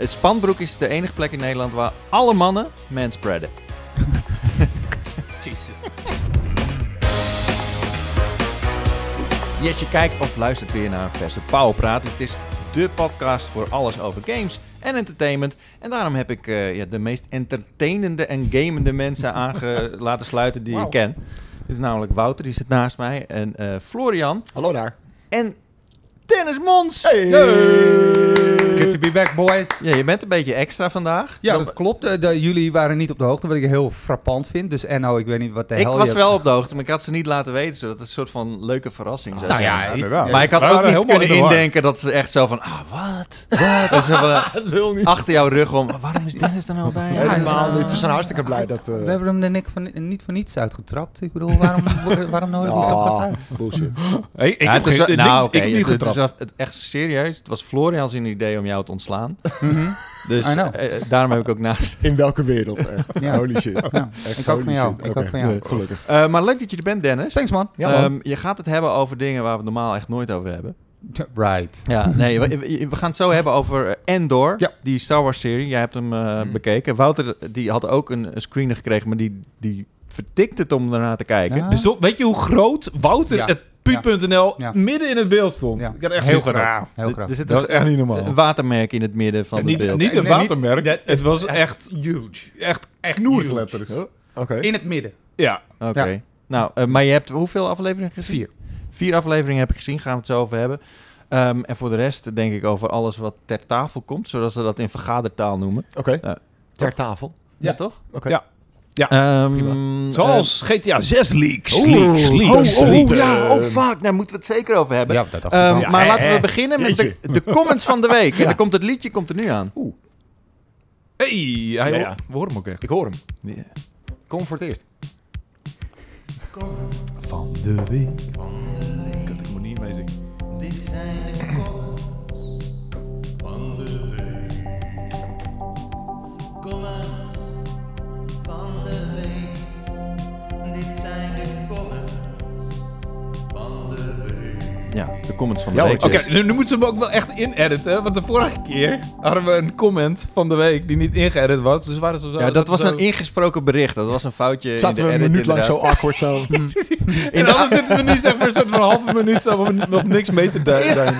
Het Spanbroek is de enige plek in Nederland waar alle mannen manspreaden. Jesus. Yes, je kijkt of luistert weer naar een verse Powerpraat. Het is de podcast voor alles over games en entertainment. En daarom heb ik eh, ja, de meest entertainende en gamende mensen aange laten sluiten die Wauw. ik ken. Dit is namelijk Wouter, die zit naast mij. En eh, Florian. Hallo daar. En Dennis Mons. To be back, boys. Ja, je bent een beetje extra vandaag. Ja, dat klopt. Eh, de- jullie waren niet op de hoogte, wat ik heel frappant vind. Dus Enno, ik weet niet wat de ik hel was je- wel op de hoogte, maar ik had ze niet laten weten. Zodat het een soort van leuke verrassing zou Nou zijn. ja, ik- wel. Maar ik had ook niet kunnen indenken dat ze echt zo van... Ah, wat? Dat ze van, achter jouw rug om... Waarom is Dennis er nou bij? Helemaal niet. We zijn hartstikke blij dat... eh, We hebben hem er niet, van, niet voor niets uitgetrapt. Ik bedoel, waarom, waarom nodig dat vast uit? bullshit. Hey, ik Ja, heb is nou, ik- ik niet is getrapt. het echt serieus. Het was Florian zijn idee om jou te ontslaan. Mhm. Dus eh, daarom heb ik ook naast. In welke wereld? Echt. Ja. Holy shit. Ja, Echt ik ook van jou. shit. Ik ook van jou. nee, gelukkig. Eh, maar leuk dat je er bent, Dennis. Thanks, man. Ja, man. Ehm, je gaat het hebben over dingen waar we normaal echt nooit over hebben. Right. Ja, nee, we, gaan het zo hebben over eh, Endor, Ja. die Star Wars serie. Jij hebt hem eh, Mhm. bekeken. Wouter, die had ook een, een screener gekregen, maar die, die vertikt het om ernaar te kijken. Ja. Dus weet je hoe groot Wouter Ja. het puut.nl Ja. midden in het beeld stond? Ja. Ik had echt Heel groot. Heel Er- groot. Er zit Dat echt niet normaal. een watermerk in het midden van niet, het beeld. niet een Nee, niet- watermerk, het was echt huge. echt Echt knoerletters. huge. Oké. In het midden. Ja. Oké. Ja. Nou, eh, maar je hebt hoeveel afleveringen gezien? Vier. Vier afleveringen heb ik gezien, gaan we het zo over hebben. Ehm, en voor de rest denk ik over alles wat ter tafel komt, zoals ze dat in vergadertaal noemen. Oké. Ja. Ter tafel. Ja, Ja. toch? Oké. Ja. Ehm, Zoals GTA 6 leaks. Oeh. Leaks, Oh, leaks, eh, oh, leaks. oh, ja, oh fuck, daar moeten we het zeker over hebben. Ja, dat dacht ik Ehm. Ja, maar hè, laten we hè. beginnen met de, de comments van de week. En Ja. dan komt het liedje komt er nu aan. Hey, hij Ja, ja. we horen hem ook echt. Ik hoor hem. Kom voor het eerst. Van de week. Ik moet niet mee zingen. Dit zijn de comments van de week. Comments van Ja, de comments van de Ja, week. hoor. Oké, dus. nu, nu moeten ze hem ook wel echt inediten. Want de vorige keer hadden we een comment van de week die niet ingeëdit was. Dus waren ze zo, Ja, dat was zo- een ingesproken bericht. Dat was een foutje in Zaten de we een edit minuut lang zo awkward zo. En dan zitten we nu zeg maar zitten we een halve minuut zo om nog niks mee te duiden.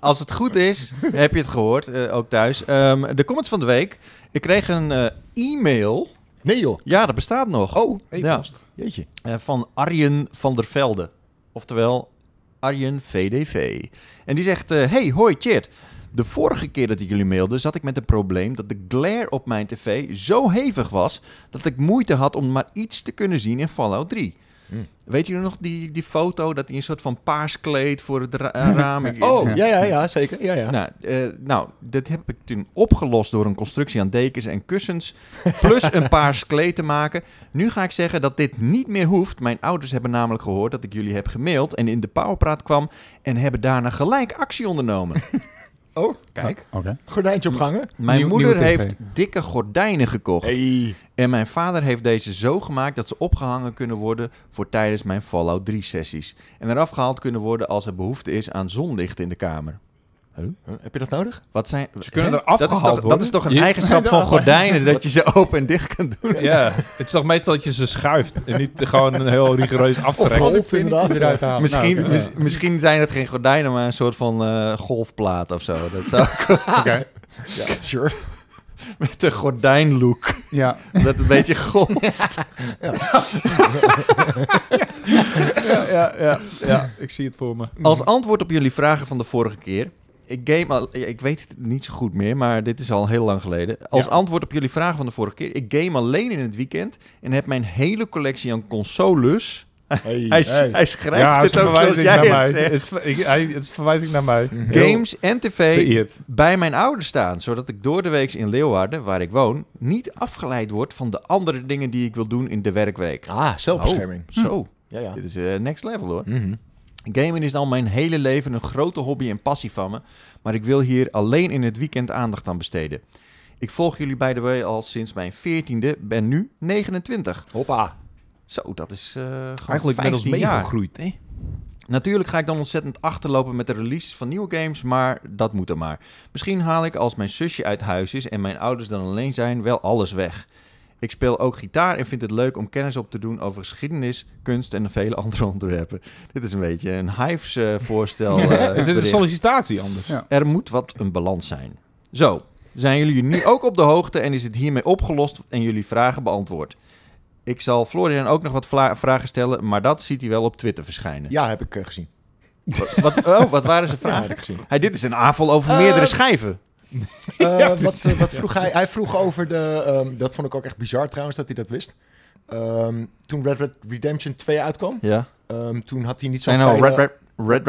Als het goed is, heb je het gehoord, eh, ook thuis. Ehm, de comments van de week. Ik kreeg een eh, e-mail. Nee joh. Ja, dat bestaat nog. Oh, ja, jeetje. eh, van Arjen van der Velde. Oftewel Arjen VDV. En die zegt, eh, hey, hoi, chat. De vorige keer dat ik jullie mailde, zat ik met een probleem dat de glare op mijn tv zo hevig was dat ik moeite had om maar iets te kunnen zien in Fallout 3. Hmm. Weet je nog die, die foto dat hij een soort van paars kleed voor het ra- raam? Oh, ja, ja, ja, zeker. Ja, ja. Nou, eh, nou, dit heb ik toen opgelost door een constructie aan dekens en kussens. Plus een paar skeleet te maken. Nu ga ik zeggen dat dit niet meer hoeft. Mijn ouders hebben namelijk gehoord dat ik jullie heb gemaild en in de powerpraat kwam. En hebben daarna gelijk actie ondernomen. Oh, Kijk, Oké. gordijntje opgangen. mijn Nieuw- moeder heeft dikke gordijnen gekocht. Hey. En mijn vader heeft deze zo gemaakt dat ze opgehangen kunnen worden voor tijdens mijn Fallout 3 sessies. En eraf gehaald kunnen worden als er behoefte is aan zonlicht in de kamer. Huh? Heb je dat nodig? Wat zijn, Ze kunnen Hè? er afgehaald dat is toch, worden? Dat is toch een Je- eigenschap van gordijnen, dat je ze open en dicht kan doen? Ja, het is toch meestal dat je ze schuift en niet gewoon een heel rigoureus aftrekt. Rolt inderdaad. Eruit halen. Misschien, Nou, oké. mis- misschien zijn het geen gordijnen, maar een soort van eh, golfplaat of zo. Dat zou Oké. Ja, sure. met een gordijnlook. Ja. Dat het een beetje golft. Ja, ja, ja, ja, ik zie het voor me. Als antwoord op jullie vragen van de vorige keer. Ik game al, ik weet het niet zo goed meer, maar dit is al heel lang geleden. Als Ja. antwoord op jullie vragen van de vorige keer. Ik game alleen in het weekend en heb mijn hele collectie aan consoles. Hey. Hij, Hey. hij schrijft Ja, het een ook zoals jij naar het mij. zegt. Het is, ver- ik, hij, het is verwijzing naar mij. Mhm. Games en tv Vereerd. bij mijn ouders staan, zodat ik door de week in Leeuwarden, waar ik woon, niet afgeleid word van de andere dingen die ik wil doen in de werkweek. Ah, zelfbescherming. Zo, Ja, ja. dit is eh, next level hoor. Mhm. Gamen is al mijn hele leven een grote hobby en passie van me, maar ik wil hier alleen in het weekend aandacht aan besteden. Ik volg jullie bij de way al sinds mijn 14e, ben nu 29. Hoppa. Zo, dat is gewoon Eigenlijk net als 15 jaar. meegegroeid, hè? Natuurlijk ga ik dan ontzettend achterlopen met de releases van nieuwe games, maar dat moet er maar. Misschien haal ik als mijn zusje uit huis is en mijn ouders dan alleen zijn, wel alles weg. Ik speel ook gitaar en vind het leuk om kennis op te doen over geschiedenis, kunst en vele andere onderwerpen. Dit is een beetje een Hives eh, voorstel. eh, Is dit een sollicitatie anders? Ja. Er moet wat een balans zijn. Zo, zijn jullie nu ook op de hoogte en is het hiermee opgelost en jullie vragen beantwoord? Ik zal Florian ook nog wat vla- vragen stellen, maar dat ziet hij wel op Twitter verschijnen. Ja, heb ik eh, gezien. Wat, oh, wat waren zijn Ja, heb vragen? ik gezien. Hey, dit is een aanval over meerdere schijven. Eh, wat, wat vroeg hij? Hij vroeg over de... ehm, dat vond ik ook echt bizar trouwens, dat hij dat wist. Ehm, toen Red Red Redemption 2 uitkwam, Ja. ehm, toen had hij niet zo'n fijne... Red Red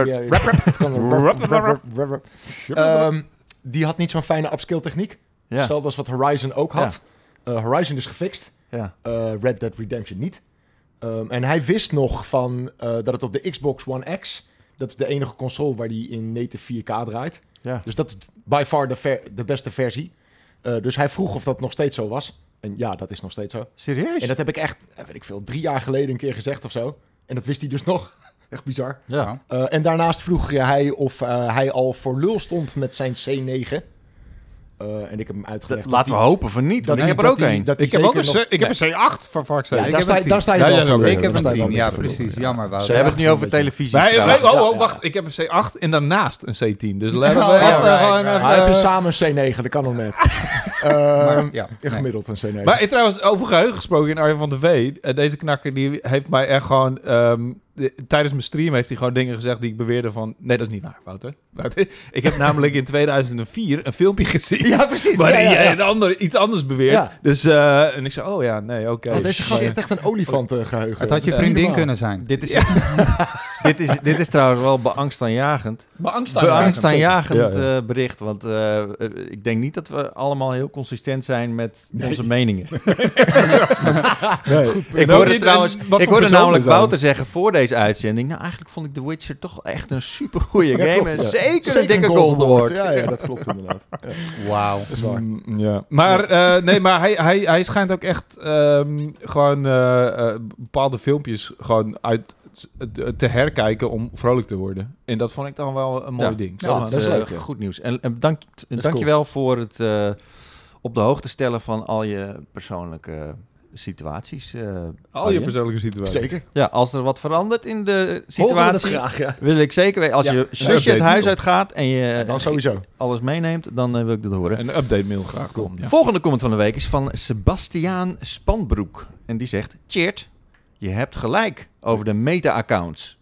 Red Red. Die had niet zo'n fijne upskill techniek. Ja. Hetzelfde als wat Horizon ook had. Eh, Horizon is gefixt. Ja. eh, Red Dead Redemption niet. Ehm, en hij wist nog van eh, dat het op de Xbox One X, dat is de enige console waar die in native 4K draait. Ja. Dus dat is by far de, ver- de beste versie. Eh, dus hij vroeg of dat nog steeds zo was. En ja, dat is nog steeds zo. Serieus? En dat heb ik echt, eh, weet ik veel, drie jaar geleden een keer gezegd of zo. En dat wist hij dus nog. Echt bizar. Ja. Eh, en daarnaast vroeg hij of hij al voor lul stond met zijn C9. Eh, en ik heb hem uitgelegd. Dat- laten we hij- hopen van niet, dat want ik hij- heb er ook dat hij- één. dat hij Ik heb ook een, ik heb een C8 van Fox. Ja, ik daar heb sta, daar sta je Ja, wel voor. Ik heb een je wel 10, een ja precies. Jammer Wouter. hebben het nu over televisie. Oh, oh, wacht. Ik heb een C8 en daarnaast een C10. Dus laten we Oh, heb je eh, samen een C9, dat kan nog net. Ehm, Maar, ja, nee. Gemiddeld een C9. Maar eh, trouwens, over geheugen gesproken in Arjen van der Vee. eh, deze knakker die heeft mij echt gewoon... ehm, de- tijdens mijn stream heeft hij gewoon dingen gezegd die ik beweerde van... Nee, dat is niet waar, Wouter. Ik heb namelijk in 2004 een filmpje gezien... ja, precies. waarin ja, ja, jij ja. een ander, iets anders beweert. Ja. Dus, eh, en ik zei, oh ja, nee, oké. Oh, deze gast heeft echt een olifantengeheugen. Het had je vriendin kunnen zijn. Dit is, dit, is, dit is trouwens wel beangstaanjagend. Beangstaanjagend Ja, ja. eh, bericht. Want eh, eh, ik denk niet dat we allemaal heel consistent zijn met Nee. onze meningen. Nee. Ik hoorde niet- trouwens, ik hoorde namelijk zijn. Wouter zeggen voor deze uitzending. Nou, eigenlijk vond ik The Witcher toch echt een super goede Ja, game. klopt, en ja. zeker, Zeker een dikke Golden Golden Award. Ja, ja, dat klopt inderdaad. Ja, Wauw. Mm, ja. Maar, eh, nee, maar hij, hij, hij schijnt ook echt ehm, gewoon eh, eh, bepaalde filmpjes gewoon uit te- herkijken om vrolijk te worden. En dat vond ik dan wel een mooi Ja. ding. Ja, dat is eh, leuk, ja. Goed nieuws. En, en dank, dankjewel voor het eh, op de hoogte stellen van al je persoonlijke situaties. eh, Al je persoonlijke situaties. Zeker. Ja, als er wat verandert in de situatie, graag, ja. wil ik zeker weten. Als Ja, je zusje het huis uitgaat en je Dan sowieso. alles meeneemt, dan eh, wil ik dat horen. Een update mail graag. Kom, ja. Volgende comment van de week is van Sebastiaan Spanbroek. En die zegt, Cheert, je hebt gelijk over de meta-accounts.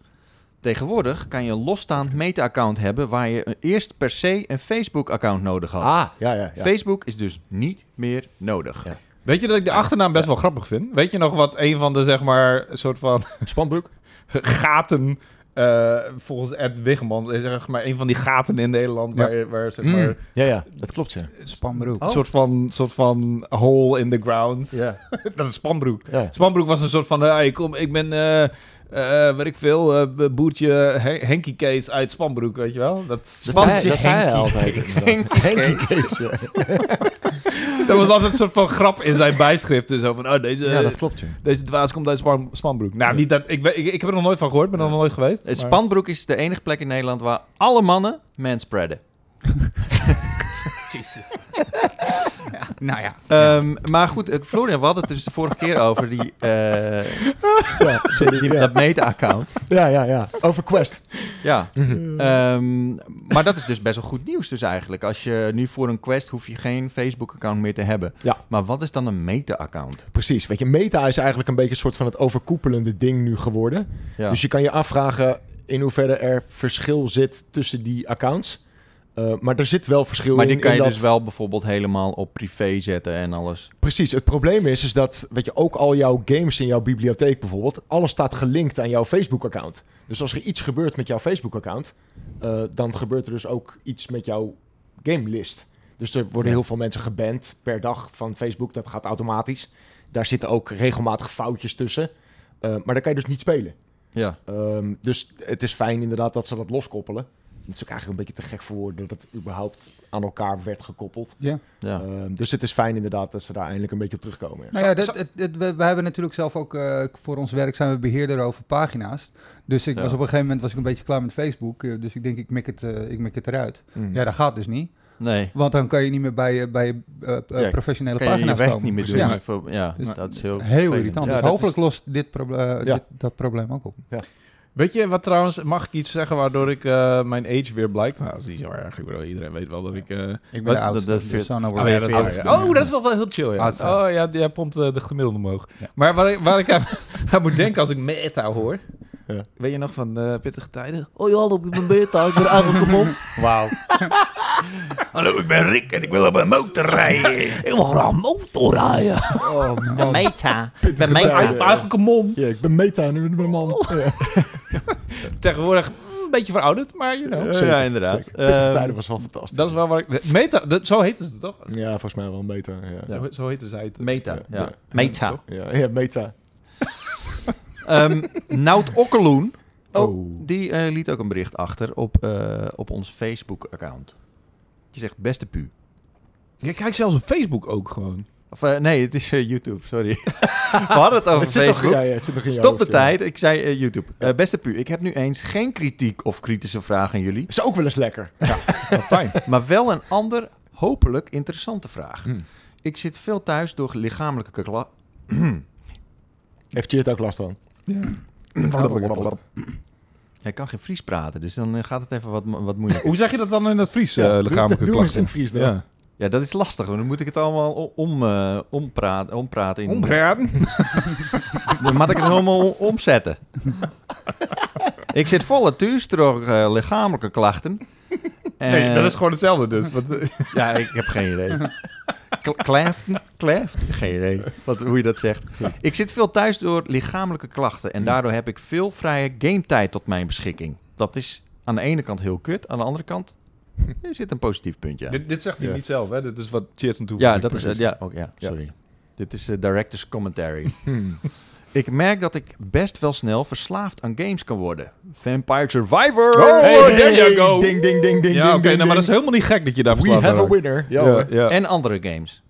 Tegenwoordig kan je een losstaand meta-account hebben waar je eerst per se een Facebook-account nodig had. Ah, ja, ja. ja. Facebook is dus niet meer nodig. Ja. Weet je dat ik de achternaam best wel grappig vind? Weet je nog wat een van de, zeg maar, soort van Spanbroek. gaten... eh, volgens Ed Wiggeman, is zeg maar een van die gaten in Nederland Ja. waar, waar zeg Mm, maar, Ja, ja, dat klopt, ja. Spanbroek. een soort van, soort van hole in the ground. Ja, Dat is Spanbroek. ja. Spanbroek was een soort van, eh, hey, kom, ik ben, eh eh weet ik veel, eh, boertje Hen- Henkie Kees uit Spanbroek, weet je wel? Dat, Dat zei, hij- dat zei hij altijd. Henkie Kees. dat was altijd een soort van grap in zijn bijschriften. Zo van, oh, deze, Ja, dat klopt, ja. deze dwaas komt uit Span, Spanbroek. Nou, niet dat, ik, ik, ik heb er nog nooit van gehoord, ben er nog nooit geweest. Het maar- Spanbroek is de enige plek in Nederland waar alle mannen manspreaden. Jezus. Ja, nou ja. Ehm, maar goed, eh, Florian, we hadden het dus de vorige keer over die, eh, Ja, sorry, die- ja. dat meta-account. ja, ja, ja. Over Quest. Ja. Mhm. Ehm, maar dat is dus best wel goed nieuws dus eigenlijk. Als je nu voor een quest hoef je geen Facebook-account meer te hebben. Ja. Maar wat is dan een meta-account? Precies. Weet je, meta is eigenlijk een beetje een soort van het overkoepelende ding nu geworden. Ja. Dus je kan je afvragen in hoeverre er verschil zit tussen die accounts. Eh, maar er zit wel verschil maar in. die kan je dat- dus wel bijvoorbeeld helemaal op privé zetten en alles. Precies. Het probleem is, is dat weet je, ook al jouw games in jouw bibliotheek bijvoorbeeld, alles staat gelinkt aan jouw Facebook-account. Dus als er iets gebeurt met jouw Facebook-account, eh, dan gebeurt er dus ook iets met jouw gamelist. Dus er worden Ja. heel veel mensen geband per dag van Facebook. Dat gaat automatisch. Daar zitten ook regelmatig foutjes tussen. Eh, maar daar kan je dus niet spelen. Ja. Ehm, dus het is fijn inderdaad dat ze dat loskoppelen. Het is ook eigenlijk een beetje te gek voor woorden dat het überhaupt aan elkaar werd gekoppeld. Ja. Ja. Ehm, dus het is fijn inderdaad dat ze daar eindelijk een beetje op terugkomen. ja. Nou ja, dat, het, het- we, we hebben natuurlijk zelf ook eh, voor ons werk zijn we beheerder over pagina's. Dus ik Ja. was op een gegeven moment was ik een beetje klaar met Facebook. eh, dus ik denk ik mik het, eh, ik mik het eruit. Mm. Ja, dat gaat dus niet. Nee, Want dan kan je niet meer bij, bij Ja, professionele kan je je pagina's werk komen. niet meer doen. Ja, Ja, ja Dus- dat is heel heel irritant. Ja, dus dat hopelijk is- lost dit, proble- Ja. dit dat probleem ook op. Weet je wat trouwens, mag ik iets zeggen waardoor ik eh, mijn age weer blijkt? Nou, dat is niet zo erg. Ik bedoel, iedereen weet wel dat ik... eh, Ik ben Wat? de oudste, Dat- Oh, dat- oh, is wel, wel heel chill, ja. Oudste. Oh ja, jij pompt eh, de gemiddelde omhoog. Maar waar ik, waar ik aan, aan moet denken als ik meta hoor... Ja. Weet je nog van eh, pittige tijden? Oh ja, hallo, ik ben beta, ik ben eigenlijk kapot. Wauw. Hallo, ik ben Rick en ik wil op een motor rijden. ik wil graag motor rijden. Oh man. Meta. Pittige Meta. tijden. Eigenlijk een mom. Ja, ik ben meta en nu ben ik een man. Ja, Tegenwoordig een beetje verouderd, maar you know. Ja, zeker, inderdaad. Pittige Ehm, tijden was wel fantastisch. Dat is wel waar ik... Meta, dat, zo heette ze toch? Ja, volgens mij wel meta. Ja, Zo, zo heette zij het. Meta, Ja. Meta. Ja, ja meta. Ehm Nout Okkeloen, Oh. die eh, liet ook een bericht achter op, eh, op ons Facebook-account. Zegt, beste pu. Je kijkt zelfs op Facebook ook gewoon. Of eh, nee, het is eh, YouTube, sorry. We hadden het over Het zit, nog, Facebook. ja, ja, het zit nog in je Stop de ja. tijd. Ik zei eh, YouTube. Eh, beste pu, ik heb nu eens geen kritiek of kritische vragen aan jullie. Is ook wel eens lekker. Wat fijn. Maar wel een ander, hopelijk interessante vraag. Hmm. Ik zit veel thuis door lichamelijke kla- Heeft je het ook last van? Hij kan geen Fries praten, dus dan eh, gaat het even wat, wat moeilijk. Hoe zeg je dat dan in het Fries, Ja, eh, doe- lichamelijke doe eens in Fries dan. Ja. Ja, dat is lastig, want dan moet ik het allemaal om, eh, ompraten, ompraten. In, Ompraten? Dan moet ik het helemaal omzetten. ik zit volle thuis door eh, lichamelijke klachten. Nee, dat is gewoon hetzelfde dus. Wat, Ja, ik heb geen idee. Kl- Kleften? Kleft? Geen idee wat, hoe je dat zegt. Ik zit veel thuis door lichamelijke klachten. En daardoor heb ik veel vrije gametijd tot mijn beschikking. Dat is aan de ene kant heel kut. Aan de andere kant er zit een positief puntje aan. dit, dit zegt hij Ja. niet zelf, hè? Dit is wat Cheers naartoe Ja, dat is, eh, ja, oh, ja, sorry. Dit is eh, director's commentary. Ik merk dat ik best wel snel verslaafd aan games kan worden. Vampire Survivor! Oh, Hey, there you go. Ding, ding, ding, ding, Ja, ding, oké, ding, nou, maar dat is helemaal niet gek dat je daar We verslaafd have a aan raakt. winner. Ja, Ja. En andere games.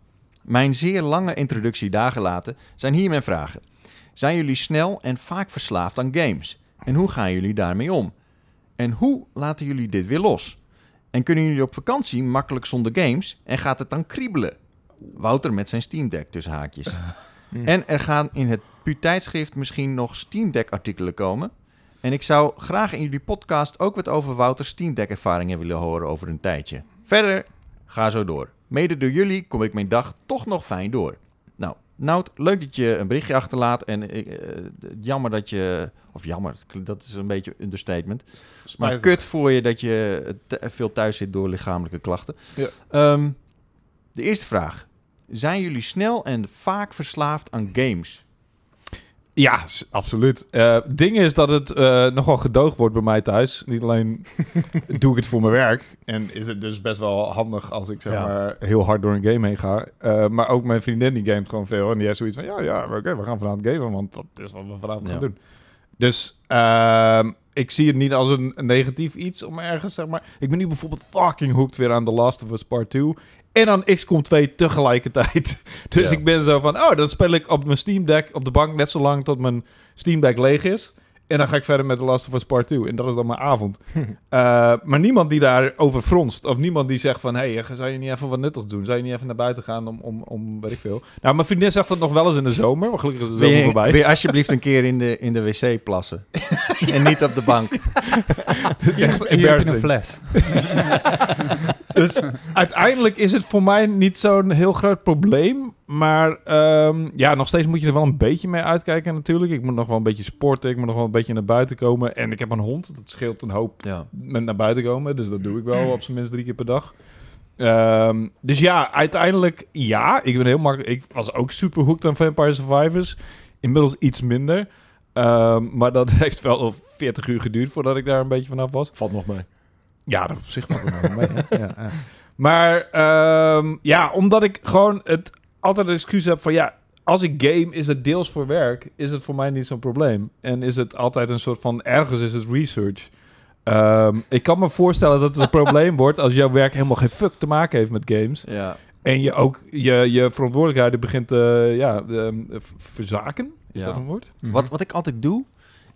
Mijn zeer lange introductie daar gelaten zijn hier mijn vragen. Zijn jullie snel en vaak verslaafd aan games? En hoe gaan jullie daarmee om? En hoe laten jullie dit weer los? En kunnen jullie op vakantie makkelijk zonder games en gaat het dan kriebelen? Wouter met zijn Steam Deck tussen haakjes. En er gaan in het PU-tijdschrift misschien nog Steam Deck artikelen komen. En ik zou graag in jullie podcast ook wat over Wouter's Steam Deck ervaringen willen horen over een tijdje. Verder, ga zo door. Mede door jullie kom ik mijn dag toch nog fijn door. Nou, Nout, leuk dat je een berichtje achterlaat. En ik, eh, jammer dat je... Of jammer, dat is een beetje een understatement. Maar kut voor je dat je veel thuis zit door lichamelijke klachten. Ja. Ehm, de eerste vraag. Zijn jullie snel en vaak verslaafd aan games? Ja, absoluut. Eh ding is dat het eh, nogal gedoogd wordt bij mij thuis. Niet alleen doe ik het voor mijn werk. En is het dus best wel handig als ik zeg Ja. maar heel hard door een game heen ga. Eh, maar ook mijn vriendin die gamet gewoon veel. En die heeft zoiets van, ja, ja, oké, we gaan vanavond gamen. Want dat is wat we vanavond Ja. gaan doen. Dus ehm, ik zie het niet als een, een negatief iets om ergens, zeg maar... Ik ben nu bijvoorbeeld fucking hooked weer aan The Last of Us Part 2. En aan XCOM 2 tegelijkertijd. Dus Ja. ik ben zo van, oh, dan speel ik op mijn Steam Deck op de bank net zo lang tot mijn Steam Deck leeg is. En dan ga ik verder met The Last of Us Part 2. En dat is dan mijn avond. Eh, maar niemand die daarover fronst. Of niemand die zegt van... Hé, hey, zou je niet even wat nuttigs doen? Zou je niet even naar buiten gaan om, om, om weet ik veel? Nou, mijn vriendin zegt dat nog wel eens in de zomer. Maar gelukkig is de zomer je, voorbij. wil je alsjeblieft een keer in de, in de wc plassen? en niet op de bank. Dat is echt je een fles. Dus uiteindelijk is het voor mij niet zo'n heel groot probleem. Maar ehm, ja, nog steeds moet je er wel een beetje mee uitkijken natuurlijk. Ik moet nog wel een beetje sporten. Ik moet nog wel een beetje naar buiten komen. En ik heb een hond. Dat scheelt een hoop Ja. met naar buiten komen. Dus dat doe ik wel op zijn minst drie keer per dag. Ehm, dus ja, uiteindelijk ja. Ik ben heel makkelijk. Ik was ook super hooked aan Vampire Survivors. Inmiddels iets minder. Ehm, maar dat heeft wel 40 uur geduurd voordat ik daar een beetje vanaf was. Valt nog mee. Ja, dat op zich valt nog mee. Hè? Ja, ja. Maar ehm, ja, omdat ik gewoon het altijd een excuus heb van ja, als ik game is het deels voor werk, is het voor mij niet zo'n probleem. En is het altijd een soort van ergens is het research. Ehm, ik kan me voorstellen dat het een probleem wordt als jouw werk helemaal geen fuck te maken heeft met games. Ja. En je ook je, je verantwoordelijkheden begint eh ja, ehm, v- verzaken. Is Ja. dat een woord? Wat, wat ik altijd doe,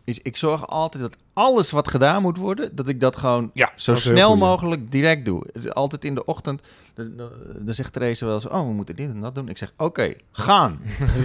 is ik zorg altijd dat alles wat gedaan moet worden, dat ik dat gewoon Ja, zo dat snel mogelijk direct doe. Altijd in de ochtend, dan, dan- dan zegt Therese wel eens, oh, we moeten dit en dat doen. Ik zeg, oké, gaan.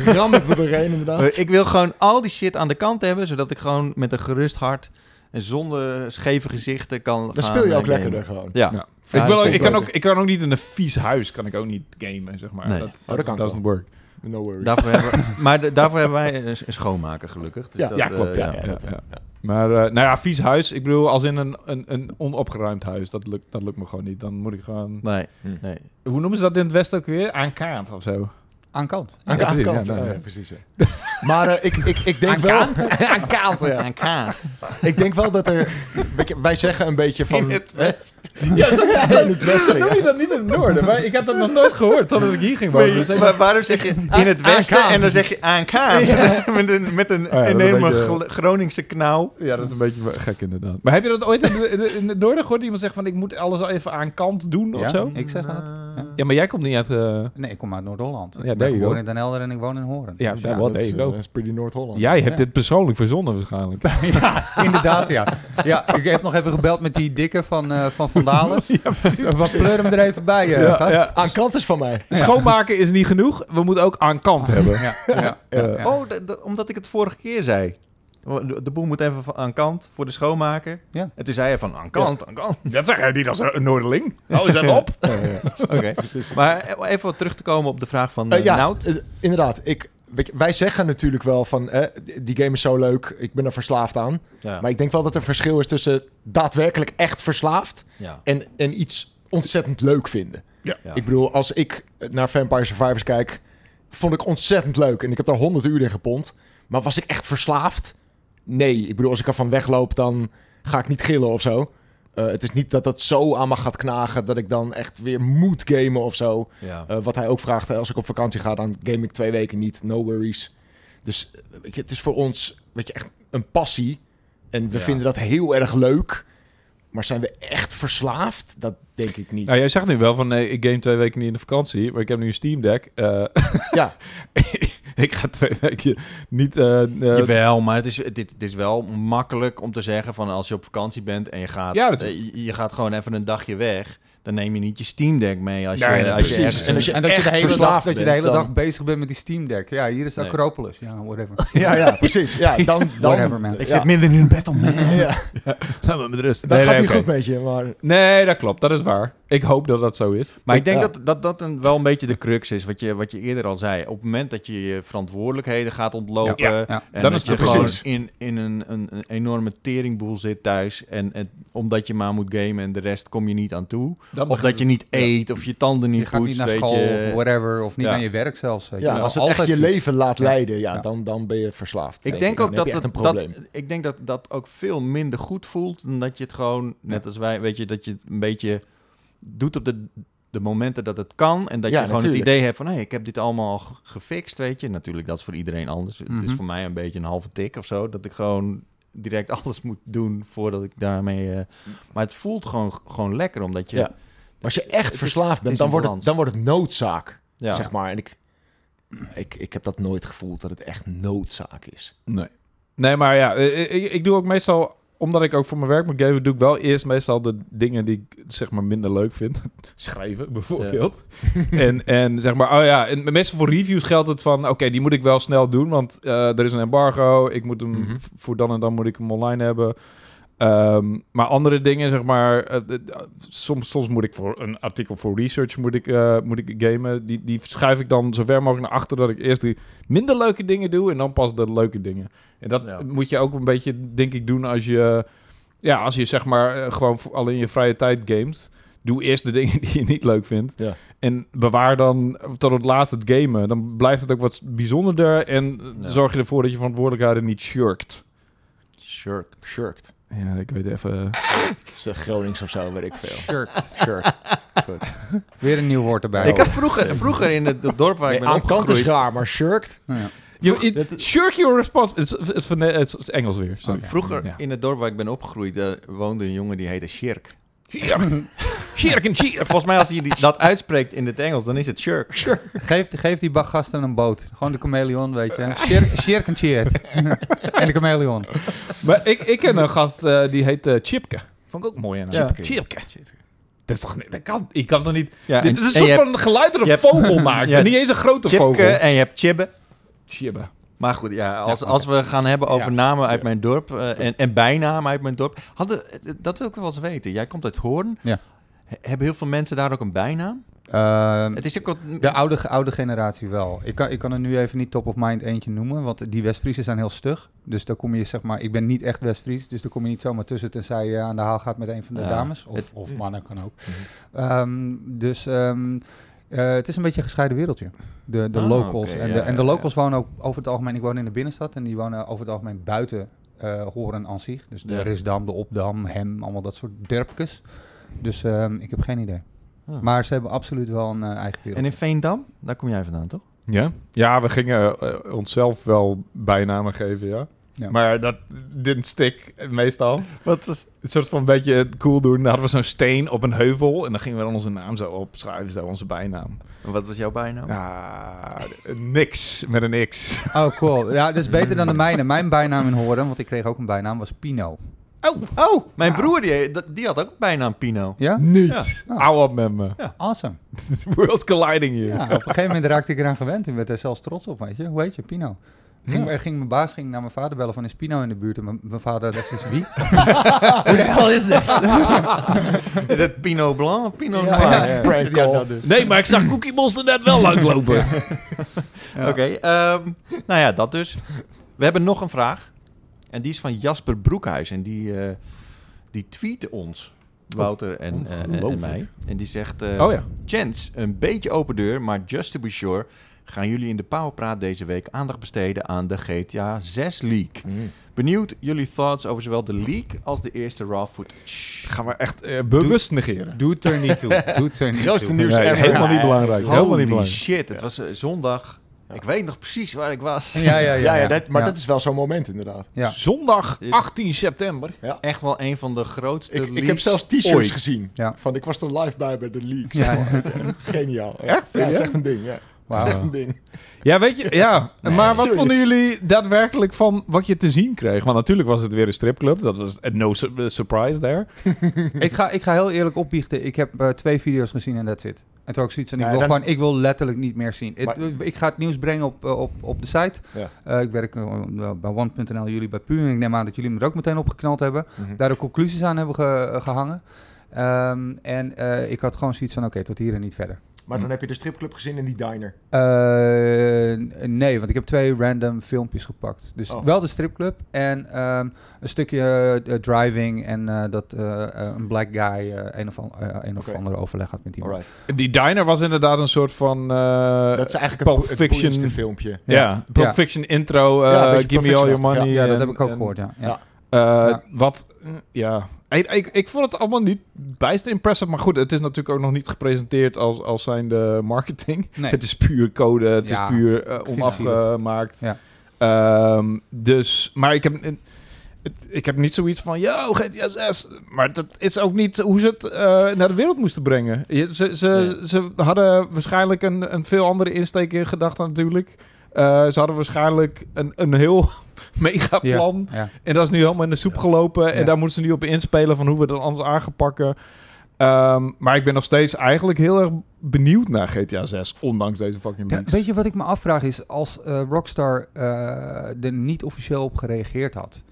Ram het er doorheen inderdaad. Eh, ik wil gewoon al die shit aan de kant hebben, zodat ik gewoon met een gerust hart en zonder scheve gezichten kan Dan gaan, speel je ook gamen. lekkerder gewoon. Ja. Ik, wil, ik, kan ook, ik kan ook niet in een vies huis kan ik ook niet gamen, zeg maar. Nee. Dat, Oh, dat dat, kan doesn't work. No worries. Daarvoor hebben, maar de- daarvoor hebben wij een, een schoonmaker gelukkig. Dus Ja, dat, ja, eh, klopt. Ja, ja, ja, dat- ja. Maar, eh, nou ja, vies huis. Ik bedoel, als in een, een, een onopgeruimd huis. Dat lukt, dat lukt me gewoon niet. Dan moet ik gewoon... Nee, Hm. nee. Hoe noemen ze dat in het Westen ook weer? Aan kaart of zo. Aan kant. Aan, Ja, aan precies, kant, ja, ja, nou, ja, ja. precies. ja. Maar eh, ik, ik, ik denk wel... aan kant, ja. Aan kaas. Ik denk wel dat er... Weet je, wij zeggen een beetje van... In het westen. Ja, dat, in het westen, dat ja. doe je dat niet in het noorden. Maar ik had dat nog nooit gehoord totdat ik hier ging wonen. Dus Maar waarom zeg je in het westen en dan zeg je aan kaart? met een, met een Oh enorme beetje- Groningse knauw. ja, dat is een beetje gek inderdaad. Maar heb je dat ooit in, het noorden gehoord? Iemand zegt van, ik moet alles al even aan kant doen of Ja, zo? ik zeg dat. Ja. Ja, maar jij komt niet uit... eh, Nee, ik kom uit Noord-Holland. Ja, there ben you geboren go. in Den Helder en ik woon in Hoorn. Ja, Dus ja. Dat there is, you go. eh, dat is pretty Noord-Holland. Jij hebt Ja. dit persoonlijk verzonnen waarschijnlijk. inderdaad, ja. Ja, ik heb nog even gebeld met die dikke van, eh van Van Dalen. ja, precies. Wat pleur hem er even bij, eh, Ja, gast. ja. Aan kant is van mij. Schoonmaken is niet genoeg. We moeten ook aan kant hebben. Ja, ja, ja, Eh, ja. Oh, dat- dat- omdat ik het vorige keer zei. De, de boel moet even aan kant voor de schoonmaker. Ja. En toen zei hij van aan kant, aan kant. Dat zeg jij niet als een Noorderling. Hou eens even op. Oké. Maar even wat terug te komen op de vraag van Eh, uh, ja, Nout. eh, inderdaad. Ik, wij zeggen natuurlijk wel van... eh, die game is zo leuk, ik ben er verslaafd aan. Ja. Maar ik denk wel dat er verschil is tussen daadwerkelijk echt verslaafd... ja. en, en iets ontzettend leuk vinden. Ja. Ik bedoel, als ik naar Vampire Survivors kijk... vond ik ontzettend leuk. En ik heb daar 100 uur in gepompt. Maar was ik echt verslaafd? Nee. Ik bedoel, als ik ervan wegloop, dan ga ik niet gillen of zo. Eh, het is niet dat dat zo aan me gaat knagen... dat ik dan echt weer moet gamen of zo. Ja. Eh, wat hij ook vraagt, als ik op vakantie ga, dan game ik twee weken niet. No worries. Dus eh, weet je, het is voor ons weet je, echt een passie. En we Ja. vinden dat heel erg leuk. Maar zijn we echt verslaafd? Dat denk ik niet. Nou, jij zegt nu wel van, nee, ik game twee weken niet in de vakantie. Maar ik heb nu een Steam Deck. Eh, Ja. ik ga twee weken niet... eh, eh, Jawel, maar het is, dit, dit is wel makkelijk om te zeggen van als je op vakantie bent en je gaat, Ja, dat- je, je gaat gewoon even een dagje weg, dan neem je niet je Steam Deck mee als je, Nee, als je En als je En dat je, echt de hele dag, verslaafd dat je de hele dan- dag bezig bent met die Steam Deck. Ja, hier is de Nee. Acropolis. Ja, whatever. Ja, ja, precies. Ja, dan, dan, Whatever, man. Ik Ja. zit midden in een battle, man. ja, Laat me met rust. dat Nee, gaat nee, niet goed met je, maar... Nee, dat klopt. Dat is waar. Ik hoop dat dat zo is. Maar ik denk Ja. dat dat, dat een, wel een beetje de crux is, wat je, wat je eerder al zei. Op het moment dat je je verantwoordelijkheden gaat ontlopen... Ja, ja. En Dan dat is je het gewoon precies. in, in een, een, een enorme teringboel zit thuis. En, en omdat je maar moet gamen en de rest kom je niet aan toe. Dan Of dat je niet eet, of je tanden niet Je gaat niet poetst, naar weet school je. of whatever. Of niet Ja. naar je werk zelfs. Weet je. Ja, wel. als het Altijd echt je leven laat Ja. leiden, ja, Ja. Dan, dan ben je verslaafd. Ik denk ook dat, je echt dat, een dat, probleem. ik denk dat dat ook veel minder goed voelt dan dat je het gewoon, net als wij, weet je, dat je het een beetje doet op de, de momenten dat het kan. En dat Ja, je gewoon natuurlijk. het idee hebt van, hé, ik heb dit allemaal al ge- gefixt, weet je. Natuurlijk, dat is voor iedereen anders. Het is Mhm. voor mij een beetje een halve tik of zo, dat ik gewoon direct alles moet doen voordat ik daarmee... eh, maar het voelt gewoon, gewoon lekker, omdat je... Ja. Maar als je echt is- verslaafd bent, is dan wordt, het, dan wordt het noodzaak, ja. zeg maar. En ik, ik, ik heb dat nooit gevoeld dat het echt noodzaak is. Nee. Nee, maar ja, eh, ik, ik doe ook meestal, omdat ik ook voor mijn werk moet geven, doe ik wel eerst meestal de dingen die ik zeg maar minder leuk vind. Schrijven bijvoorbeeld. en, en zeg maar, oh ja, en meestal voor reviews geldt het van, oké, die moet ik wel snel doen, want eh, er is een embargo. Ik moet hem Mhm. voor dan en dan moet ik hem online hebben. Ehm, maar andere dingen, zeg maar, eh, soms, soms moet ik voor een artikel voor research moet ik, eh, moet ik gamen. Die, die schuif ik dan zo ver mogelijk naar achter dat ik eerst die minder leuke dingen doe en dan pas de leuke dingen. En dat Ja. moet je ook een beetje, denk ik, doen als je, ja, als je zeg maar eh, gewoon voor- al in je vrije tijd gamet. Doe eerst de dingen die je niet leuk vindt. Ja. En bewaar dan tot het laatst het gamen. Dan blijft het ook wat bijzonderder. En Ja. zorg je ervoor dat je verantwoordelijkheden niet shirkt. Shirt. Shirked. Ja, ik weet even. Het is eh, Gronings of zo, weet ik veel. Shirt. Shirt. Goed. Weer een nieuw woord erbij. Ik had vroeger, vroeger in het dorp waar ik ben aan kant is opgegroeid... raar, maar shirked? Ja. Je, it- shirk your responsibility. Het is, Engels weer. Sorry. Vroeger Ja. in het dorp waar ik ben opgegroeid, daar woonde een jongen die heette Shirk. Shirk en cheer. Volgens mij als hij die- dat uitspreekt in het Engels, dan is het Shirk. Geef, geef die baggasten een boot. Gewoon de chameleon, weet je. Shirk shirk en cheert. en de chameleon. Maar ik, ik ken een gast eh, die heet eh, Chipke. Vond ik ook mooi. Hè? Ja. Chipke. Dat is toch niet... Dat kan, ik kan toch niet... Ja, dit en- is en een je soort hebt van geluid dat je een hebt- vogel maakt. Ja, en niet eens een grote Chipke vogel. en je hebt Chibbe. Chibbe. Maar goed, ja, als, als we gaan hebben over namen uit mijn dorp eh, en, en bijnamen uit mijn dorp. Hadden, eh, dat wil ik wel eens weten. Jij komt uit Hoorn. Ja. He- hebben heel veel mensen daar ook een bijnaam? Ehm, Het is ook wat... de oude, oude generatie wel. Ik kan, ik kan er nu even niet top of mind eentje noemen, want die Westfriesen zijn heel stug. Dus daar kom je, zeg maar, ik ben niet echt Westfries, dus daar kom je niet zomaar tussen tenzij je aan de haal gaat met een van de Ja. dames. Of, Het- of mannen kan ook. Ehm, dus ehm, eh, het is een beetje een gescheiden wereldje. De, de Ah, locals. en, ja, de, en de ja, locals wonen ook over het algemeen, ik woon in de binnenstad en die wonen over het algemeen buiten eh Horen aan zich. Dus de Ja. Risdam, de Opdam, Hem, allemaal dat soort derpjes. Dus ehm, ik heb geen idee. Ah. Maar ze hebben absoluut wel een eh, eigen wereld. En in Veendam? Daar kom jij vandaan, toch? Ja? Ja, we gingen onszelf wel bijnamen geven, ja. Ja. Maar dat didn't stick, meestal. Wat was... Een soort van een beetje cool doen. Dan hadden we zo'n steen op een heuvel. En dan gingen we dan onze naam zo opschrijven. Zo onze bijnaam. Wat was jouw bijnaam? Ja, niks met een X. Oh, cool. Ja, dat is beter dan de mijne. Mijn bijnaam in Horen, want ik kreeg ook een bijnaam, was Pino. Oh, oh, mijn broer die, die had ook bijnaam Pino. Ja? Niet. Ja. Hou op met me. Awesome. World's colliding hier. Ja, op een gegeven moment raakte ik eraan gewend en werd er zelfs trots op, weet je. Hoe heet je? Pino. Ging, Ja. ging mijn baas ging naar mijn vader bellen van is Pino in de buurt en mijn, mijn vader echt zoiets wie? Hoe de hel is dit? Is het Pino Blanc of Pino Ja, Noir? ja, ja. Prank Ja, call. dus. Nee, maar ik zag Cookie Monster net wel langslopen. Ja. Oké, ehm, nou ja, dat dus. We hebben nog een vraag. En die is van Jasper Broekhuis. En die, eh die tweet ons, Wouter en, eh, en- mij. En die zegt... eh, Oh ja. Chance, een beetje open deur, maar just to be sure... gaan jullie in de Powerpraat deze week aandacht besteden aan de GTA 6 leak. Benieuwd jullie thoughts over zowel de leak als de eerste raw footage. Gaan we echt bewust negeren. Doet er niet toe. Doet er niet Grootste toe. nieuws Nee, ever. helemaal niet belangrijk. Helemaal niet Holy belangrijk. shit, het was zondag. Ik weet nog precies waar ik was. Ja, ja, ja. Ja, ja, ja. dat, maar Ja. dat is wel zo'n moment inderdaad. Ja. Zondag 18 september. Echt wel een van de grootste Ik, ik heb zelfs t-shirts ooit. gezien. Ja. Van ik was er live bij bij de leaks. Geniaal. Echt? Ja, het is echt een ding. Ja. Wauw. is echt een ding. Ja, weet je, ja. Nee, maar wat serious. vonden jullie daadwerkelijk van wat je te zien kreeg? Want natuurlijk was het weer een stripclub. Dat was eh, no eh, surprise there. ik, ga, ik ga heel eerlijk opbiechten. Ik heb eh, twee video's gezien en that's it. En toen ook zoiets van, ik Ja, wil dan- gewoon, ik wil letterlijk niet meer zien. Maar- ik ga het nieuws brengen op, op, op de site. Ja. Ik werk bij One.nl, jullie bij Puur. En ik neem aan dat jullie me er ook meteen opgeknald hebben. Mhm. Daar de conclusies aan hebben ge- gehangen. Ehm, en ik had gewoon zoiets van, oké, tot hier en niet verder. Maar dan heb je de stripclub gezien en die diner. Eh, nee, want ik heb twee random filmpjes gepakt. Dus Oh. wel de stripclub en ehm, een stukje eh, driving en eh, dat eh, eh, een black guy eh, een of, an- eh, een of andere overleg had met iemand. Alright. Die diner was inderdaad een soort van... eh, dat is eigenlijk Pulp het, Fiction. filmpje. Ja, Pulp Ja. Fiction intro. eh Ja, give me all your money. Ja, dat heb ik ook en, gehoord, ja. ja. Ja. eh, Ja. Wat, eh, ja... Ik, ik, ik vond het allemaal niet bijster impressive. Maar goed, het is natuurlijk ook nog niet gepresenteerd als, als zijnde marketing. Nee. Het is puur code, het Ja, is puur eh, het zielig. onafgemaakt. Ja. Ehm, dus, maar ik heb, het- ik heb niet zoiets van, yo, GTA 6. Maar dat is ook niet hoe ze het eh, naar de wereld moesten brengen. Ze, ze, ze hadden waarschijnlijk een, een veel andere insteek in gedachten natuurlijk. Eh, ze hadden waarschijnlijk een, een heel mega plan. ja. En dat is nu helemaal in de soep gelopen. En daar moeten ze nu op inspelen van hoe we dat anders aan gaan pakken. Ehm, maar ik ben nog steeds eigenlijk heel erg benieuwd naar GTA 6. Ondanks deze fucking Ja, weet je wat ik me afvraag is, als eh, Rockstar eh, er niet officieel op gereageerd had...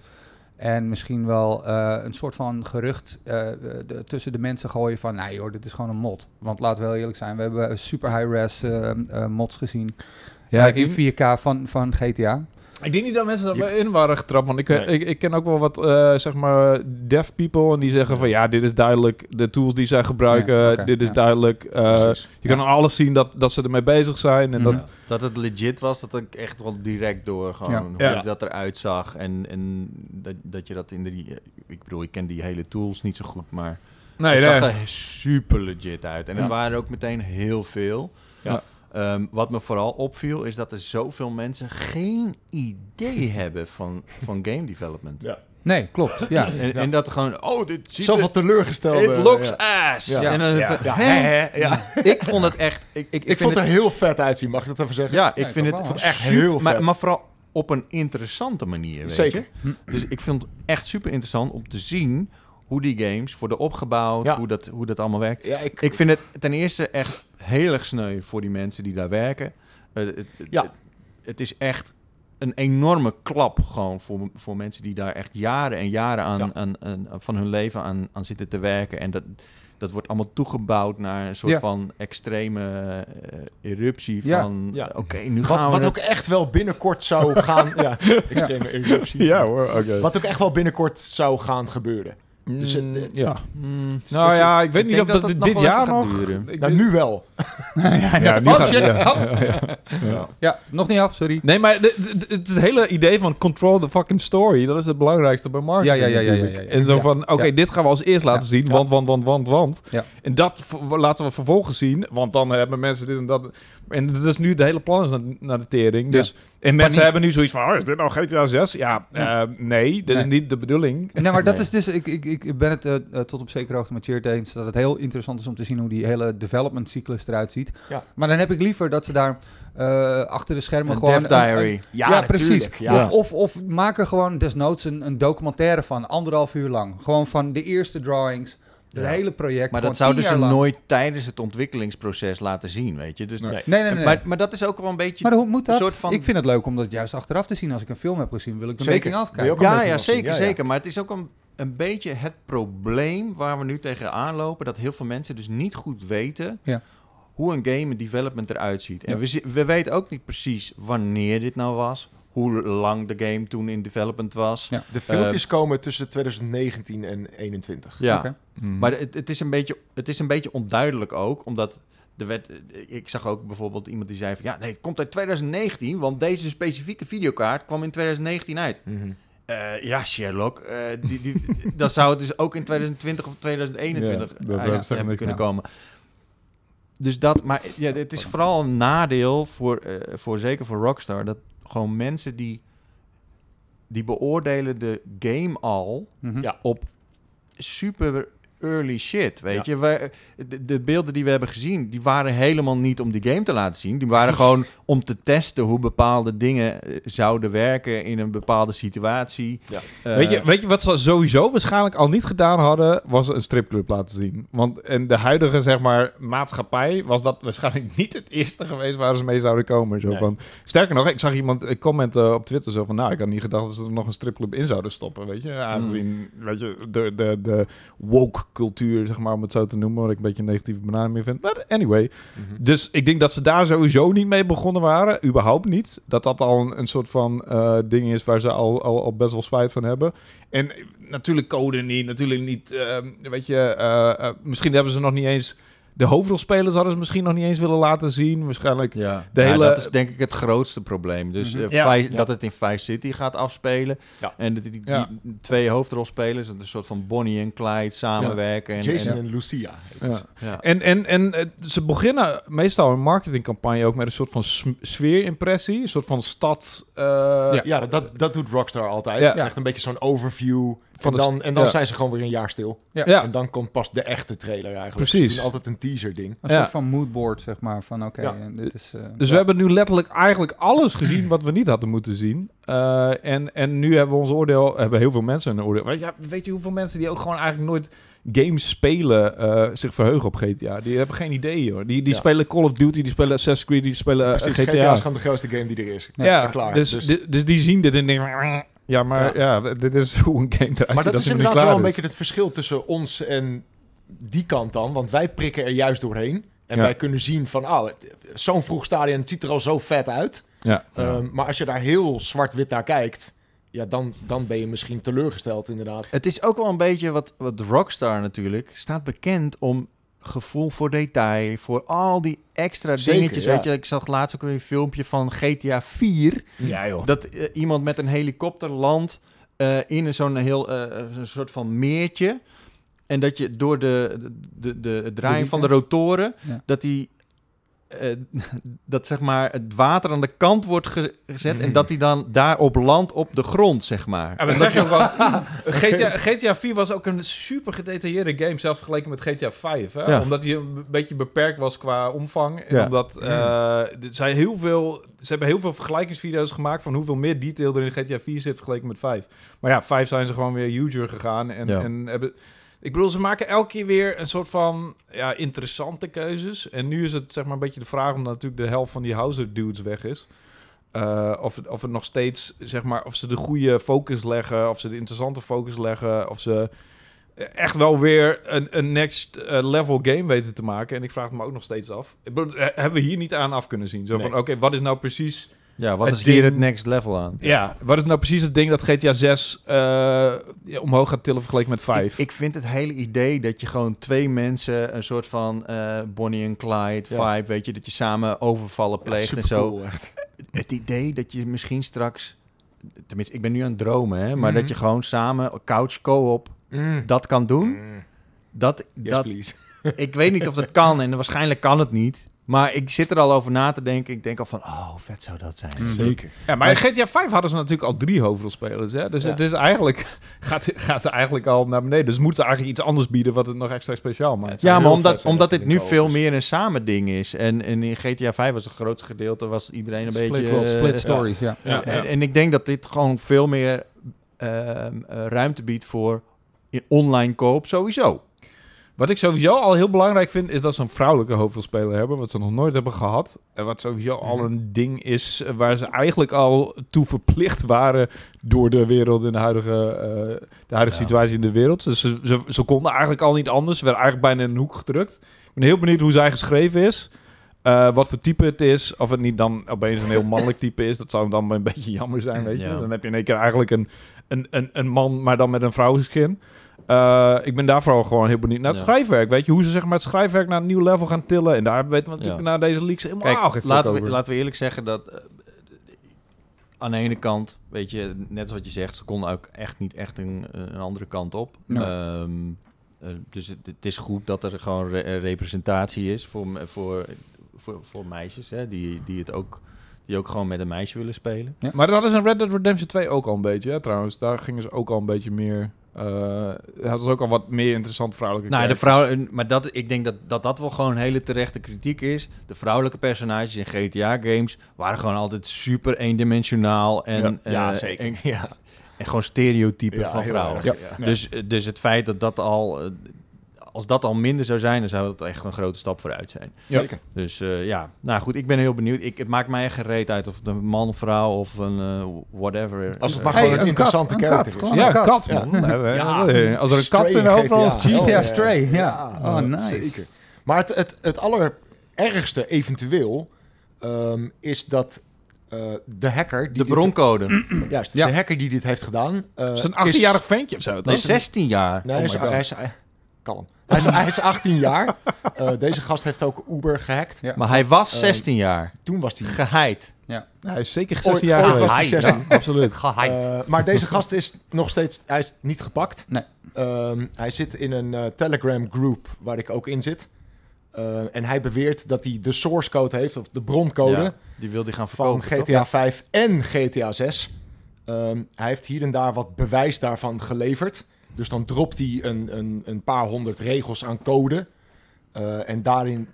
en misschien wel een soort van gerucht de- tussen de mensen gooien van... nee joh, dit is gewoon een mod. Want laten we heel eerlijk zijn, we hebben super high-res mods gezien... Ja, in 4K van, van GTA. ik denk niet dat mensen Je- erin waren getrapt. Want ik, Nee. ik, ik ken ook wel wat, eh, zeg maar, dev people. En die zeggen van, ja, dit is duidelijk. De tools die zij gebruiken, Ja, dit is ja. duidelijk. eh, je kan aan alles zien dat, dat ze ermee bezig zijn. En dat, Dat het legit was, dat ik echt wel direct door gewoon Ja. hoe Ja. dat eruit zag. En, en dat, dat je dat in de... Ik bedoel, ik ken die hele tools niet zo goed, maar nee, het nee. zag er super legit uit. En het Ja. waren er ook meteen heel veel. Ja. Ehm, wat me vooral opviel is dat er zoveel mensen geen idee hebben van, van game development. Ja. Nee, klopt. Ja. En, en dat gewoon, oh, dit ziet Zoveel er... teleurgesteld. It looks ass. Ja. En dan Ja, hè? Ik vond het echt... Ik, ik, Ik, vind vond het er heel vet uitzien, mag ik dat even zeggen? Ja, ik Ja, ik vind het. Echt super- heel Maar, vet. maar vooral op een interessante manier, weet Zeker. je? Dus ik vind het echt super interessant om te zien hoe die games worden opgebouwd, Ja. hoe, dat, hoe dat allemaal werkt. Ja, ik, Ik vind het ten eerste echt heel erg sneu voor die mensen die daar werken. Eh, het, Ja. het, het is echt een enorme klap gewoon voor, voor mensen die daar echt jaren en jaren aan, Ja. aan, aan- van hun leven aan, aan zitten te werken. En dat, dat wordt allemaal toegebouwd naar een soort Ja. van extreme eh, eruptie Ja. van... Ja. Oké, nu gaan wat, we... wat het- ook echt wel binnenkort zou gaan... ja, extreme eruptie. Ja hoor, oké. Wat ook echt wel binnenkort zou gaan gebeuren. Dus het- Mm, het- ja. Hmm, Nou ja, ik weet niet of dat, dit jaar nog... Ik Nou, nu wel. ja, nu Oh, gaat- shit. ja. Oh. Ja. ja, nog niet af, sorry. Nee, maar het hele idee van control the fucking story, dat is het belangrijkste bij marketing Ja, ja, ja, ja. En zo van, oké, dit gaan we als eerst laten zien, want, want, want, want, want. En dat laten we vervolgens zien, want dan hebben mensen dit en dat. En dat is nu, de hele plan is naar, naar de tering. Dus, en mensen hebben nu zoiets van, oh, is dit nou GTA 6? Ja, Ja. eh, nee, dat is niet de bedoeling. Nee, maar dat Nee. is dus, ik, ik, ik ben het eh, eh, tot op zekere hoogte met Cheert eens, dat het heel interessant is om te zien hoe die hele development cyclus eruit ziet. Ja. Maar dan heb ik liever dat ze daar eh, achter de schermen Een gewoon... dev diary. Ja, precies. Of, of, of maak er gewoon desnoods een, een documentaire van, anderhalf uur lang. Gewoon van de eerste drawings, het Ja. hele project. Maar dat zouden ze lang. nooit tijdens het ontwikkelingsproces laten zien, weet je. Dus Nee. Nee. Nee, nee, nee. Maar, maar dat is ook wel een beetje... Maar hoe moet dat? een soort van- Ik vind het leuk om dat juist achteraf te zien. Als ik een film heb gezien, wil ik de Zeker. making of Wil je kijken. ook een ja, ja, zeker, ja, zeker. Maar het is ook een, een beetje het probleem waar we nu tegenaan lopen. Dat heel veel mensen dus niet goed weten Ja. hoe een game development eruit ziet. En Ja. we, we weten ook niet precies wanneer dit nou was. Hoe lang de game toen in development was. Ja. De filmpjes komen tussen 2019 en 21. Ja, Oké. Mm. maar het, het, is een beetje, het is een beetje onduidelijk ook, omdat... De wet, ik zag ook bijvoorbeeld iemand die zei van... Ja, nee, het komt uit 2019, want deze specifieke videokaart kwam in 2019 uit. Eh, ja, Sherlock. eh, die, die, dan zou het dus ook in 2020 of 2021 Ja, dat uit hebben kunnen nou. komen. Dus dat, maar ja, het is vooral een nadeel voor, eh, voor zeker voor Rockstar dat gewoon mensen die die beoordelen de game al Mhm. Ja. op super early shit, weet Ja. je. Wij, de, de beelden die we hebben gezien, die waren helemaal niet om die game te laten zien. Die waren gewoon om te testen hoe bepaalde dingen eh, zouden werken in een bepaalde situatie. Ja. Eh, weet, je, weet je wat ze sowieso waarschijnlijk al niet gedaan hadden? Was een stripclub laten zien. Want in de huidige zeg maar, maatschappij was dat waarschijnlijk niet het eerste geweest waar ze mee zouden komen. Zo Nee. van, sterker nog, ik zag iemand commenten op Twitter zo van... Nou, ik had niet gedacht dat ze er nog een stripclub in zouden stoppen, weet je. Aangezien, weet je, de, de, de woke cultuur, zeg maar, om het zo te noemen. Wat ik een beetje een negatieve benaming vind. Maar anyway, Mhm. dus ik denk dat ze daar sowieso niet mee begonnen waren. Überhaupt niet. Dat dat al een, een soort van eh, ding is waar ze al, al, al best wel spijt van hebben. En eh, natuurlijk code niet. Natuurlijk niet. eh, weet je, eh, misschien hebben ze nog niet eens. De hoofdrolspelers hadden ze misschien nog niet eens willen laten zien. Waarschijnlijk. Ja, De Ja, hele- dat is denk ik het grootste probleem. Dus Mhm. eh, Ja. Vice- Ja. dat het in Vice City gaat afspelen. Ja. En dat die, die Ja. twee hoofdrolspelers, een soort van Bonnie en Clyde, samenwerken. En, Jason en, en Lucia. Ja. ja. En, en, en eh, ze beginnen meestal een marketingcampagne ook met een soort van sfeerimpressie. Een soort van stad. eh, Ja. Ja, dat, dat doet Rockstar altijd. Ja. Echt een beetje zo'n overview. Van en dan, en dan ja. zijn ze gewoon weer een jaar stil. Ja. Ja. En dan komt pas de echte trailer eigenlijk. Precies. Ze doen altijd een teaser ding. Een Ja. soort van moodboard, zeg maar. Van oké, Ja. dit is... eh, Dus we hebben nu letterlijk eigenlijk alles gezien wat we niet hadden moeten zien. Eh, en, en nu hebben we ons oordeel, hebben heel veel mensen een oordeel. Weet je, weet je hoeveel mensen die ook gewoon eigenlijk nooit games spelen, eh, zich verheugen op GTA? Die hebben geen idee hoor. Die, die Ja. spelen Call of Duty, die spelen Assassin's Creed, die spelen Precies, GTA. GTA is gewoon de grootste game die er is. ja, klaar. Dus, Dus- dus die zien dit en denken, "Mm, ja, maar ja. dit is hoe een game eruit Maar dat is inderdaad wel een beetje het verschil tussen ons en die kant dan. Want wij prikken er juist doorheen. En Ja. wij kunnen zien van, oh, zo'n vroeg stadion, het ziet er al zo vet uit. Ja. Ehm, maar als je daar heel zwart-wit naar kijkt, ja, dan, dan ben je misschien teleurgesteld inderdaad. Het is ook wel een beetje wat, wat Rockstar natuurlijk staat bekend om gevoel voor detail, voor al die extra Zeker, dingetjes. ja. Weet je, ik zag laatst ook weer een filmpje van GTA 4. Ja, joh. Dat eh, iemand met een helikopter landt eh, in een zo'n heel eh, een soort van meertje. En dat je door de, de, de, wiep, van de rotoren, Ja. dat die eh, dat zeg maar het water aan de kant wordt ge- gezet en dat hij dan daarop landt op de grond, zeg maar. Ja, maar zeg je ook wat. GTA, GTA 4 was ook een super gedetailleerde game, zelfs vergeleken met GTA 5. Hè? Ja. Omdat hij een beetje beperkt was qua omvang. En Ja. omdat eh, heel veel, ze hebben heel veel vergelijkingsvideo's gemaakt van hoeveel meer detail er in GTA 4 zit vergeleken met 5. Maar ja, 5 zijn ze gewoon weer huger gegaan. En, en hebben. Ik bedoel, ze maken elke keer weer een soort van ja, interessante keuzes. En nu is het zeg maar een beetje de vraag, omdat natuurlijk de helft van die Houser dudes weg is. Eh, of, of het nog steeds, zeg maar, of ze de goede focus leggen, of ze de interessante focus leggen, of ze echt wel weer een, een next eh, level game weten te maken. En ik vraag het me ook nog steeds af. Hebben we hier niet aan af kunnen zien? Zo van, Nee. oké, wat is nou precies... Ja, wat Het is hier het next level aan? Ja, wat is nou precies het ding dat GTA 6 eh, omhoog gaat tillen vergeleken met 5? Ik, ik vind het hele idee dat je gewoon twee mensen een soort van eh, Bonnie en Clyde Ja. vibe, weet je, dat je samen overvallen pleegt en zo. echt. Het idee dat je misschien straks, tenminste, ik ben nu aan het dromen, hè, maar Mhm. dat je gewoon samen couch co-op dat kan doen. Mm. Dat, Yes, dat, please. ik weet niet of dat kan en waarschijnlijk kan het niet. Maar ik zit er al over na te denken. Ik denk al van, oh, vet zou dat zijn. Mhm. Zeker. Ja, maar in GTA 5 hadden ze natuurlijk al drie hoofdrolspelers. Hè? Dus Ja. het is eigenlijk, gaat, gaat ze eigenlijk al naar beneden. Dus moeten ze eigenlijk iets anders bieden wat het nog extra speciaal maakt. Ja, maar omdat, zijn omdat dit nu veel meer een samen ding is. En, en in GTA 5 was het grootste gedeelte, was iedereen een Split, beetje... eh, split ja. stories, ja. Ja, En, en ik denk dat dit gewoon veel meer ehm, eh, ruimte biedt voor in online koop sowieso. Wat ik sowieso al heel belangrijk vind, is dat ze een vrouwelijke hoofdrolspeler hebben. Wat ze nog nooit hebben gehad. En wat sowieso al een ding is eh, waar ze eigenlijk al toe verplicht waren door de wereld in de huidige, eh, de huidige Ja. situatie in de wereld. Dus ze, ze, ze konden eigenlijk al niet anders. Ze werden eigenlijk bijna in een hoek gedrukt. Ik ben heel benieuwd hoe zij geschreven is. Eh, wat voor type het is. Of het niet dan opeens een heel mannelijk type is. Dat zou dan een beetje jammer zijn, weet je. Ja. Dan heb je in één keer eigenlijk een, een, een, een man, maar dan met een vrouwenschin. Eh, ik ben daar vooral gewoon heel benieuwd naar het Ja. schrijfwerk. Weet je, hoe ze zeg maar, het schrijfwerk naar een nieuw level gaan tillen. En daar weten we natuurlijk Ja. na deze leaks helemaal Kijk, geen fuck laten we, laten we eerlijk zeggen dat... eh, aan de ene kant, weet je, net als wat je zegt... ze konden ook echt niet echt een, een andere kant op. Ja. Ehm, eh, dus het, het is goed dat er gewoon re- representatie is voor, voor, voor, voor meisjes... Hè, die, die het ook, die ook gewoon met een meisje willen spelen. Maar dat is in Red Dead Redemption 2 ook al een beetje, hè, trouwens. Daar gingen ze ook al een beetje meer... eh het was ook al wat meer interessant vrouwelijke Nou, de vrouw, maar dat, ik denk dat, dat dat wel gewoon hele terechte kritiek is. De vrouwelijke personages in GTA-games waren gewoon altijd super eendimensionaal en, ja, ja, eh, zeker. en, ja. en gewoon stereotypen Ja, van vrouwen. erg, ja. Dus, dus het feit dat dat al, eh, als dat al minder zou zijn, dan zou dat echt een grote stap vooruit zijn. Zeker. Dus eh, ja, nou goed, ik ben heel benieuwd. Ik, het maakt mij echt gereed uit of het een man, vrouw of een eh, whatever. Als het eh, maar Hey, gewoon een, een interessante kat, een character kat, is. gewoon. Ja, een kat. man. Ja. Ja, Als er een kat in de hoofdrol GTA. is... GTA Oh, Stray, ja. ja. Oh, nice. Zeker. Maar het, het, het allerergste eventueel ehm, is dat eh, de hacker... Die de dit- broncode. juist, Ja. de hacker die dit heeft gedaan... eh, Het is een 18-jarig ventje of zo, Nee, toch? 16 jaar. Nee, Oh hij, is, hij, is, kalm. Hij is, hij is 18 jaar. Eh, deze gast heeft ook Uber gehackt. Ja. Maar hij was Eh, 16 jaar. Toen was hij... Geheid. Hij is zeker Ooit- 16 jaar ooit geweest. was hij Geheid, 16. Ja, absoluut. Gehyped. Eh, maar deze gast is nog steeds... Hij is niet gepakt. Nee. Ehm, hij zit in een eh, Telegram group waar ik ook in zit. Eh, en hij beweert dat hij de source code heeft, of de broncode... Ja, die wilde hij gaan van verkopen. GTA toch? 5 en GTA 6. Ehm, hij heeft hier en daar wat bewijs daarvan geleverd. Dus dan dropt hij een, een, een paar honderd regels aan code. Eh, en daarin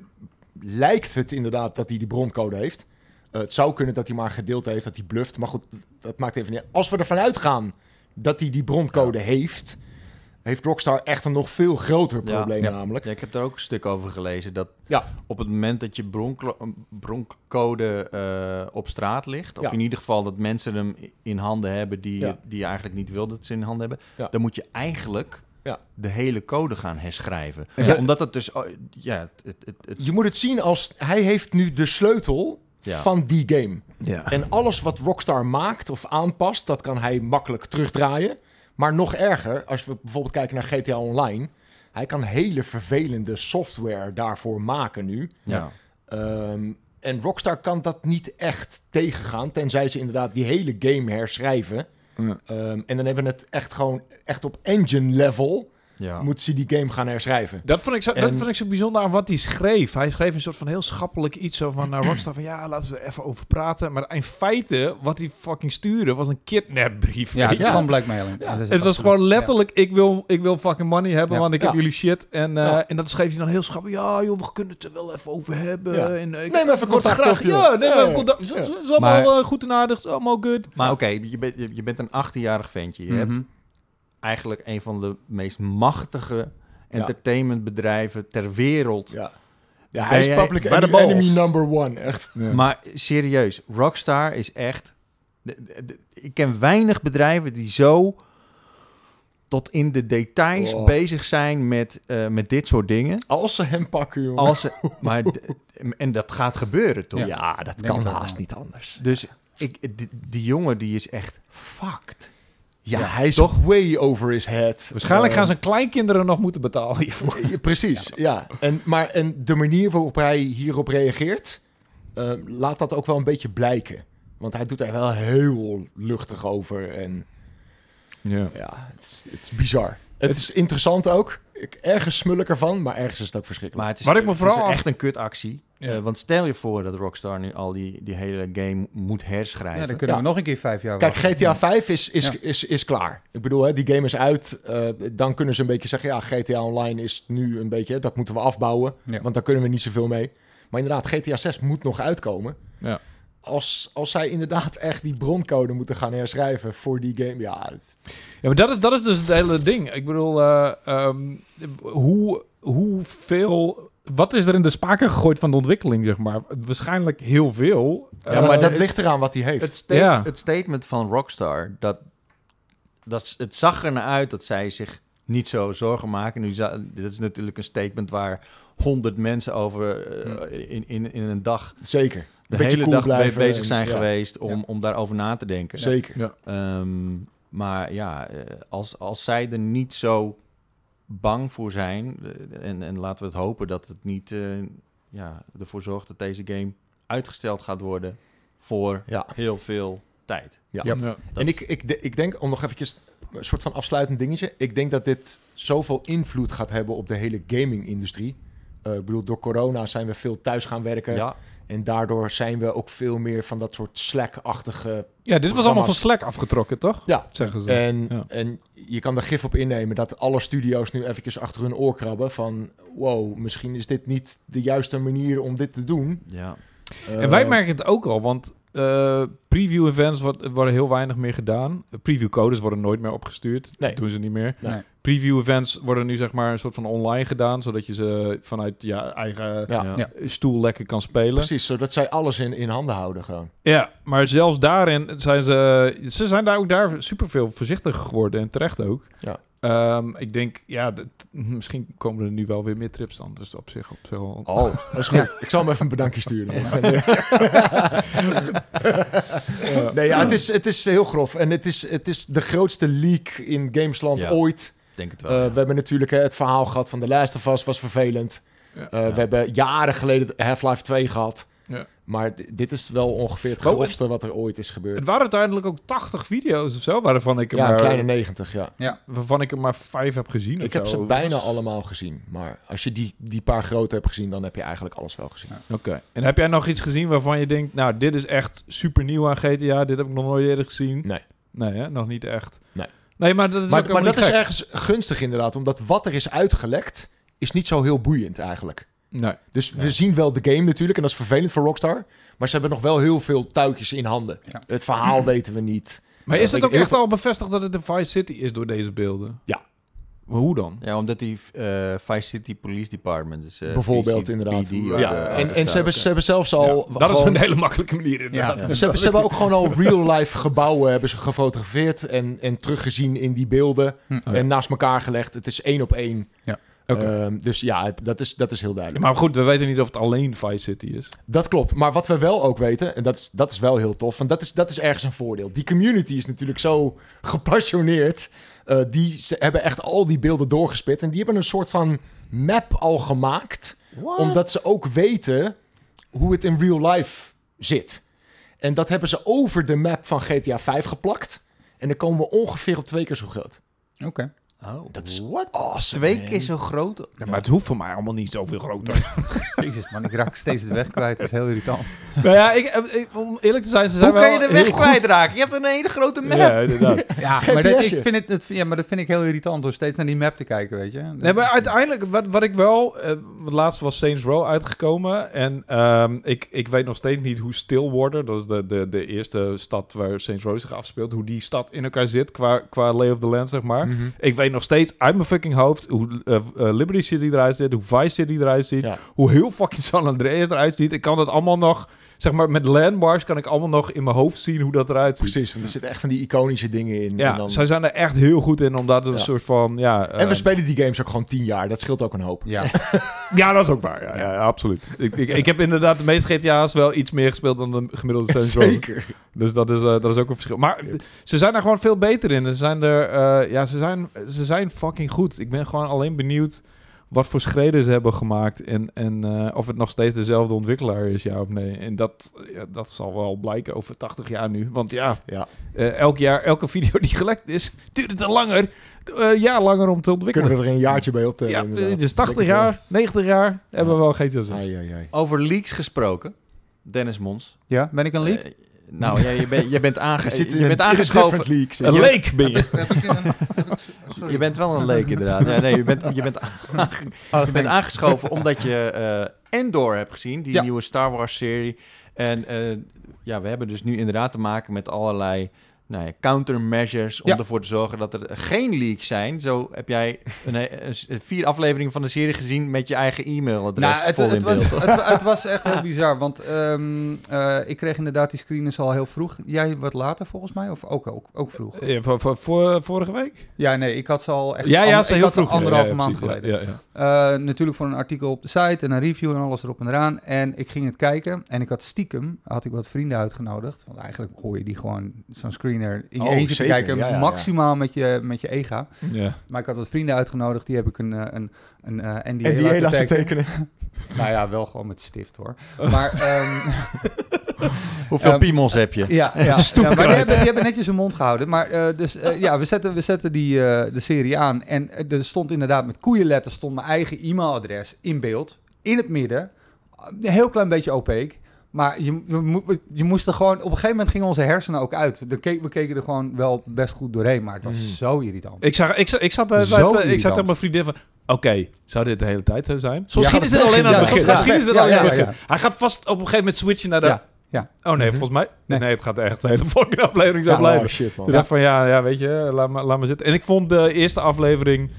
lijkt het inderdaad dat hij die broncode heeft. Eh, het zou kunnen dat hij maar een gedeelte heeft, dat hij bluft. Maar goed, dat maakt even niet. Als we ervan uitgaan dat hij die broncode heeft, heeft Rockstar echt een nog veel groter probleem Ja. namelijk. Ja, ik heb daar ook een stuk over gelezen. Dat Ja. op het moment dat je bronklo- broncode eh, op straat ligt, of Ja. in ieder geval dat mensen hem in handen hebben die, Ja. die je eigenlijk niet wil dat ze in handen hebben, Ja. dan moet je eigenlijk Ja. de hele code gaan herschrijven. Ja. Omdat het dus, oh, ja, het, het, het, het- Je moet het zien als hij heeft nu de sleutel Ja. van die game. Ja. En alles wat Rockstar maakt of aanpast, dat kan hij makkelijk terugdraaien. Maar nog erger, als we bijvoorbeeld kijken naar GTA Online, hij kan hele vervelende software daarvoor maken nu. ja. Ehm, en Rockstar kan dat niet echt tegengaan, tenzij ze inderdaad die hele game herschrijven. Ja. Ehm, en dan hebben we het echt gewoon echt op engine level. Ja. moet ze die game gaan herschrijven. Dat vond, ik zo, dat vond ik zo bijzonder aan wat hij schreef. Hij schreef een soort van heel schappelijk iets zo van naar Rockstar van ja, laten we er even over praten. Maar in feite, wat hij fucking stuurde, was een kidnapbrief. Ja, het weet is gewoon blackmailing. Ja. Dat is Het was gewoon letterlijk, ik, wil, ik wil fucking money hebben, Ja. want ik heb jullie shit. En, eh, en dat schreef hij dan heel schappelijk. Ja, joh, we kunnen het er wel even over hebben. Ja. En, ik- Neem even contact graag-. Ja, neem Ja, even ja. contact. Zo- allemaal Maar- eh, goed en aardig, is allemaal good. Maar oké, je, bent, je, je bent een 18-jarig ventje. Je Ja. hebt Mhm. Eigenlijk een van de meest machtige entertainmentbedrijven ter wereld. Ja, ja hij is public de enemy, balls. number one, echt. Maar serieus, Rockstar is echt... de- de- de- ik ken weinig bedrijven die zo tot in de details Oh. bezig zijn met, eh, met dit soort dingen. Als ze hem pakken, jongen. Als ze, maar, en dat gaat gebeuren, toch? Ja. Ja, dat Denk kan haast niet anders. Dus ik, die, die jongen die is echt fucked. Ja, Ja, hij is toch? way over his head. Waarschijnlijk Eh, gaan zijn kleinkinderen nog moeten betalen hiervoor. Precies, ja. En, maar en de manier waarop hij hierop reageert, eh, laat dat ook wel een beetje blijken. Want hij doet er wel heel luchtig over. En Ja. ja, het is, het is bizar. Het, is interessant ook. Ik, ergens smul ik ervan, maar ergens is het ook verschrikkelijk. Maar het is, Wat ik me het vooral is af- echt een kutactie. Ja. Eh, want stel je voor dat Rockstar nu al die, die hele game moet Ja, herschrijven. dan kunnen Ja. we nog een keer vijf jaar Kijk, wachten. GTA 5 is, is, Ja. is, is klaar. Ik bedoel, hè, die game is uit. eh, dan kunnen ze een beetje zeggen... ja, GTA Online is nu een beetje... dat moeten we afbouwen. Ja. Want daar kunnen we niet zoveel mee. Maar inderdaad, GTA 6 moet nog uitkomen. Ja. Als, als zij inderdaad echt die broncode moeten gaan herschrijven voor die game... ja, Ja, maar dat is, dat is dus het hele ding. Ik bedoel, eh, ehm, hoe, hoeveel... Wat is er in de spaken gegooid van de ontwikkeling, zeg maar? Waarschijnlijk heel veel. ja, Eh, maar dat het- ligt eraan wat hij heeft. Het, sta- Ja. het statement van Rockstar, dat, dat, het zag er naar uit dat zij zich niet zo zorgen maken. Nu, dit is natuurlijk een statement waar honderd mensen over eh, in, in, in een dag, Zeker. De hele cool dag mee blijven bezig zijn ja, geweest om, Ja. om daarover na te denken. Zeker. Ja. Ehm, maar ja, eh, als, als zij er niet zo bang voor zijn, eh, en, en laten we het hopen dat het niet eh, ja, ervoor zorgt dat deze game uitgesteld gaat worden voor Ja. heel veel tijd. Ja. Ja. En ik, ik, ik denk, om nog eventjes een soort van afsluitend dingetje. Ik denk dat dit zoveel invloed gaat hebben op de hele gaming-industrie. Eh, ik bedoel, door corona zijn we veel thuis gaan werken. Ja, En daardoor zijn we ook veel meer van dat soort Slack-achtige... ja, dit was allemaal van. Slack afgetrokken, toch? Ja, Zeggen ze. en, Ja. en je kan er gif op innemen dat alle studio's nu eventjes achter hun oor krabben van... Wow, misschien is dit niet de juiste manier om dit te doen. ja. En wij merken het ook al, want eh, preview events worden heel weinig meer gedaan. Preview codes worden nooit meer opgestuurd. Nee. Dat doen ze niet meer. Nee. Nee. Preview events worden nu zeg maar een soort van online gedaan, zodat je ze vanuit je eigen Ja. Ja. Ja. stoel lekker kan spelen. Precies, zodat zij alles in, in handen houden gewoon. Ja, maar zelfs daarin zijn ze... Ze zijn daar ook daar superveel voorzichtiger geworden en terecht ook. Ja. Ehm, ik denk, ja, dat- misschien komen er nu wel weer meer trips dan. Dus op zich, op zich wel... Oh, dat is goed. Ik zal hem even een bedankje sturen. nee, ja, het, is, het is heel grof. En het is, het is de grootste leak in Gamesland Ja. ooit. Denk het wel. Eh, ja. we hebben natuurlijk hè, het verhaal gehad van The Last of Us, was vervelend. Ja. Eh, Ja. We hebben jaren geleden Half-Life 2 gehad. Ja. Maar dit is wel ongeveer het grofste wat er ooit is gebeurd. Het waren uiteindelijk ook 80 video's of zo, waarvan ik er, ja, een maar, kleine 90, ja. waarvan ik er maar vijf heb gezien. Ik heb zo. ze bijna allemaal gezien. Maar als je die, die paar grote hebt gezien, dan heb je eigenlijk alles wel gezien. Oké. En heb jij nog iets gezien waarvan je denkt, nou, dit is echt super nieuw aan GTA. Dit heb ik nog nooit eerder gezien. Nee. Nee, hè? nog niet echt. Nee. Nee, maar dat is ook Maar, maar helemaal dat niet is gek. ergens gunstig inderdaad, omdat wat er is uitgelekt, is niet zo heel boeiend eigenlijk. Nee. Dus we zien wel de game natuurlijk, en dat is vervelend voor Rockstar. Maar ze hebben nog wel heel veel touwtjes in handen. Ja. Het verhaal weten we niet. Maar is het ook echt al bevestigd dat het de Vice City is door deze beelden? Ja. Maar hoe dan? Ja, omdat die eh Vice City Police Department, dus Bijvoorbeeld VCPD, inderdaad. ja. eh, en en ze, hebben, ze hebben zelfs al... Ja, dat is een hele makkelijke manier inderdaad. Ja. Ze, hebben, ze hebben ook gewoon al real-life gebouwen hebben ze gefotografeerd en, en teruggezien in die beelden. Hm. Oh, ja. En naast elkaar gelegd. Het is één op één. Oké. Ehm, dus ja, dat is, dat is heel duidelijk. Maar goed, we weten niet of het alleen Vice City is. Dat klopt. Maar wat we wel ook weten, en dat is, dat is wel heel tof, en dat is, dat is ergens een voordeel. Die community is natuurlijk zo gepassioneerd. Eh, die ze hebben echt al die beelden doorgespit. En die hebben een soort van map al gemaakt. Omdat ze ook weten hoe het in real life zit. En dat hebben ze over de map van GTA 5 geplakt. En dan komen we ongeveer op twee keer zo groot. Oké. Oh, dat is what? Twee keer zo groot. Ja, maar het hoeft voor mij allemaal niet zoveel groter. Jezus man, ik raak steeds de weg kwijt. Dat is heel irritant. nou ja, ik, eh, ik- om eerlijk te zijn, ze zijn Hoe kan je de weg kwijtraken? Je hebt een hele grote map. Ja, inderdaad. Ja, maar dat, ik vind het, het- ja, maar dat vind ik heel irritant door steeds naar die map te kijken, weet je. Nee, maar uiteindelijk, wat, wat ik wel... eh laatst was Saints Row uitgekomen. En ehm, ik, ik weet nog steeds niet hoe Stillwater... dat is de, de, de eerste stad waar Saints Row zich afspeelt... hoe die stad in elkaar zit qua, qua lay of the land, zeg maar. Mhm. Ik weet nog steeds uit mijn fucking hoofd... hoe eh, eh, Liberty City eruit ziet, hoe Vice City eruit ziet... Ja. hoe heel fucking San Andreas eruit ziet. Ik kan dat allemaal nog... Zeg maar, met landmarks kan ik allemaal nog in mijn hoofd zien hoe dat eruit ziet. Precies, want er zitten echt van die iconische dingen in. Ja, en, dan... zij zijn er echt heel goed in, omdat het een soort van... Ja, en we eh, spelen die games ook gewoon tien jaar. Dat scheelt ook een hoop. Ja, Ja, dat is ook waar. Ja, absoluut. Ik, ik, ik heb inderdaad de meeste GTA's wel iets meer gespeeld dan de gemiddelde Row. Zeker. Dus dat is, eh, dat is ook een verschil. Maar ze zijn er gewoon veel beter in. Ze zijn er, eh, ja, ze zijn, ze zijn fucking goed. Ik ben gewoon alleen benieuwd wat voor schreden ze hebben gemaakt en, en eh, of het nog steeds dezelfde ontwikkelaar is, ja of nee. En dat, ja, dat zal wel blijken over 80 jaar nu. Want ja, Ja. eh, elk jaar, elke video die gelekt is, duurt het langer, eh jaar langer om te ontwikkelen. Kunnen we er een jaartje bij optellen. ja, dus 80 Denk ik wel. jaar, 90 jaar hebben we wel GTA 6. Ai, ai, ai. Over leaks gesproken. Dennis Mons. ja ben ik een leak? Nou, ja, je, bent je bent, aange Je bent aangeschoven. league, Een leek ben je. Je bent wel een leek inderdaad. Ja, nee, je bent, je bent, aange- Oh, je bent aangeschoven omdat je eh, Endor hebt gezien, die Ja. nieuwe Star Wars serie. En eh, ja, we hebben dus nu inderdaad te maken met allerlei nou ja, countermeasures om Ja. ervoor te zorgen dat er geen leaks zijn. Zo heb jij een, een, een- vier afleveringen van de serie gezien met je eigen e-mailadres Nou, het, vol het, in was, beeld. het, het was echt heel bizar, want ehm, eh, ik kreeg inderdaad die screeners al heel vroeg. Jij wat later volgens mij, of ook, ook, ook vroeg? Ja, voor, voor, voor- vorige week? Ja, nee, ik had ze al echt Ja, ja, ze ik heel had ze vroeg. ja, anderhalve ja, maand geleden. Ja, ja, ja. Eh, natuurlijk voor een artikel op de site en een review en alles erop en eraan. En ik ging het kijken en ik had stiekem, had ik wat vrienden uitgenodigd. Want eigenlijk hoor je die gewoon zo'n in je Oh, eentje te kijken. Ja, maximaal met je, met je ega. Ja. Maar ik had wat vrienden uitgenodigd, die heb ik een, eh, een, een eh, NDA, En die laten laten tekenen. Nou ja, wel gewoon met stift hoor. Maar ehm, Hoeveel ehm, piemels heb je? ja, ja, ja, maar die hebben, die hebben netjes hun mond gehouden. Maar eh, dus eh, ja, we zetten, we zetten die, de serie aan. En er stond inderdaad met koeienletters stond mijn eigen e-mailadres in beeld. In het midden. Een heel klein beetje opaque. Maar je, je, je moest er gewoon... Op een gegeven moment gingen onze hersenen ook uit. De we keken er gewoon wel best goed doorheen. Maar het was Mhm. zo irritant. Ik, zag, ik, ik zat, eh, Zo bij het, eh, ik zat tegen mijn vriendin van... Oké, zou dit de hele tijd zo zijn? Soms Ja, schieten ze dat het alleen aan ja, het begin. Misschien is het ja, alleen aan het ja, begin. Hij gaat vast op een gegeven moment switchen naar de... Ja, ja. Oh nee, Mhm. volgens mij... Nee. Nee. het gaat echt de hele volgende aflevering zo Ja, blijven. Oh shit, man. Toen dacht van ja, ja, weet je, laat maar, laat maar zitten. En ik vond de eerste aflevering, eh,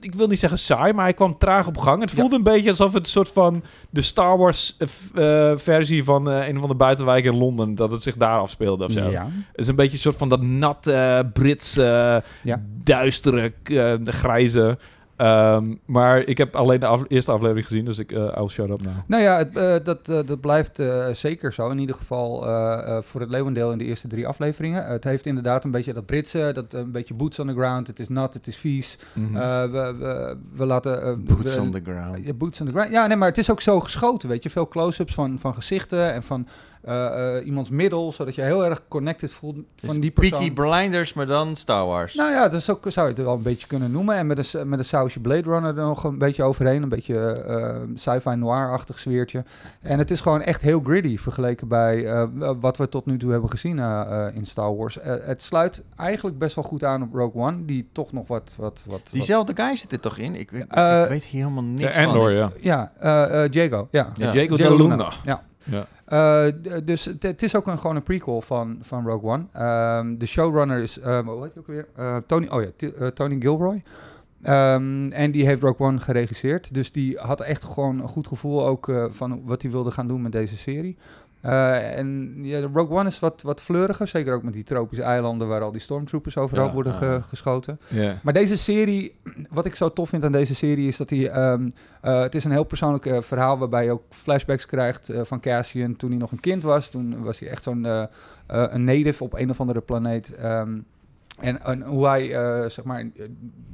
ik wil niet zeggen saai, maar hij kwam traag op gang. Het Ja. voelde een beetje alsof het een soort van de Star Wars eh, eh, versie van eh, een van de buitenwijken in Londen, dat het zich daar afspeelde of zo. Ja. Het is een beetje een soort van dat natte, Britse, Ja. duistere, eh, grijze. Ehm, maar ik heb alleen de af- eerste aflevering gezien, dus ik, eh I'll shut up now. Nou ja, het, eh, dat, eh, dat blijft eh, zeker zo. In ieder geval eh, eh, voor het leeuwendeel in de eerste drie afleveringen. het heeft inderdaad een beetje dat Britse, dat een beetje boots on the ground. Het is nat, het is vies. Mhm. Eh, we, we, we laten... eh, Boots we- on the ground. Ja, boots on the ground. Ja, nee, maar het is ook zo geschoten, weet je. Veel close-ups van, van gezichten en van eh, eh, iemands middel, zodat je heel erg connected voelt van die persoon. Peaky Blinders, maar dan Star Wars. Nou ja, dat is ook, zou je het wel een beetje kunnen noemen. En met een, met een sausje Blade Runner er nog een beetje overheen. Een beetje eh, sci-fi noir-achtig sfeertje. En het is gewoon echt heel gritty vergeleken bij eh, wat we tot nu toe hebben gezien in Star Wars. Het sluit eigenlijk best wel goed aan op Rogue One, die toch nog wat... wat, wat, wat Diezelfde guy zit er toch in? Ik, weet- ik weet hier helemaal niks Endor, van. ja. ja, eh eh Jago. Ja. Ja. Jago de Luna. Ja. Ja. Eh, dus het, is ook een, gewoon een prequel van, van Rogue One. Ehm, de showrunner is, eh, hoe heet hij ook weer? Eh, Tony, oh ja, eh, Tony Gilroy. Ehm, en die heeft Rogue One geregisseerd. Dus die had echt gewoon een goed gevoel ook van wat hij wilde gaan doen met deze serie. Eh, en ja, de Rogue One is wat, wat fleuriger. Zeker ook met die tropische eilanden waar al die stormtroopers overal Ja, worden ge- geschoten. Maar deze serie, wat ik zo tof vind aan deze serie, is dat hij. ehm, eh, het is een heel persoonlijk eh, verhaal waarbij je ook flashbacks krijgt van Cassian toen hij nog een kind was. Toen was hij echt zo'n een native op een of andere planeet. ehm, en, en hoe hij, zeg maar,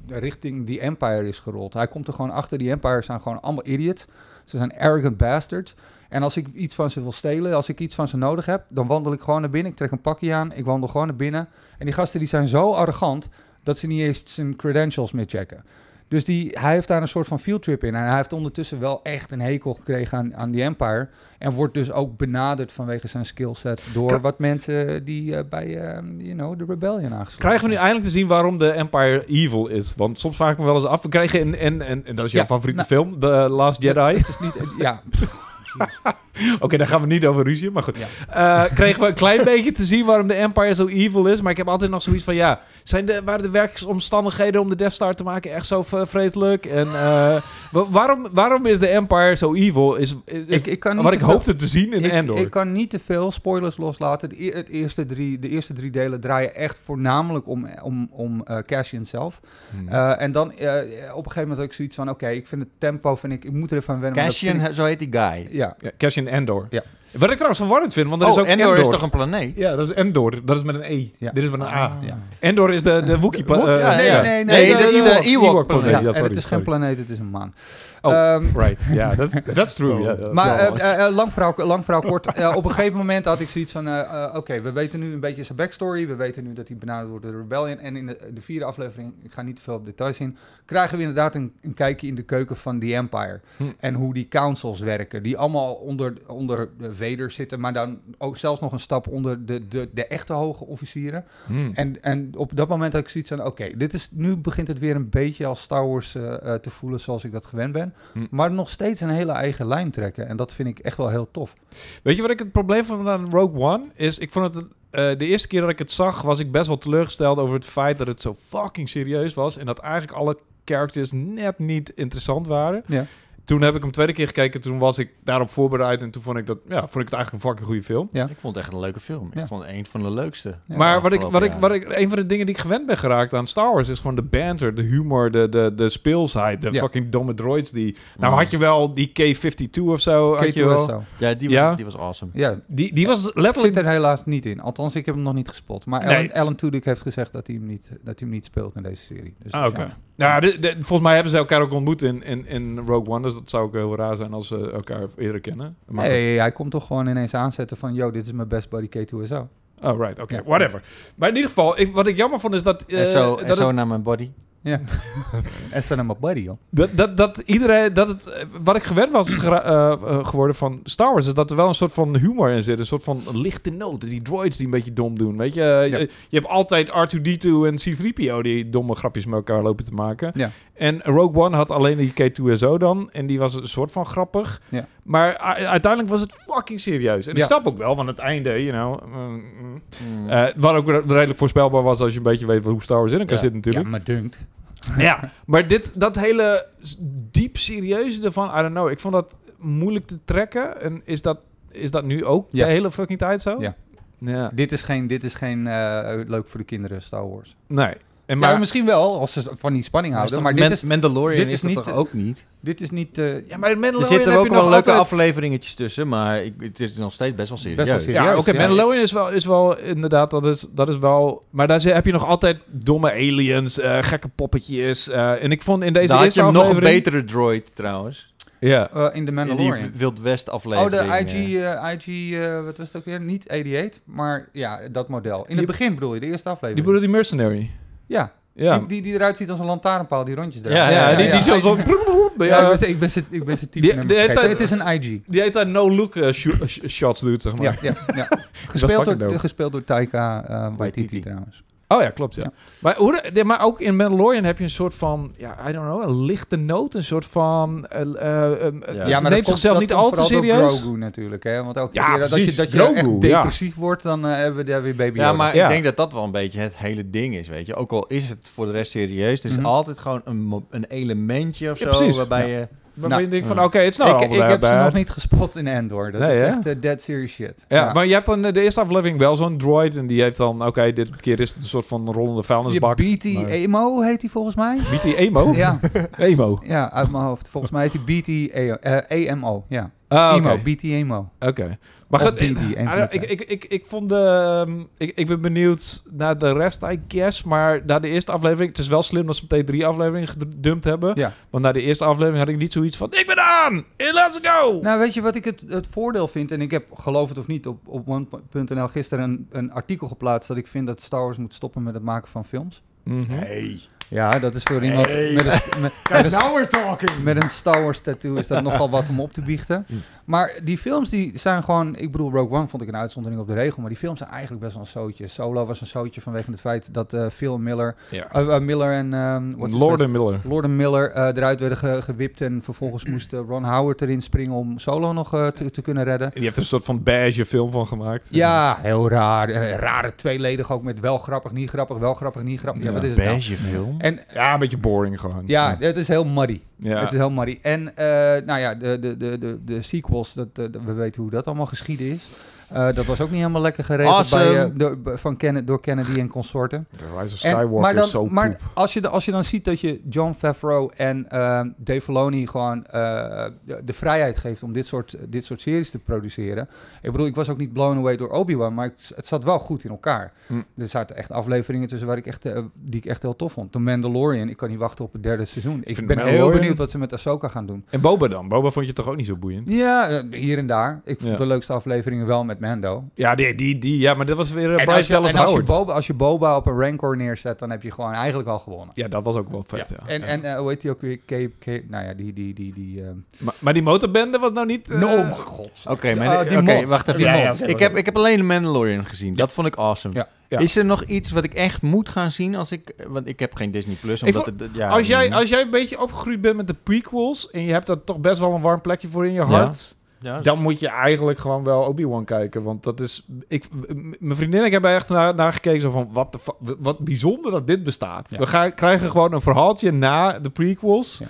richting die Empire is gerold. Hij komt er gewoon achter, die Empire zijn gewoon allemaal idiots. Ze zijn arrogant bastards. En als ik iets van ze wil stelen, als ik iets van ze nodig heb, dan wandel ik gewoon naar binnen. Ik trek een pakje aan, ik wandel gewoon naar binnen. En die gasten die zijn zo arrogant dat ze niet eens zijn credentials meer checken. Dus die, hij heeft daar een soort van fieldtrip in. En hij heeft ondertussen wel echt een hekel gekregen aan, aan die Empire. En wordt dus ook benaderd vanwege zijn skillset door wat mensen die eh, bij, eh, you know, de Rebellion aangesloten Krijgen we nu eindelijk te zien waarom de Empire evil is? Want soms vraag ik me wel eens af. We krijgen in, en, en, en dat is jouw Ja, favoriete nou- film, The Last Jedi. Het is niet... ja, Jeez. Oké, daar gaan we niet over ruzie, maar goed. Ja. Eh, kregen we een klein beetje te zien waarom de Empire zo evil is. Maar ik heb altijd nog zoiets van, ja... Zijn de, waren de werkingsomstandigheden om de Death Star te maken echt zo vreselijk? En eh, wa- waarom, waarom is de Empire zo evil? Is, is, is ik, ik kan niet wat ik veel- hoopte te zien in ik, Endor. ik kan niet te veel spoilers loslaten. De, e- het eerste drie, de eerste drie delen draaien echt voornamelijk om, om, om eh, Cassian zelf. Hmm. Eh, en dan eh, op een gegeven moment had ik zoiets van... Oké, ik vind het tempo, vind ik, ik moet er even aan wennen. Cassian, ik- zo heet die guy. ja, ja, Cassian Endor. Ja. Wat ik trouwens verwarrend vind, want er is Oh, ook Endor, Endor. is toch een planeet? Ja, dat is Endor. Dat is met een E. Ja. Dit is met een A. ja. Endor is de, de Wookiee... Wook- eh, ja, nee, nee, nee, Nee, nee, dat is de de Ewok- Ewok Ewok planeet. Ja, Ja, en het is sorry. geen planeet, het is een maan. Oh, Ehm, Right, ja, true. Dat is Maar eh, eh, eh, lang, verhaal, lang verhaal kort. Op een gegeven moment had ik zoiets van... Oké, we weten nu een beetje zijn backstory. We weten nu dat hij benaderd wordt door de Rebellion. En in de, de vierde aflevering, ik ga niet te veel op details in... krijgen we inderdaad een, een kijkje in de keuken van The Empire. Hm. En hoe die councils werken. Die allemaal onder, onder de Vader zitten. Maar dan ook zelfs nog een stap onder de, de, de echte hoge officieren. Hmm. En, en op dat moment had ik zoiets van... Oké, dit is nu begint het weer een beetje als Star Wars te voelen zoals ik dat gewend ben. Hm. Maar nog steeds een hele eigen lijn trekken. En dat vind ik echt wel heel tof. Weet je wat ik het probleem vond aan Rogue One? Is, ik vond het... eh, de eerste keer dat ik het zag, was ik best wel teleurgesteld over het feit dat het zo fucking serieus was. En dat eigenlijk alle characters net niet interessant waren. Ja. Toen heb ik hem tweede keer gekeken, toen was ik daarop voorbereid. En toen vond ik, dat, ja, vond ik het eigenlijk een fucking goede film. Ja. Ik vond het echt een leuke film. Ja. Ik vond het een van de leukste. Ja. maar wat ik, wat, ik, wat ik, een van de dingen die ik gewend ben geraakt aan Star Wars is gewoon de banter, de humor, de, de, de speelsheid, de Ja. fucking domme droids die... Nou Mm. had je wel die K-52 of zo, had je wel. K2SO. Ja, die was, Ja? Die was awesome. Ja, Die, die was zit letterlijk... er helaas niet in. Althans, ik heb hem nog niet gespot. Maar Nee. Alan, Alan Tudyk heeft gezegd dat hij hem niet, dat hij hem niet speelt in deze serie. Dus Ah, oké. Jammer. Ja, de- de- volgens mij hebben ze elkaar ook ontmoet in, in, in Rogue One. Dus dat zou ook heel raar zijn als ze elkaar eerder kennen. Maar. Nee, hij komt toch gewoon ineens aanzetten van... Yo, dit is mijn best buddy K2SO. Oh, right. Oké, Ja. whatever. Maar in ieder geval, ik, wat ik jammer vond is dat... eh, en zo, dat en zo het- naar mijn body. Ja. en zijn mijn buddy, joh. Dat, dat, dat iedereen, dat het, wat ik gewend was eh, eh, geworden van Star Wars, is dat er wel een soort van humor in zit. Een soort van lichte noten. Die droids die een beetje dom doen. Weet je, Ja. je, je hebt altijd R2D2 en C3PO die domme grapjes met elkaar lopen te maken. Ja. En Rogue One had alleen die K2SO dan. En die was een soort van grappig. Ja. Maar uiteindelijk was het fucking serieus. En ik snap ook wel van het einde, you know. mm, mm. Mm. Eh, wat ook redelijk voorspelbaar was als je een beetje weet hoe Star Wars in elkaar Ja. zit natuurlijk. Ja, maar dunkt. Ja, maar dit, dat hele diep serieuze ervan, I don't know. Ik vond dat moeilijk te trekken. En is dat, is dat nu ook Ja. de hele fucking tijd zo? Ja. Ja. Dit is geen, dit is geen eh, leuk voor de kinderen Star Wars. Nee. En Maar misschien wel, als ze van die spanning houden. Maar dit is, Mandalorian dit is, niet, toch eh, ook niet? dit is niet... eh, ja, maar Er Mandalorian zitten heb ook je wel nog leuke afleveringetjes tussen, maar ik, het is nog steeds best wel serieus. Best wel serieus. Ja, oké, Ja. Mandalorian is wel, is wel inderdaad, dat is, dat is wel... Maar daar heb je nog altijd domme aliens, eh, gekke poppetjes. eh, en ik vond in deze Daar had je een nog aflevering... betere droid trouwens. Ja. in de In die Mandalorian. Wild West Oh, aflevering. de IG, IG wat was het ook weer? Niet 88, maar ja, dat model. In Die- het begin bedoel je, de eerste Die aflevering. bedoelde die mercenary. Ja, Ja. Die, die, die eruit ziet als een lantaarnpaal, die rondjes Ja, eruit. ja, Ja, die, die zo zo... Ja, Ja, ik ben ik ben ze ik ben type Die- Het is een IG. Die heet daar no-look eh, sh- shots doet, zeg maar. Ja, ja, ja. Gespeeld, door, gespeeld door Taika uh, Waititi Waititi. trouwens. Oh ja, klopt, ja. Ja. Maar, hoe de- de- maar ook in Mandalorian heb je een soort van, ja, I don't know, een lichte noot, een soort van, eh, eh, eh, Ja. Ja, maar neemt zichzelf niet al te serieus. Grogu natuurlijk, hè? Want elke Ja, keer dat je, dat je Grogu, echt ja. depressief wordt, dan hebben we daar weer Baby Ja, Yoda. maar Ja. ik denk dat dat wel een beetje het hele ding is, weet je. Ook al is het voor de rest serieus, er is Mhm. altijd gewoon een, een elementje of zo, waarbij Ja. je... Waarvan Nou, je denkt van, oké, het is nou ik, allemaal ik heb ze nog niet gespot in Endor. Dat Nee, is echt eh, dead serious shit. Ja, maar je hebt dan eh, de eerste aflevering wel zo'n droid en die heeft dan, oké, dit keer is het een soort van rollende Je vuilnisbak. BT maar- Emo heet hij volgens mij. BT Emo? ja, Emo. ja, uit mijn hoofd. Volgens mij heet hij BT EO, eh, EMO. Ja, Ah, oké. Emo, BT Emo. Oké. Maar van I de don't- ik, ik, ik, ik vond de... ehm, ik, ik ben benieuwd naar de rest, I guess. Maar na de eerste aflevering... Het is wel slim dat ze meteen drie afleveringen gedumpt hebben. Ja. Want na de eerste aflevering had ik niet zoiets van... Ik ben aan! Let's go! Nou, weet je wat ik het, het voordeel vind? En ik heb, geloof het of niet, op, op one.nl gisteren een, een artikel geplaatst... dat ik vind dat Star Wars moet stoppen met het maken van films. Mhm. Nee. Ja, dat is voor iemand Hey. met, een, met, met, een, now we're talking. met een Star Wars tattoo is dat nogal wat om op te biechten. Maar die films die zijn gewoon... Ik bedoel, Rogue One vond ik een uitzondering op de regel. Maar die films zijn eigenlijk best wel een zootje. Solo was een zootje vanwege het feit dat eh Phil Miller... Ja. eh, eh, Miller en... ehm wat is Lord Miller. Lord Miller eh, eruit werden ge- gewipt. En vervolgens moest Ron Howard erin springen om Solo nog eh, te, te kunnen redden. En die heeft er een soort van beige film van gemaakt. Ja, heel raar. Rare tweeledig ook met wel grappig, niet grappig, wel grappig, niet grappig. Ja, Ja, wat is het nou? Beige film. En Ja, een beetje boring gewoon. ja, het is heel muddy. Ja. Het is heel muddy. En eh, nou ja, de, de, de, de, de sequels, dat, we weten hoe dat allemaal geschieden is. Eh, dat was ook niet helemaal lekker geregeld Awesome. bij, eh, door, van Ken, door Kennedy en consorten. Rise of En- Skywalker maar dan, is zo maar poep. als, je, de- als je dan ziet dat je John Favreau en ehm, Dave Filoni gewoon eh, de, de vrijheid geeft om dit soort, dit soort series te produceren. Ik bedoel, ik was ook niet blown away door Obi-Wan, maar het, het zat wel goed in elkaar. Hm. Er zaten echt afleveringen tussen waar ik echt, die ik echt heel tof vond. The Mandalorian, ik kan niet wachten op het derde seizoen. Ik vind ben heel benieuwd wat ze met Ahsoka gaan doen. En Boba dan? Boba vond je toch ook niet zo boeiend? Ja, hier en daar. Ik vond Ja. de leukste afleveringen wel met Mando. Ja, die, die, die, ja maar dat was weer uh, En Bryce als, je, Dallas en als, je Howard. Boba, als je Boba op een Rancor neerzet, dan heb je gewoon eigenlijk al gewonnen. Ja, dat was ook wel vet, ja. En, Ja. en eh, hoe heet die ook weer? Cape, Cape, nou ja, die, die, die, die... ehm, maar, maar die motorbende was nou niet... eh, no, mijn god. Oké, maar Ah, die mods. wacht even. Ja, ik, heb, ik heb alleen de Mandalorian gezien. Dat vond ik awesome. Ja. Ja. Is er nog iets wat ik echt moet gaan zien als ik... Want ik heb geen Disney Plus, omdat het... Ja, als, jij, als jij een beetje opgegroeid bent met de prequels... en je hebt daar toch best wel een warm plekje voor in je hart... ja, dan moet je eigenlijk gewoon wel Obi-Wan kijken. Want dat is... Ik, mijn vriendin en ik hebben echt naar, naar gekeken... Zo van, wat, de wat bijzonder dat dit bestaat. Ja. We gaan, krijgen gewoon een verhaaltje na de prequels... Ja.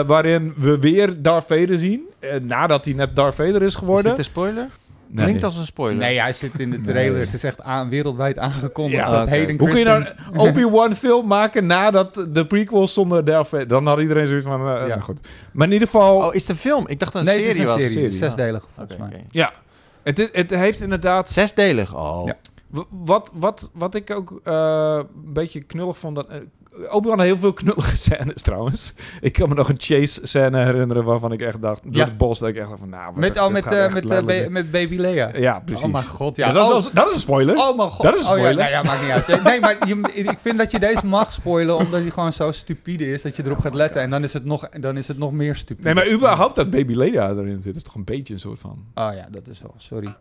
eh, waarin we weer Darth Vader zien. eh, nadat hij net Darth Vader is Is geworden. dit een spoiler? Nee. Klinkt als een spoiler. Nee, hij zit in de trailer. Nee. Het is echt aan, wereldwijd aangekondigd Ja, dat. Hayden Hoe kun je nou een Obi-Wan film maken nadat de prequels zonder Darth Vader... Dan had iedereen zoiets van... eh, Ja. nou goed. Maar in ieder geval... Oh, is het een film? Ik dacht dat Nee, een het is serie een was. serie. serie, Zesdelig, volgens mij. oké. Ja, het, is, het heeft inderdaad... Zesdelig? Oh. Ja. Wat, wat, wat ik ook eh, een beetje knullig vond... Dat, eh, Obi-Wan had heel veel knullige scènes trouwens. Ik kan me nog een chase scène herinneren waarvan ik echt dacht... Door Ja. het bos dat ik echt dacht van... Nou, Met, oh, met, eh, met, eh, met baby Lea. Ja, precies. Oh mijn god, ja. Ja, dat, oh, was, dat is een spoiler. oh mijn god. Dat is een Oh, ja, spoiler. nou ja, maakt niet uit. Nee, maar je, ik vind dat je deze mag spoilen omdat hij gewoon zo stupide is dat je erop gaat letten. En dan is het nog, dan is het nog meer stupide. Nee, maar überhaupt dat Baby Leda erin zit... is toch een beetje een soort van... Oh ja, dat is wel, sorry.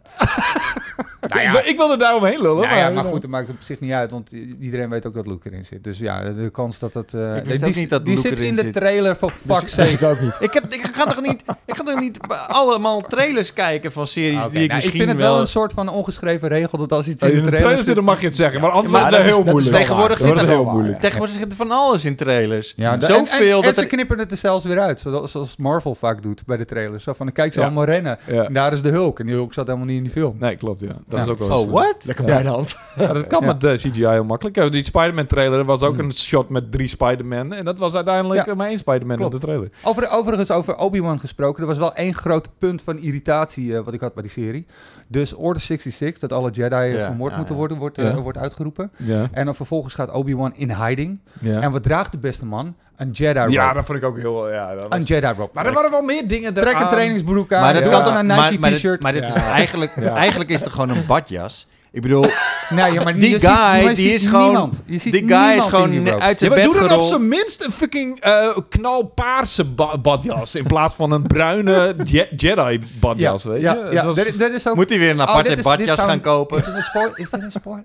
Nou ja. ik, wilde daar omheen lullen. Nou ja, maar goed, het maakt op zich niet uit, want iedereen weet ook dat Luke erin zit. Dus ja, de kans dat dat... eh, Ik wist die, ook niet dat die zit in de trailer, for fuck's Dus sake. ik ook niet. Ik, heb, ik, ga toch niet, ik ga toch niet allemaal trailers kijken van series Ah, die ik Nou, ik vind het wel een soort van ongeschreven regel dat als iets in de in de trailer trailer zit, dan mag je het zeggen. Maar anders maar wordt het dat heel is- dat is moeilijk. tegenwoordig zit er- heel moeilijk. Tegenwoordig zit er van alles in trailers. Ja, en, Zoveel en dat ze er... knippen het er zelfs weer uit, zoals, Marvel vaak doet bij de trailers. Zo van, dan kijk ze allemaal rennen. En daar is de Hulk. En die Hulk zat helemaal niet in die film. Nee, klopt, ja. Dat is ook wel Oh, eh, what? Lekker bij de hand. Dat kan met de CGI heel makkelijk. Die Spider-Man trailer was ook een shot met drie Spider-Man. En dat was uiteindelijk Ja. eh, maar één Spider-Man in de trailer. Over, overigens, over Obi-Wan gesproken. Er was wel één groot punt van irritatie eh, wat ik had bij die serie. Dus Order 66, dat alle Jedi Ja, vermoord ja, moeten ja. worden, wordt, eh, wordt uitgeroepen. Ja. En dan vervolgens gaat Obi-Wan in hiding. Ja, En wat draagt de beste man? Een Jedi robe. ja dat vond ik ook heel... Ja, dat Een was... Jedi robe. Maar er waren wel meer dingen Trek een trainingsbroek aan. Maar dat kan toch een Nike maar, dit- t-shirt. maar dit is eigenlijk, Ja. eigenlijk is het gewoon een badjas. Ik bedoel, Nee, ja, maar die ziet- guy, die is gewoon- niemand. Je ziet die guy is gewoon die uit Ja, zijn maar bed doe dan op zijn minst een fucking eh knalpaarse ba- badjas. In plaats van een bruine Je- Jedi badjas, weet je? Ja, ja. was- Er, er is ook... Moet hij weer een Oh, aparte badjas zou gaan een- kopen? Is dit een spoiler? Is dit een spoiler?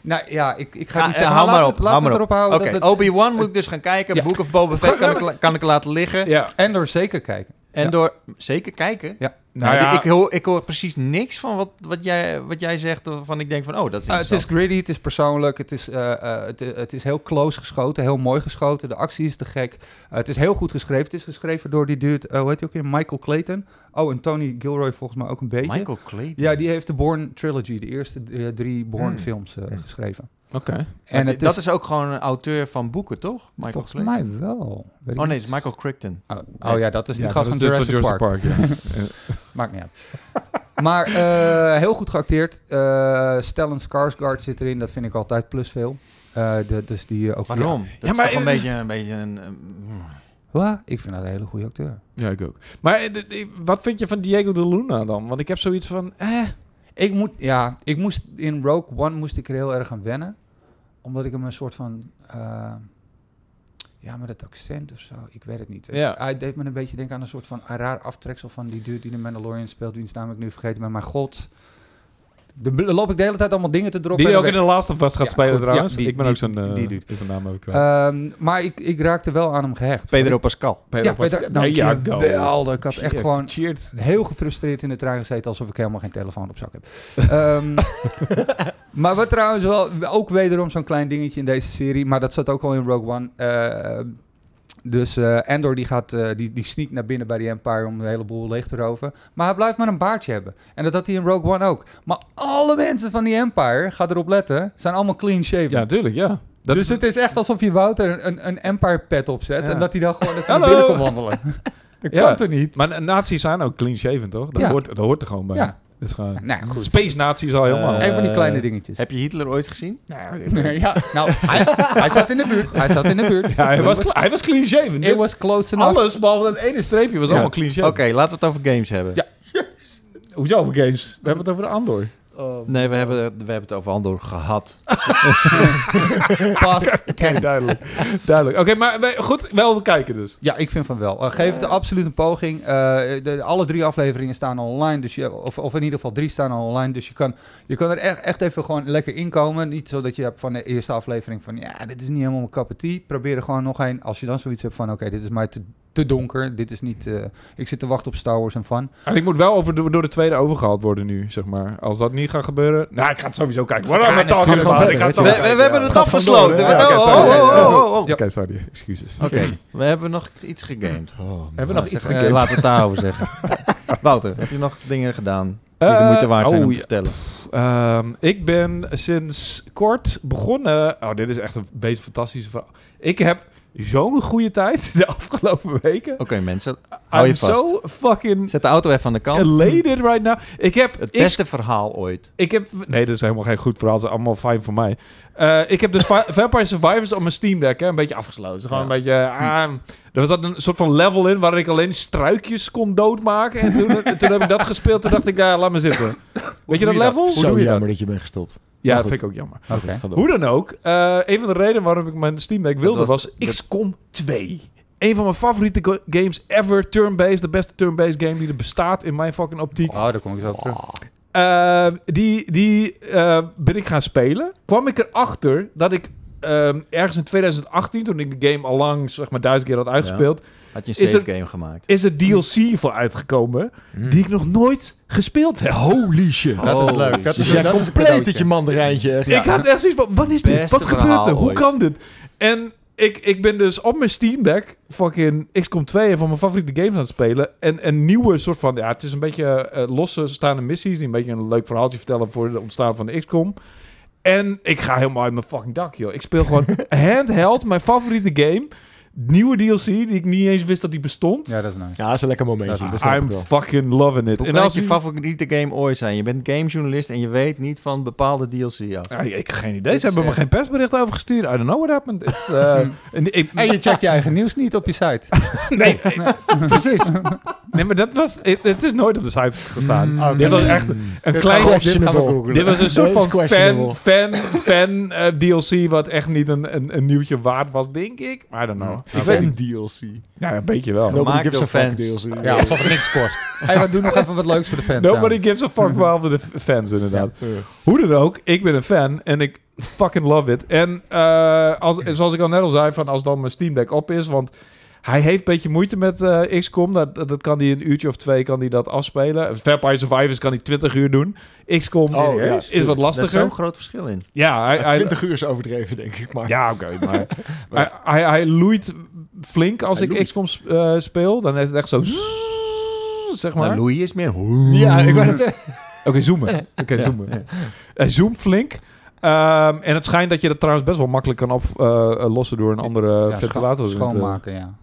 Nou ja, ik, ik ga Ga- niet eh, zeggen. hou maar op, laten we erop houden. Oké, dat het- Obi-Wan moet ik dus gaan kijken. Ja. Book of Boba Fett kan ik, kan ik laten liggen. ja. En door zeker kijken. En Ja. door zeker kijken. Ja. Nou Nou, ja. ik, hoor, ik hoor precies niks van wat, wat, jij, wat jij zegt. Waarvan ik denk van, oh, dat is Eh, het is gritty, het is persoonlijk, het is, eh, eh, het, het is heel close geschoten, heel mooi geschoten. De actie is te gek. Eh, het is heel goed geschreven. Het is geschreven door die dude, eh, hoe heet hij ook weer? Michael Clayton. Oh, en Tony Gilroy volgens mij ook een beetje. Michael Clayton. Ja, die heeft de Bourne Trilogy, de eerste eh, drie Bourne Hmm. films eh, geschreven. Oké. En het dat is, is ook gewoon een auteur van boeken, toch? Michael volgens Clayton. mij wel. Weet Oh nee, het is Michael Crichton. Oh, oh ja, dat is die Ja, gast van Jurassic, Park. ja. Maakt niet uit. maar eh, heel goed geacteerd. Eh Stellan Skarsgård zit erin. Dat vind ik altijd plus veel. Eh, de, dus die ook Waarom? Dat Ja, is maar- toch een beetje een... Beetje een, een- Ja, ik vind dat een hele goede acteur. ja, ik ook. Maar de- de- wat vind je van Diego de Luna dan? Want ik heb zoiets van... Eh, Ik moet, ja, ik moest in Rogue One moest ik er heel erg aan wennen. omdat ik hem een soort van... eh, ja, met het accent of zo. Ik weet het niet. Ja. Hij deed me een beetje denken aan een soort van raar aftreksel van die dude die de Mandalorian speelt. Wiens naam ik nu vergeten ben. Maar god... De, dan loop ik de hele tijd allemaal dingen te droppen. Die ook in de Last of Us gaat Ja, spelen goed. trouwens. Ja, die- ik ben die- ook zo'n... eh, die dude. Is de naam ook wel. Ehm, maar ik, ik raakte wel aan hem gehecht. Pedro Pascal. Ja, Peter, Nee, ja, dankjewel. Ik had echt gewoon heel gefrustreerd in de trein gezeten, alsof ik helemaal geen telefoon op zak heb. Ehm, maar wat trouwens wel, ook wederom zo'n klein dingetje in deze serie, maar dat zat ook al in Rogue One. Eh, dus eh Andor die gaat, eh, die, die sneakt naar binnen bij die Empire om een heleboel leeg te roven. Maar hij blijft maar een baardje hebben. En dat had hij in Rogue One ook. Maar alle mensen van die Empire, ga erop letten, zijn allemaal clean shaven. Ja, tuurlijk, ja. Dat dus is, het is echt alsof je Wouter een, een, een Empire pet opzet Ja. en dat hij dan gewoon even naar binnen kan wandelen. dat Ja. kan toch niet? maar nazi's zijn ook clean shaven, toch? Dat, Ja. hoort, dat hoort er gewoon bij. Ja. Dat is gewoon... Nou ja, goed. Space nazi's al helemaal. Een van die kleine dingetjes. Heb je Hitler ooit gezien? Nee, ja, nou, hij, hij zat in de buurt. Hij zat in de buurt. ja, hij, was, hij was clean shaven. it was close enough. Alles, behalve dat ene streepje, was Ja. allemaal clean shaven. Oké, laten we het over games hebben. Ja. Hoezo over games? We hebben het over de Andor. Nee, we hebben, we hebben het over Andor gehad. Past tense. duidelijk. duidelijk. Oké, maar goed, wel kijken dus. Ja, ik vind van wel. Uh, geef het absoluut een poging. Uh, de, alle drie afleveringen staan al online. Dus je, of, of in ieder geval drie staan al online. Dus je kan, je kan er echt, echt even gewoon lekker inkomen. Niet zo dat je hebt van de eerste aflevering van... Ja, dit is niet helemaal mijn cup of tea. Probeer er gewoon nog een. Als je dan zoiets hebt van... Oké, dit is mij te, te donker. Dit is niet... uh, ik zit te wachten op Star Wars en fun. En ik moet wel over de, door de tweede overgehaald worden nu, zeg maar. Als dat niet gaat gebeuren... Nou, ik ga het sowieso kijken. Talking We, hebben het afgesloten. oh, oké, oh, sorry. oh, oh, oh, oh. Excuses. Oké, we hebben nog iets gegamed. Oh, Hebben we nog iets Zeg, eh, gegamed? laten we het daarover zeggen. Wouter, heb je nog dingen gedaan die de Eh, moeite waard zijn oh, om te ja. vertellen? Ehm, ik ben sinds kort begonnen... Oh, dit is echt een beetje fantastische verhaal. Ik heb zo'n goede tijd de afgelopen weken. Oké, mensen, hou je I'm vast. so fucking Zet de auto even aan de kant. elated right now. Ik heb... Het beste verhaal ooit. Ik heb... Nee, dat is helemaal geen goed verhaal. Dat is allemaal fijn voor mij. Eh, ik heb dus Va- Vampire Survivors op mijn Steam Deck hè, een beetje afgesloten. Gewoon Ja. een beetje... ah, er zat een soort van level in waar ik alleen struikjes kon doodmaken. En toen, toen heb ik dat gespeeld. Toen dacht ik, ja, laat me zitten. Weet je dat level? Zo doe je dat? jammer dat je bent gestopt. Ja, dat vind ik ook jammer. Hoe dan ook, eh, een van de redenen waarom ik mijn Steam Deck wilde was XCOM 2. Een van mijn favoriete games ever, turn-based. De beste turn-based game die er bestaat in mijn fucking optiek. Oh, daar kom ik zo op terug. Eh, die die eh, ben ik gaan spelen. Kwam ik erachter dat ik ehm, ergens in 2018, toen ik de game al lang zeg maar duizend keer had uitgespeeld, Had je een save game gemaakt? is er DLC voor uitgekomen die ik nog nooit gespeeld heb. Holy shit. Dat is leuk. Dat Dus is, dat is een compleet dat je mandarijntje. echt. Ik had echt zoiets van, wat is dit? Beste Wat gebeurt er? Hoe ooit. kan dit? En ik, ik ben dus op mijn Steam Deck fucking XCOM 2 een van mijn favoriete games aan het spelen. En een nieuwe soort van, ja, het is een beetje eh, losse staande missies die een beetje een leuk verhaaltje vertellen voor het ontstaan van de XCOM. En ik ga helemaal uit mijn fucking dak, joh. Ik speel gewoon handheld, mijn favoriete game. Nieuwe DLC die ik niet eens wist dat die bestond. Ja, dat is nice. Ja, dat is een lekker momentje. Dat Dat I'm fucking loving it. Hoe En kan als je favoriete game ooit zijn? Je bent gamejournalist en je weet niet van bepaalde DLC af. Ja, ik heb geen idee. Dit Ze hebben me geen persbericht over gestuurd. I don't know what happened. It's, uh, en ik, En je checkt je eigen nieuws niet op je site. nee, precies. Nee, maar dat was... Het, het is nooit op de site gestaan. Mm. Dit was echt een klein... dit. Dit was een soort van fan, fan, fan eh, DLC... wat echt niet een, een, een nieuwtje waard was, denk ik. I don't know. Fan niet. DLC. Ja, een beetje wel. Nobody Gemaakt gives a fuck fans. DLC. Ja, alsof het niks kost. Hey, maar doe nog even wat leuks voor de fans. Nobody gives a fuck behalve de fans, inderdaad. Ja. Hoe dan ook, ik ben een fan en ik fucking love it. En eh, als, zoals ik al net al zei, van als dan mijn Steam Deck op is, want hij heeft een beetje moeite met eh, XCOM. Dat, dat dat kan hij een uurtje of twee kan hij dat afspelen. Vampire Survivors kan hij 20 uur doen. XCOM Oh, ja. is wat Daar is lastiger. zo'n groot verschil in. Ja, hij, Ja, hij, 20 uur is overdreven, denk ik. Maar ja oké, maar hij, hij, hij loeit flink als Hij ik loeit. XCOM eh, speel. Dan is het echt zo... Zeg maar. Maar Louis is meer... ja, ik wou het zeggen. Oké, zoomen. Oké, zoomen. Hij zoomt flink. Ehm, en het schijnt dat je dat trouwens best wel makkelijk kan aflossen door een andere Ja, ventilator. te- Schoonmaken, ja.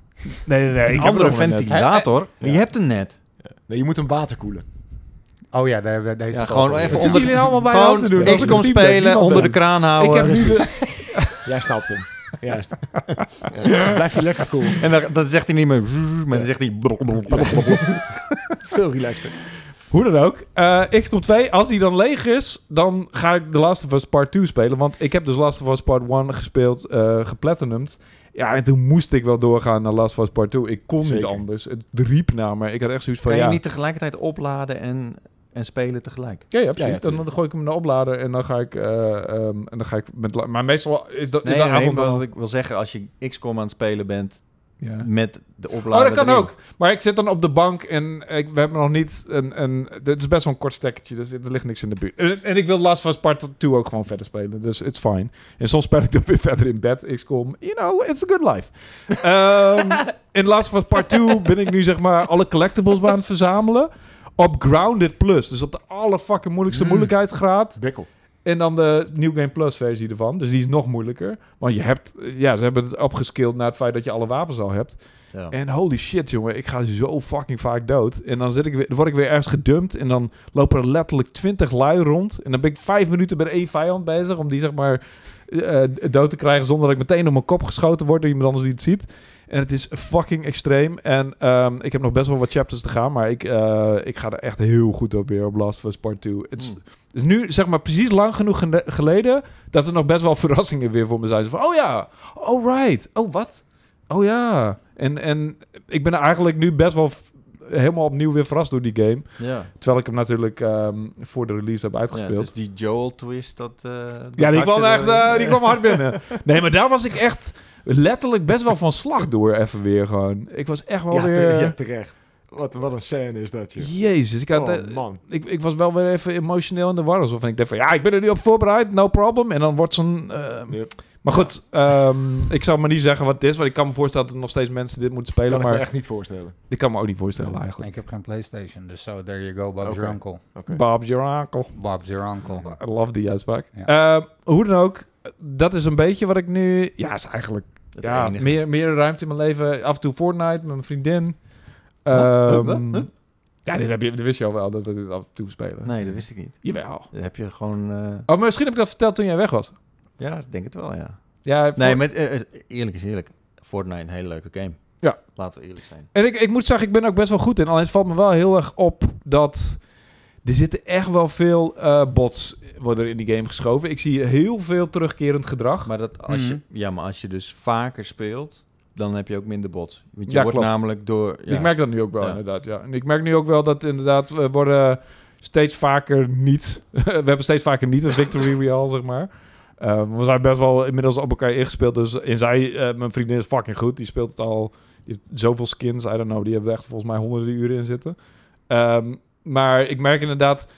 Nee, nee, nee. Ik Een heb andere er ventilator. Maar Je hebt hem net. Nee, je moet hem water koelen. Oh ja, daar hebben we deze Ja, gewoon over. even Wat onder- jullie allemaal bij hand te doen? Gewoon XCOM spelen, onder de kraan Ik houden. heb nu precies. de- Jij snapt hem. Juist. Ja, blijft hij lekker cool. En dan, dan zegt hij niet meer... Maar dan zegt hij... Veel relaxter. Hoe dan ook. eh, XCOM 2, als die dan leeg is, dan ga ik The Last of Us Part 2 spelen. Want ik heb dus Last of Us Part 1 gespeeld, eh geplatinumd. Ja, en toen moest ik wel doorgaan naar Last of Us Part 2. Ik kon niet anders. Het riep naar me. Ik had echt zoiets van, Kan je ja... niet tegelijkertijd opladen en, en spelen tegelijk? Ja, ja, precies. Ja, ja, dan, dan gooi ik hem naar de oplader en dan ga ik... eh, ehm, en dan ga ik met, maar meestal is dat, Nee, nee, avond maar dan... wat ik wil zeggen, als je XCOM aan het spelen bent Ja. met de oplader Oh, dat kan erin. ook. Maar ik zit dan op de bank en ik, we hebben nog niet een... een dit is best wel een kort stekkertje, dus er ligt niks in de buurt. En, en ik wil Last of Us Part 2 ook gewoon verder spelen, dus it's fine. En soms speel ik dan weer verder in bed, XCOM. You know, it's a good life. Ehm, in Last of Us Part 2 ben ik nu zeg maar alle collectibles aan het verzamelen. Op Grounded Plus, dus op de alle fucking moeilijkste Mm. moeilijkheidsgraad. Bikkel. En dan de New Game Plus versie ervan. Dus die is nog moeilijker. Want je hebt... Ja, ze hebben het opgeskilled naar het feit dat je alle wapens al hebt. Ja. En holy shit, jongen. Ik ga zo fucking vaak dood. En dan, zit ik weer, word ik weer ergens gedumpt. En dan lopen er letterlijk 20 lui rond. En dan ben ik vijf minuten bij één vijand bezig. Om die zeg maar eh, dood te krijgen. Zonder dat ik meteen op mijn kop geschoten word. Door iemand anders die het ziet. En het is fucking extreem. En ehm, ik heb nog best wel wat chapters te gaan. Maar ik, eh, ik ga er echt heel goed op weer op Last of Us Part 2. Het is, Is nu zeg maar precies lang genoeg geleden. Dat er nog best wel verrassingen weer voor me zijn. Van, oh ja, oh right. Oh wat? Oh ja. En, en ik ben eigenlijk nu best wel helemaal opnieuw weer verrast door die game. Ja. Terwijl ik hem natuurlijk ehm, voor de release heb ja, uitgespeeld. dus die Joel-twist, dat... eh, dat Ja, die kwam, echt, eh, die kwam hard binnen. Nee, maar daar was ik echt letterlijk best wel van slag door even weer gewoon. Ik was echt wel Ja, weer... te- ja, terecht. Wat, wat een scène is dat, joh. Jezus, ik, had, Oh, man. ik, ik was wel weer even emotioneel in de war. Alsof ik dacht van, ja, ik ben er nu op voorbereid, no problem. En dan wordt zo'n... eh, Yep. Maar goed, ehm, ik zal maar niet zeggen wat het is. Want ik kan me voorstellen dat er nog steeds mensen dit moeten spelen. kan ik me maar echt niet voorstellen. ik kan me ook niet voorstellen eigenlijk. Ik heb geen PlayStation, dus so there you go, Bob's Oké. your uncle. Oké. Bob's your uncle. Bob's your uncle. I love die uitspraak. Ehm, hoe dan ook, dat is een beetje wat ik nu... Ja, is eigenlijk Het ja, enige. meer, meer ruimte in mijn leven. Af en toe Fortnite met mijn vriendin. Ehm, Huh? Huh? Ja, dit, heb je, dit wist je al wel, dat we dit af en toe spelen. Nee, dat wist ik niet. Jawel. Dat heb je gewoon... eh, Oh, maar misschien heb ik dat verteld toen jij weg was. Ja, ik denk het wel, ja. Ja, Nee, voor- maar eh, eh, eerlijk is eerlijk. Fortnite, een hele leuke game. Ja. Laten we eerlijk zijn. En ik, ik moet zeggen, ik ben er ook best wel goed in. Alleen het valt me wel heel erg op dat er zitten echt wel veel bots worden in die game geschoven. Ik zie heel veel terugkerend gedrag. Maar, dat als je, Mhm. ja, maar als je dus vaker speelt, dan heb je ook minder bots. Want je Ja, wordt klopt. namelijk door... Ja, Ik merk dat nu ook wel, Ja. inderdaad. Ja. En ik merk nu ook wel dat inderdaad we worden steeds vaker niet. we hebben steeds vaker niet een victory royale, zeg maar. Eh, we zijn best wel inmiddels op elkaar ingespeeld. Dus en zij, eh, mijn vriendin is fucking goed. Die speelt het al. Die heeft zoveel skins. I don't know. Die hebben er echt volgens mij honderden uren in zitten. Ehm, maar ik merk inderdaad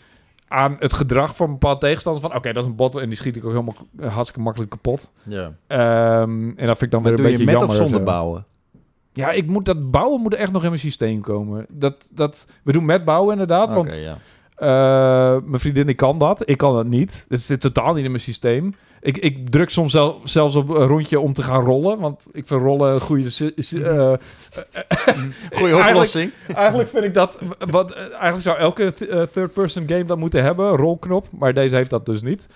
aan het gedrag van bepaalde tegenstanders van... oké, dat is een bot en die schiet ik ook helemaal hartstikke makkelijk kapot. Ja. Ehm, en dat vind ik dan Maar weer doe een je beetje met of jammer. zonder zo. bouwen? Ja, ik moet dat bouwen moet er echt nog in mijn systeem komen. Dat, dat, we doen met bouwen inderdaad, want ja. eh, mijn vriendin die kan dat. Ik kan dat niet. Het zit totaal niet in mijn systeem. Ik, ik druk soms zel- zelfs op een rondje om te gaan rollen, want ik vind rollen een goede... si- eh, Goeie eigenlijk- oplossing. eigenlijk vind ik dat... Wat, eh, eigenlijk zou elke th- eh, third-person game dat moeten hebben, een rolknop. Maar deze heeft dat dus niet.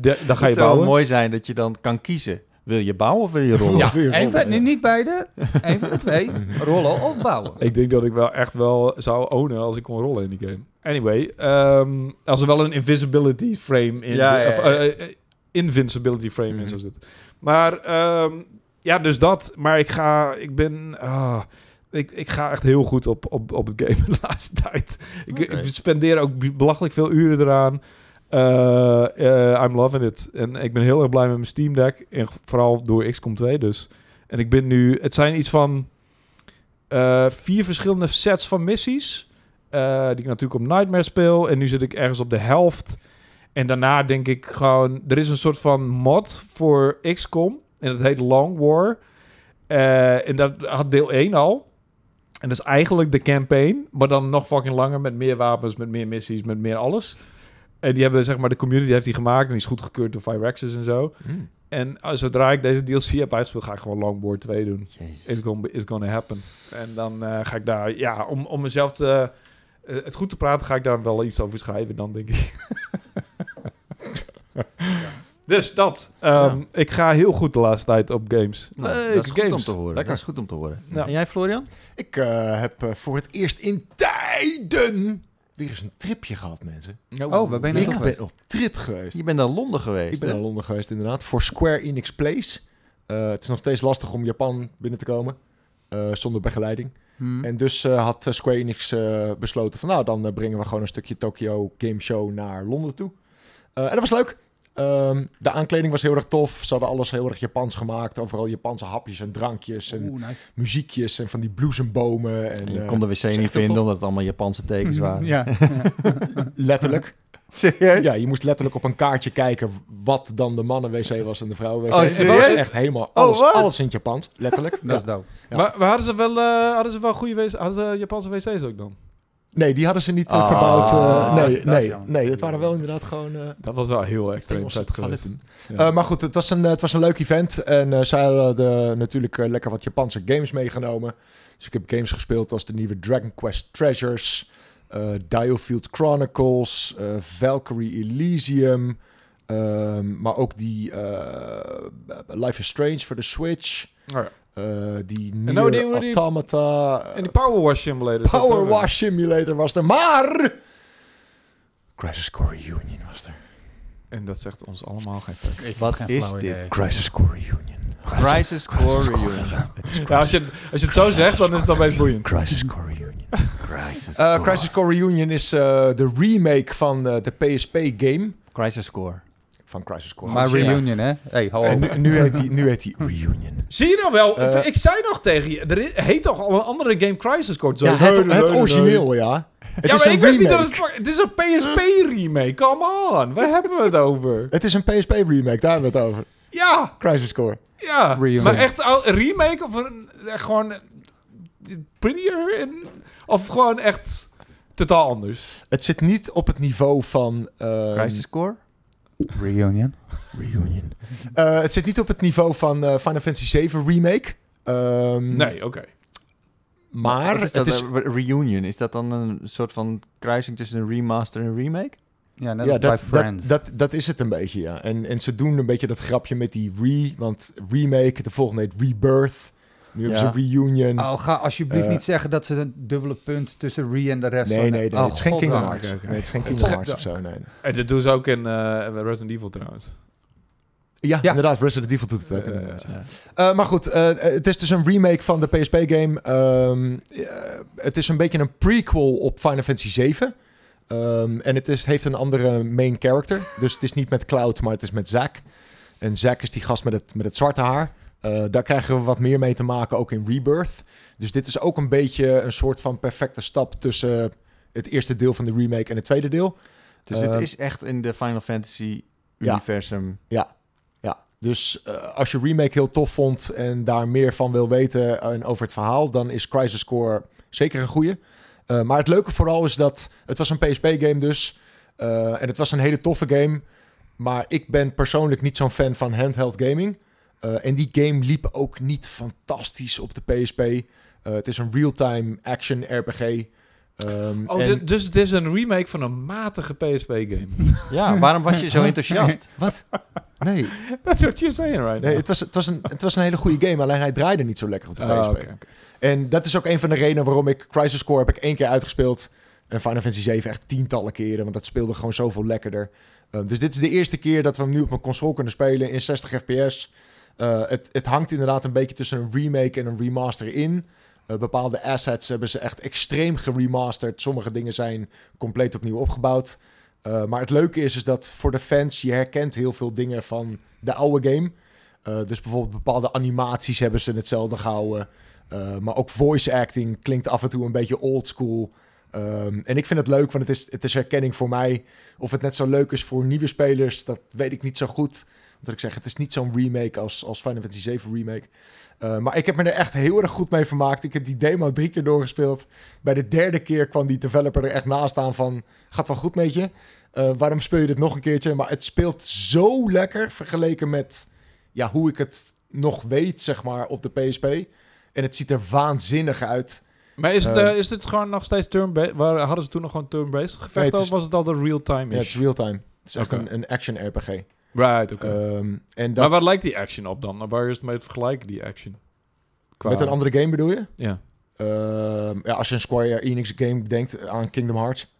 De, dan ga Het je zou bouwen. mooi zijn dat je dan kan kiezen. Wil je bouwen of wil je rollen? Ja, Of weer één rollen, van- niet beide. Eén van de twee. Rollen of bouwen. Ik denk dat ik wel echt wel zou ownen als ik kon rollen in die game. Anyway, ehm, als er wel een invisibility frame in Ja, zit- ja, of. Invincibility frame in Mhm. zou zitten. Maar ehm, ja, dus dat. Maar ik ga, ik ben, ah, ik, ik ga echt heel goed op, op, op het game de laatste tijd. Ik, spendeer ook be- belachelijk veel uren eraan. Eh, eh, I'm loving it. En ik ben heel erg blij met mijn Steam Deck. En vooral door XCOM 2 dus. En ik ben nu... Het zijn iets van eh, vier verschillende sets van missies. die ik natuurlijk op Nightmare speel. En nu zit ik ergens op de helft. En daarna denk ik gewoon... Er is een soort van mod voor XCOM. En dat heet Long War. Eh, en dat had deel 1 al. En dat is eigenlijk de campaign. Maar dan nog fucking langer. Met meer wapens, met meer missies, met meer alles. En die hebben, zeg maar, de community heeft die gemaakt. En die is goedgekeurd door Firaxis en zo. Hmm. En uh, zodra ik deze DLC heb uitgespeeld, ga ik gewoon Long War 2 doen. Jezus. It's gonna, it's gonna happen. En dan eh, ga ik daar, ja, om, om mezelf te, eh, het goed te praten, ga ik daar wel iets over schrijven dan, denk ik. Dus dat. Ehm, Ik ga heel goed de laatste tijd op games. Nou, Leuke dat is goed om te horen. Lekker. Dat is goed om te horen. Ja. En jij, Florian? Ik eh, heb eh, voor het eerst in tijden weer eens een tripje gehad, mensen. Oh, waar ben je naartoe Ik geweest? ben op trip geweest. Je bent naar Londen geweest, Ik ben hè? naar Londen geweest, inderdaad. Voor Square Enix Place. Eh, het is nog steeds lastig om Japan binnen te komen. eh, zonder begeleiding. Hmm. En dus eh, had Square Enix eh, besloten van... nou, dan brengen we gewoon een stukje Tokyo Game Show naar Londen toe. Eh, en dat was leuk. Ehm, de aankleding was heel erg tof. Ze hadden alles heel erg Japans gemaakt. Overal Japanse hapjes en drankjes en Oeh, nice. muziekjes en van die bloesembomen. En, En je eh, kon de wc niet vinden tof. omdat het allemaal Japanse tekens waren. Ja. Letterlijk. Serieus? Ja, je moest letterlijk op een kaartje kijken wat dan de mannen-wc was en de vrouwen-wc. Oh, En dat serieus? was echt helemaal alles, wat? alles in het Japans. Letterlijk. Dat is dope. Ja. Maar, maar hadden ze wel, eh, hadden ze wel goede wc's? Hadden ze Japanse wc's ook dan? Nee, die hadden ze niet eh, Ah, verbouwd. eh, dat nee, dat nee, jammer. nee, dat waren wel inderdaad gewoon... eh, Dat was wel heel extreem vet geweest. toiletten. Ja. Eh, maar goed, het was, een, het was een leuk event. En eh zij hadden natuurlijk lekker wat Japanse games meegenomen. Dus ik heb games gespeeld als de nieuwe Dragon Quest Treasures, eh Diofield Chronicles, eh, Valkyrie Elysium. ehm, maar ook die eh, Life is Strange voor de Switch. Oh ja. Eh, die nou Nier die- die- Automata. En die Power Wash Simulator. Power er Wash Simulator was er. Maar... Crisis Core Reunion was er. En dat zegt ons allemaal geen fuck. Wat geen is dit? idee. Crisis Core Reunion. Crisis Core Reunion. Ja, als, je, als je het zo zegt, dan is het dan best boeiend. Crisis Core Reunion. Crisis Eh, Crisis Core Reunion is eh, de remake van eh, de PSP-game Crisis Core. Van Crisis Core. Maar Ja. reunion, hè? Hey, ho. En nu, nu heet hij nu heet die Reunion. Zie je nou wel? Eh, ik zei nog tegen je, er heet toch al een andere game Crisis Core? Zo, Ja, het, het nee, nee. origineel, ja. Het ja, is maar een ik weet niet dat remake. het... Het is een PSP-remake, come on. Waar hebben we het over? Het is een PSP-remake, daar hebben we het over. Ja, Crisis Core. ja. Reunion. Maar echt al- een remake of een, echt gewoon... eh, Prettier in... Of gewoon echt totaal anders? Het zit niet op het niveau van... ehm, Crisis Core? Reunion. Reunion. Eh, het zit niet op het niveau van eh, Final Fantasy 7 Remake. Ehm, Nee, oké. Maar is het is... re- Reunion, is dat dan een soort van kruising tussen een remaster en een remake? Ja, net ja, als bij dat, Friends. dat, dat, dat is het een beetje, ja. En, en ze doen een beetje dat grapje met die re... Want remake, de volgende heet Rebirth. Nu hebben ze Reunion. Oh, ga alsjeblieft Eh, niet zeggen dat ze een dubbele punt tussen Re en de rest nee, van... nee, nee. Oh, het is geen Kingdom. Hearts. Nee, het is geen Kingdom Hearts of zo, nee. En dit doen ze ook in eh, Resident Evil trouwens. Ja, Ja. inderdaad. Resident Evil doet het ook. Eh. Ja. Eh, maar goed, eh, het is dus een remake van de PSP-game. Ehm, eh, het is een beetje een prequel op Final Fantasy 7. Ehm, en het is, heeft een andere main character. Dus het is niet met Cloud, maar het is met Zack. En Zack is die gast met het, met het zwarte haar. Eh, daar krijgen we wat meer mee te maken, ook in Rebirth. Dus dit is ook een beetje een soort van perfecte stap tussen het eerste deel van de remake en het tweede deel. Dus Eh, het is echt in de Final Fantasy universum. Ja, ja. Dus eh, als je remake heel tof vond en daar meer van wil weten eh, en over het verhaal, dan is Crisis Core zeker een goeie. Eh, maar het leuke vooral is dat het was een PSP-game dus. eh, en het was een hele toffe game. Maar ik ben persoonlijk niet zo'n fan van handheld gaming. Eh, en die game liep ook niet fantastisch op de PSP. Eh, het is een real-time action RPG. Ehm, Oh, en- dus het is een remake van een matige PSP-game. Ja, waarom was je zo enthousiast? Wat? Nee, That's what you're saying right nee now. het, was, het, was een, het was een hele goede game. Alleen hij draaide niet zo lekker op de Ah, PSP. oké, oké. En dat is ook een van de redenen waarom ik Crisis Core heb ik één keer uitgespeeld. En Final Fantasy 7 echt tientallen keren, want dat speelde gewoon zoveel lekkerder. Uh, dus dit is de eerste keer dat we hem nu op een console kunnen spelen in 60 fps. Uh, het, het hangt inderdaad een beetje tussen een remake en een remaster in. Uh, bepaalde assets hebben ze echt extreem geremasterd. Sommige dingen zijn compleet opnieuw opgebouwd. Uh, maar het leuke is, is dat voor de fans, je herkent heel veel dingen van de oude game. Dus bijvoorbeeld bepaalde animaties hebben ze hetzelfde gehouden. Maar ook voice acting klinkt af en toe een beetje old school. Um, en ik vind het leuk, want het is, het is herkenning voor mij. Of het net zo leuk is voor nieuwe spelers, dat weet ik niet zo goed. Want ik zeg, het is niet zo'n remake als, als Final Fantasy 7 remake. Uh, maar ik heb me er echt heel erg goed mee vermaakt. Ik heb die demo drie keer doorgespeeld. Bij de derde keer kwam die developer er echt naast aan van... gaat wel goed met je. Uh, waarom speel je dit nog een keertje? Maar het speelt zo lekker vergeleken met ja, hoe ik het nog weet, zeg maar, op de PSP. En het ziet er waanzinnig uit. Maar is het, Uh, uh, is het gewoon nog steeds turn-based? Waar hadden ze toen nog gewoon turn-based gevecht? Nee, of was het al de real-time Ja, het is real-time. Het is echt een, een action RPG. Right, oké. Ehm, dat Maar waar lijkt die action op dan? Waar is het mee te vergelijken, die action? Qua- met een andere game bedoel je? Ja. Ehm, ja, als je een Square Enix game denkt aan Kingdom Hearts.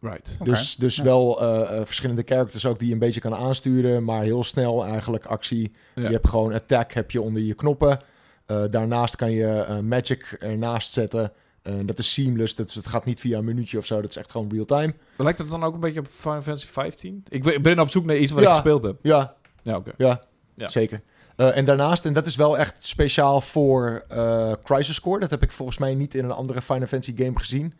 Right. Dus, dus Ja. wel eh, eh, verschillende characters ook die je een beetje kan aansturen, maar heel snel eigenlijk actie. Ja. Je hebt gewoon attack heb je onder je knoppen. Eh, daarnaast kan je eh, magic ernaast zetten. Eh, dat is seamless, dus het gaat niet via een minuutje of zo. Dat is echt gewoon real time. Lijkt het dan ook een beetje op Final Fantasy 15? Ik ben- op zoek naar iets wat Ja. ik gespeeld heb. Ja, Ja, oké. ja, Ja. zeker. Eh, en daarnaast, en dat is wel echt speciaal voor eh, Crisis Core. Dat heb ik volgens mij niet in een andere Final Fantasy game gezien.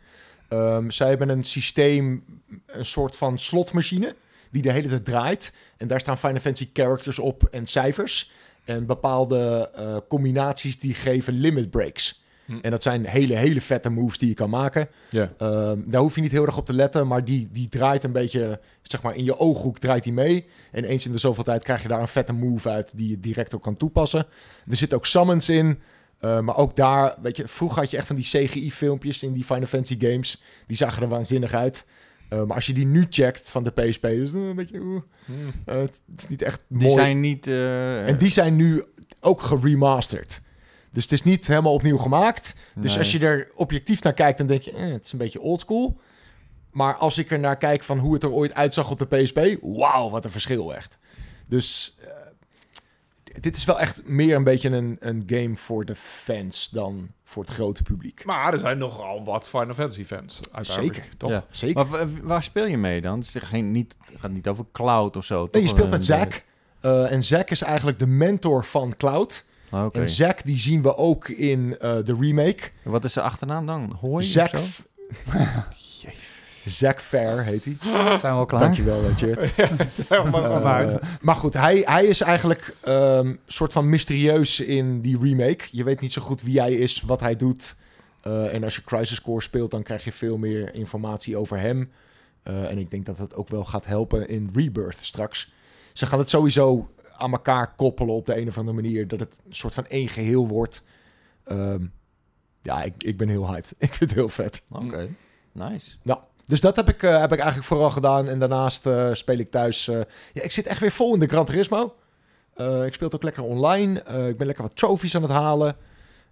Ehm, zij hebben een systeem, een soort van slotmachine, die de hele tijd draait. En daar staan Final Fantasy characters op en cijfers. En bepaalde combinaties die geven limit breaks. Hm. En dat zijn hele, hele vette moves die je kan maken. Ja. Ehm, daar hoef je niet heel erg op te letten, maar die, die draait een beetje, zeg maar, in je ooghoek draait die mee. En eens in de zoveel tijd krijg je daar een vette move uit die je direct ook kan toepassen. Er zitten ook summons in, eh, maar ook daar, weet je, vroeger had je echt van die CGI-filmpjes in die Final Fantasy games. Die zagen er waanzinnig uit. Eh, maar als je die nu checkt van de PSP, dus een beetje, oeh, eh, het is niet echt Die mooi. zijn niet... eh, En die zijn nu ook geremasterd. Dus het is niet helemaal opnieuw gemaakt. Dus nee. als je er objectief naar kijkt, dan denk je, eh, het is een beetje oldschool. Maar als ik er naar kijk van hoe het er ooit uitzag op de PSP, wauw, wat een verschil echt. Dus eh, dit is wel echt meer een beetje een, een game voor de fans dan voor het grote publiek. Maar er zijn nogal wat Final Fantasy fans. uiteindelijk, Zeker. Toch? Ja. Zeker. Maar wa- waar speel je mee dan? Het is geen, niet, het gaat niet over cloud of zo. Nee, je speelt met Zack. Eh, en Zack is eigenlijk de mentor van Cloud. Ah, Oké. En Zack die zien we ook in eh, de remake. Wat is de achternaam dan? Hooi Zack... Zack Fair heet hij. Zijn we al klaar? Dankjewel, eh, Tjeerd. Zeg maar, maar goed, hij, hij is eigenlijk een soort van mysterieus in die remake. Je weet niet zo goed wie hij is, wat hij doet. Eh, en als je Crisis Core speelt, dan krijg je veel meer informatie over hem. Eh, en ik denk dat dat ook wel gaat helpen in Rebirth straks. Ze gaan het sowieso aan elkaar koppelen op de een of andere manier. Dat het een soort van één geheel wordt. Ehm, ja, ik, ik ben heel hyped. Ik vind het heel vet. Oké, nice. Dus dat heb ik, eh, heb ik eigenlijk vooral gedaan. En daarnaast eh, speel ik thuis. eh, ja, ik zit echt weer vol in de Gran Turismo. Eh, ik speel het ook lekker online. Eh, ik ben lekker wat trophies aan het halen.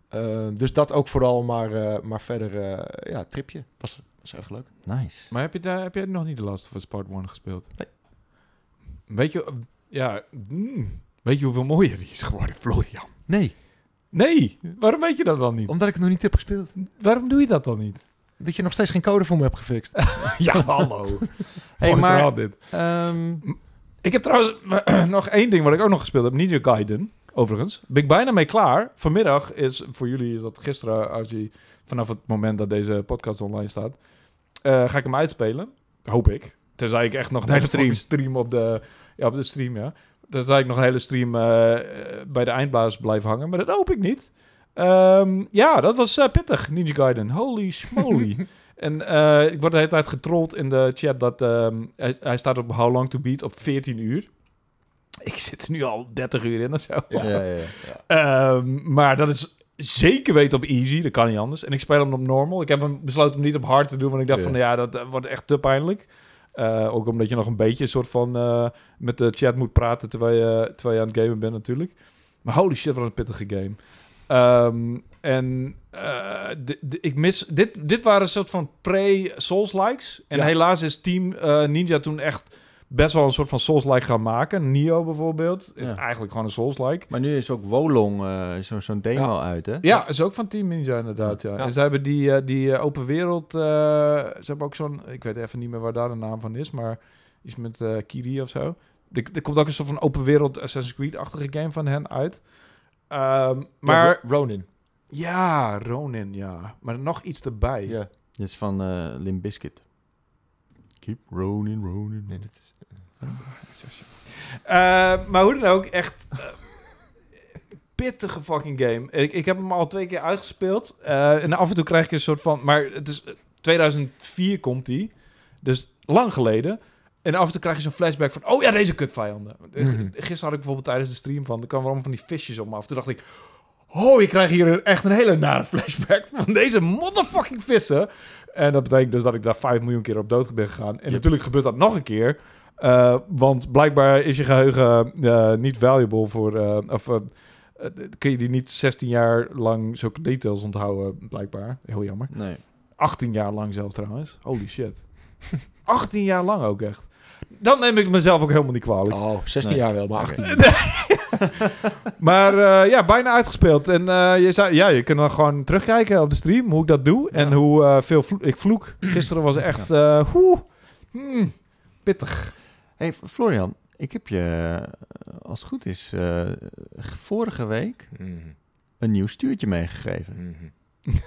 Eh, dus dat ook vooral. Maar, eh, maar verder, eh, ja, tripje. Was, was erg leuk. Nice. Maar heb je, daar, heb je nog niet de Last of Us Part 1 gespeeld? Nee. Weet je, ja, mm, weet je hoeveel mooier die is geworden, Florian? Nee, Nee, waarom weet je dat dan niet? omdat ik het nog niet heb gespeeld. Waarom doe je dat dan niet? Dat je nog steeds geen code voor me hebt gefixt. ja, hallo. Hey, Mooi maar dit. ehm, Ik heb trouwens nog één ding wat ik ook nog gespeeld heb. Ninja Gaiden, overigens. Ben ik bijna mee klaar. Vanmiddag is, voor jullie is dat gisteren, als je vanaf het moment dat deze podcast online staat, eh, ga ik hem uitspelen. Hoop ik. Tenzij ik echt nog een hele stream. stream op de, ja, op de stream, ja. Tenzij ik nog een hele stream eh, bij de eindbaas blijf hangen. Maar dat hoop ik niet. Ehm, ja, dat was eh, pittig, Ninja Gaiden. Holy smoly. En eh, ik word de hele tijd getrold in de chat dat ehm, hij, hij staat op How Long to Beat op 14 uur. Ik zit er nu al 30 uur in of zo. ja, ja, ja. Ehm, maar dat is zeker weten op easy. Dat kan niet anders. En ik speel hem op normal. Ik heb hem besloten om niet op hard te doen. Want ik dacht Ja. van ja, dat eh, wordt echt te pijnlijk. Eh, ook omdat je nog een beetje een soort van eh, met de chat moet praten terwijl je, terwijl je aan het gamen bent natuurlijk. Maar holy shit, wat een pittige game. Ehm, en eh, ik mis... Dit, dit waren een soort van pre-Souls-likes. En Ja. helaas is Team Ninja toen echt best wel een soort van Souls-like gaan maken. Nio bijvoorbeeld is Ja. eigenlijk gewoon een Souls-like. Maar nu is ook Wolong eh, zo- zo'n demo uit, hè? Ja, is ook van Team Ninja inderdaad, ja. Ja. En ze hebben die, eh, die eh, open wereld... eh, ze hebben ook zo'n... Ik weet even niet meer waar daar de naam van is, maar iets met eh, Kiri of zo. Er, er komt ook een soort van open wereld Assassin's Creed-achtige game van hen uit. Ehm, maar Ronin. ja, Ronin, ja. Maar nog iets erbij. Ja. Dit is van eh Limp Bizkit. Keep Ronin, Ronin. Nee, dat is... Eh, maar hoe dan ook, echt eh, pittige fucking game. Ik, ik heb hem al twee keer uitgespeeld. eh, en af en toe krijg ik een soort van... Maar het is... eh, 2004 komt die. Dus lang geleden. En af en toe krijg je zo'n flashback van... Oh ja, deze kutvijanden. Eh, Mhm. Gisteren had ik bijvoorbeeld tijdens de stream van... Er kwamen allemaal van die visjes op me af. Toen dacht ik... Oh, ik krijg hier echt een hele nare flashback van deze motherfucking vissen. En dat betekent dus dat ik daar 5 miljoen keer op dood ben gegaan. En natuurlijk gebeurt dat nog een keer. Eh, want blijkbaar is je geheugen eh, niet valuable voor... eh, of kun je die niet 16 jaar lang zulke details onthouden, blijkbaar. Heel jammer. Nee. 18 jaar lang zelfs trouwens. Holy shit. 18 jaar lang ook echt. Dan neem ik mezelf ook helemaal niet kwalijk. Oh, 16 Nee. jaar wel, maar 18. Maar eh, ja, bijna uitgespeeld. En eh, je, zou, ja, je kunt dan gewoon terugkijken op de stream hoe ik dat doe. En hoe eh, veel vlo- ik vloek. Gisteren was echt... eh hoe, hmm, pittig. Hey, Florian, ik heb je, als het goed is, eh, vorige week Mhm, een nieuw stuurtje meegegeven. mhm.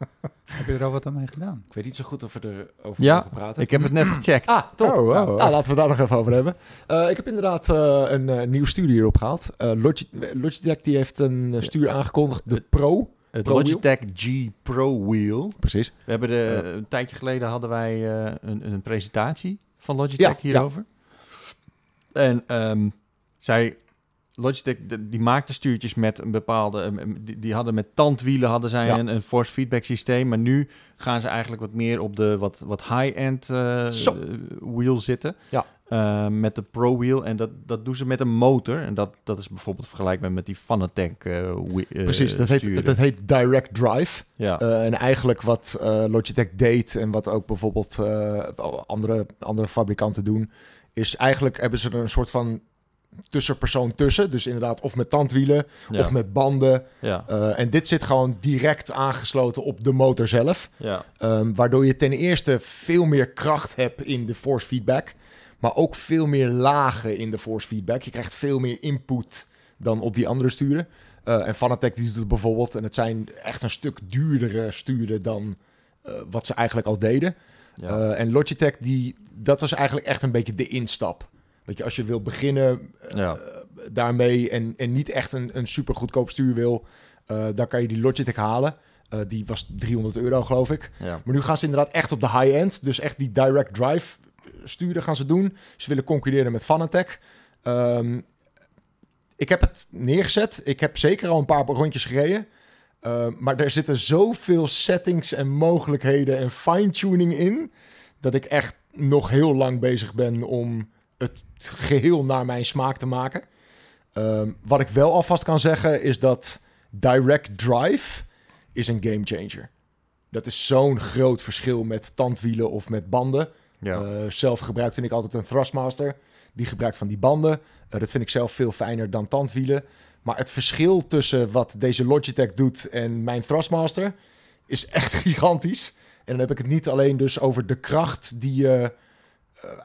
Heb je er al wat aan mee gedaan? Ik weet niet zo goed of we erover Ja, mogen praten. Ik heb het net gecheckt. Ah, top. Oh, wow. Nou, nou, laten we het daar nog even over hebben. Eh, ik heb inderdaad eh, een eh, nieuw stuur hierop gehaald. Eh, Logi- Logitech die heeft een stuur aangekondigd, de Pro. Het Pro Logitech G Pro Wheel. Precies. We hebben de, Ja. een tijdje geleden hadden wij eh, een, een presentatie van Logitech Ja, hierover. En ehm, zij, Logitech, die maakte stuurtjes met een bepaalde, die, die hadden met tandwielen hadden zij Ja. een, een force feedback systeem, maar nu gaan ze eigenlijk wat meer op de wat, wat high-end eh, wheel zitten. Ja. Eh, met de Pro Wheel en dat, dat doen ze met een motor en dat, dat is bijvoorbeeld vergelijkbaar met die Fanatec whe- eh, Precies, dat heet, dat heet Direct Drive. ja. En eigenlijk wat Logitech deed en wat ook bijvoorbeeld andere, andere fabrikanten doen, is eigenlijk hebben ze er een soort van tussenpersoon tussen. Dus inderdaad of met tandwielen ja. of met banden. ja. Eh, en dit zit gewoon direct aangesloten op de motor zelf. ja. Ehm, waardoor je ten eerste veel meer kracht hebt in de force feedback. Maar ook veel meer lagen in de force feedback. Je krijgt veel meer input dan op die andere sturen. Eh, en Fanatec die doet het bijvoorbeeld. En het zijn echt een stuk duurdere sturen dan eh, wat ze eigenlijk al deden. en Logitech, die, dat was eigenlijk echt een beetje de instap. Weet je, als je wil beginnen eh, Ja. daarmee en, en niet echt een, een super goedkoop stuur wil, eh dan kan je die Logitech halen. Eh, die was 300 euro, geloof ik. ja. Maar nu gaan ze inderdaad echt op de high-end. Dus echt die direct drive sturen gaan ze doen. Ze willen concurreren met Fanatec. Ehm, ik heb het neergezet. Ik heb zeker al een paar rondjes gereden. Ehm, maar er zitten zoveel settings en mogelijkheden en fine-tuning in... dat ik echt nog heel lang bezig ben om het geheel naar mijn smaak te maken. Ehm, wat ik wel alvast kan zeggen is dat direct drive is een game changer. Dat is zo'n groot verschil met tandwielen of met banden. ja. Eh, zelf gebruikte ik altijd een Thrustmaster. Die gebruikt van die banden. Eh, dat vind ik zelf veel fijner dan tandwielen. Maar het verschil tussen wat deze Logitech doet en mijn Thrustmaster is echt gigantisch. En dan heb ik het niet alleen dus over de kracht die je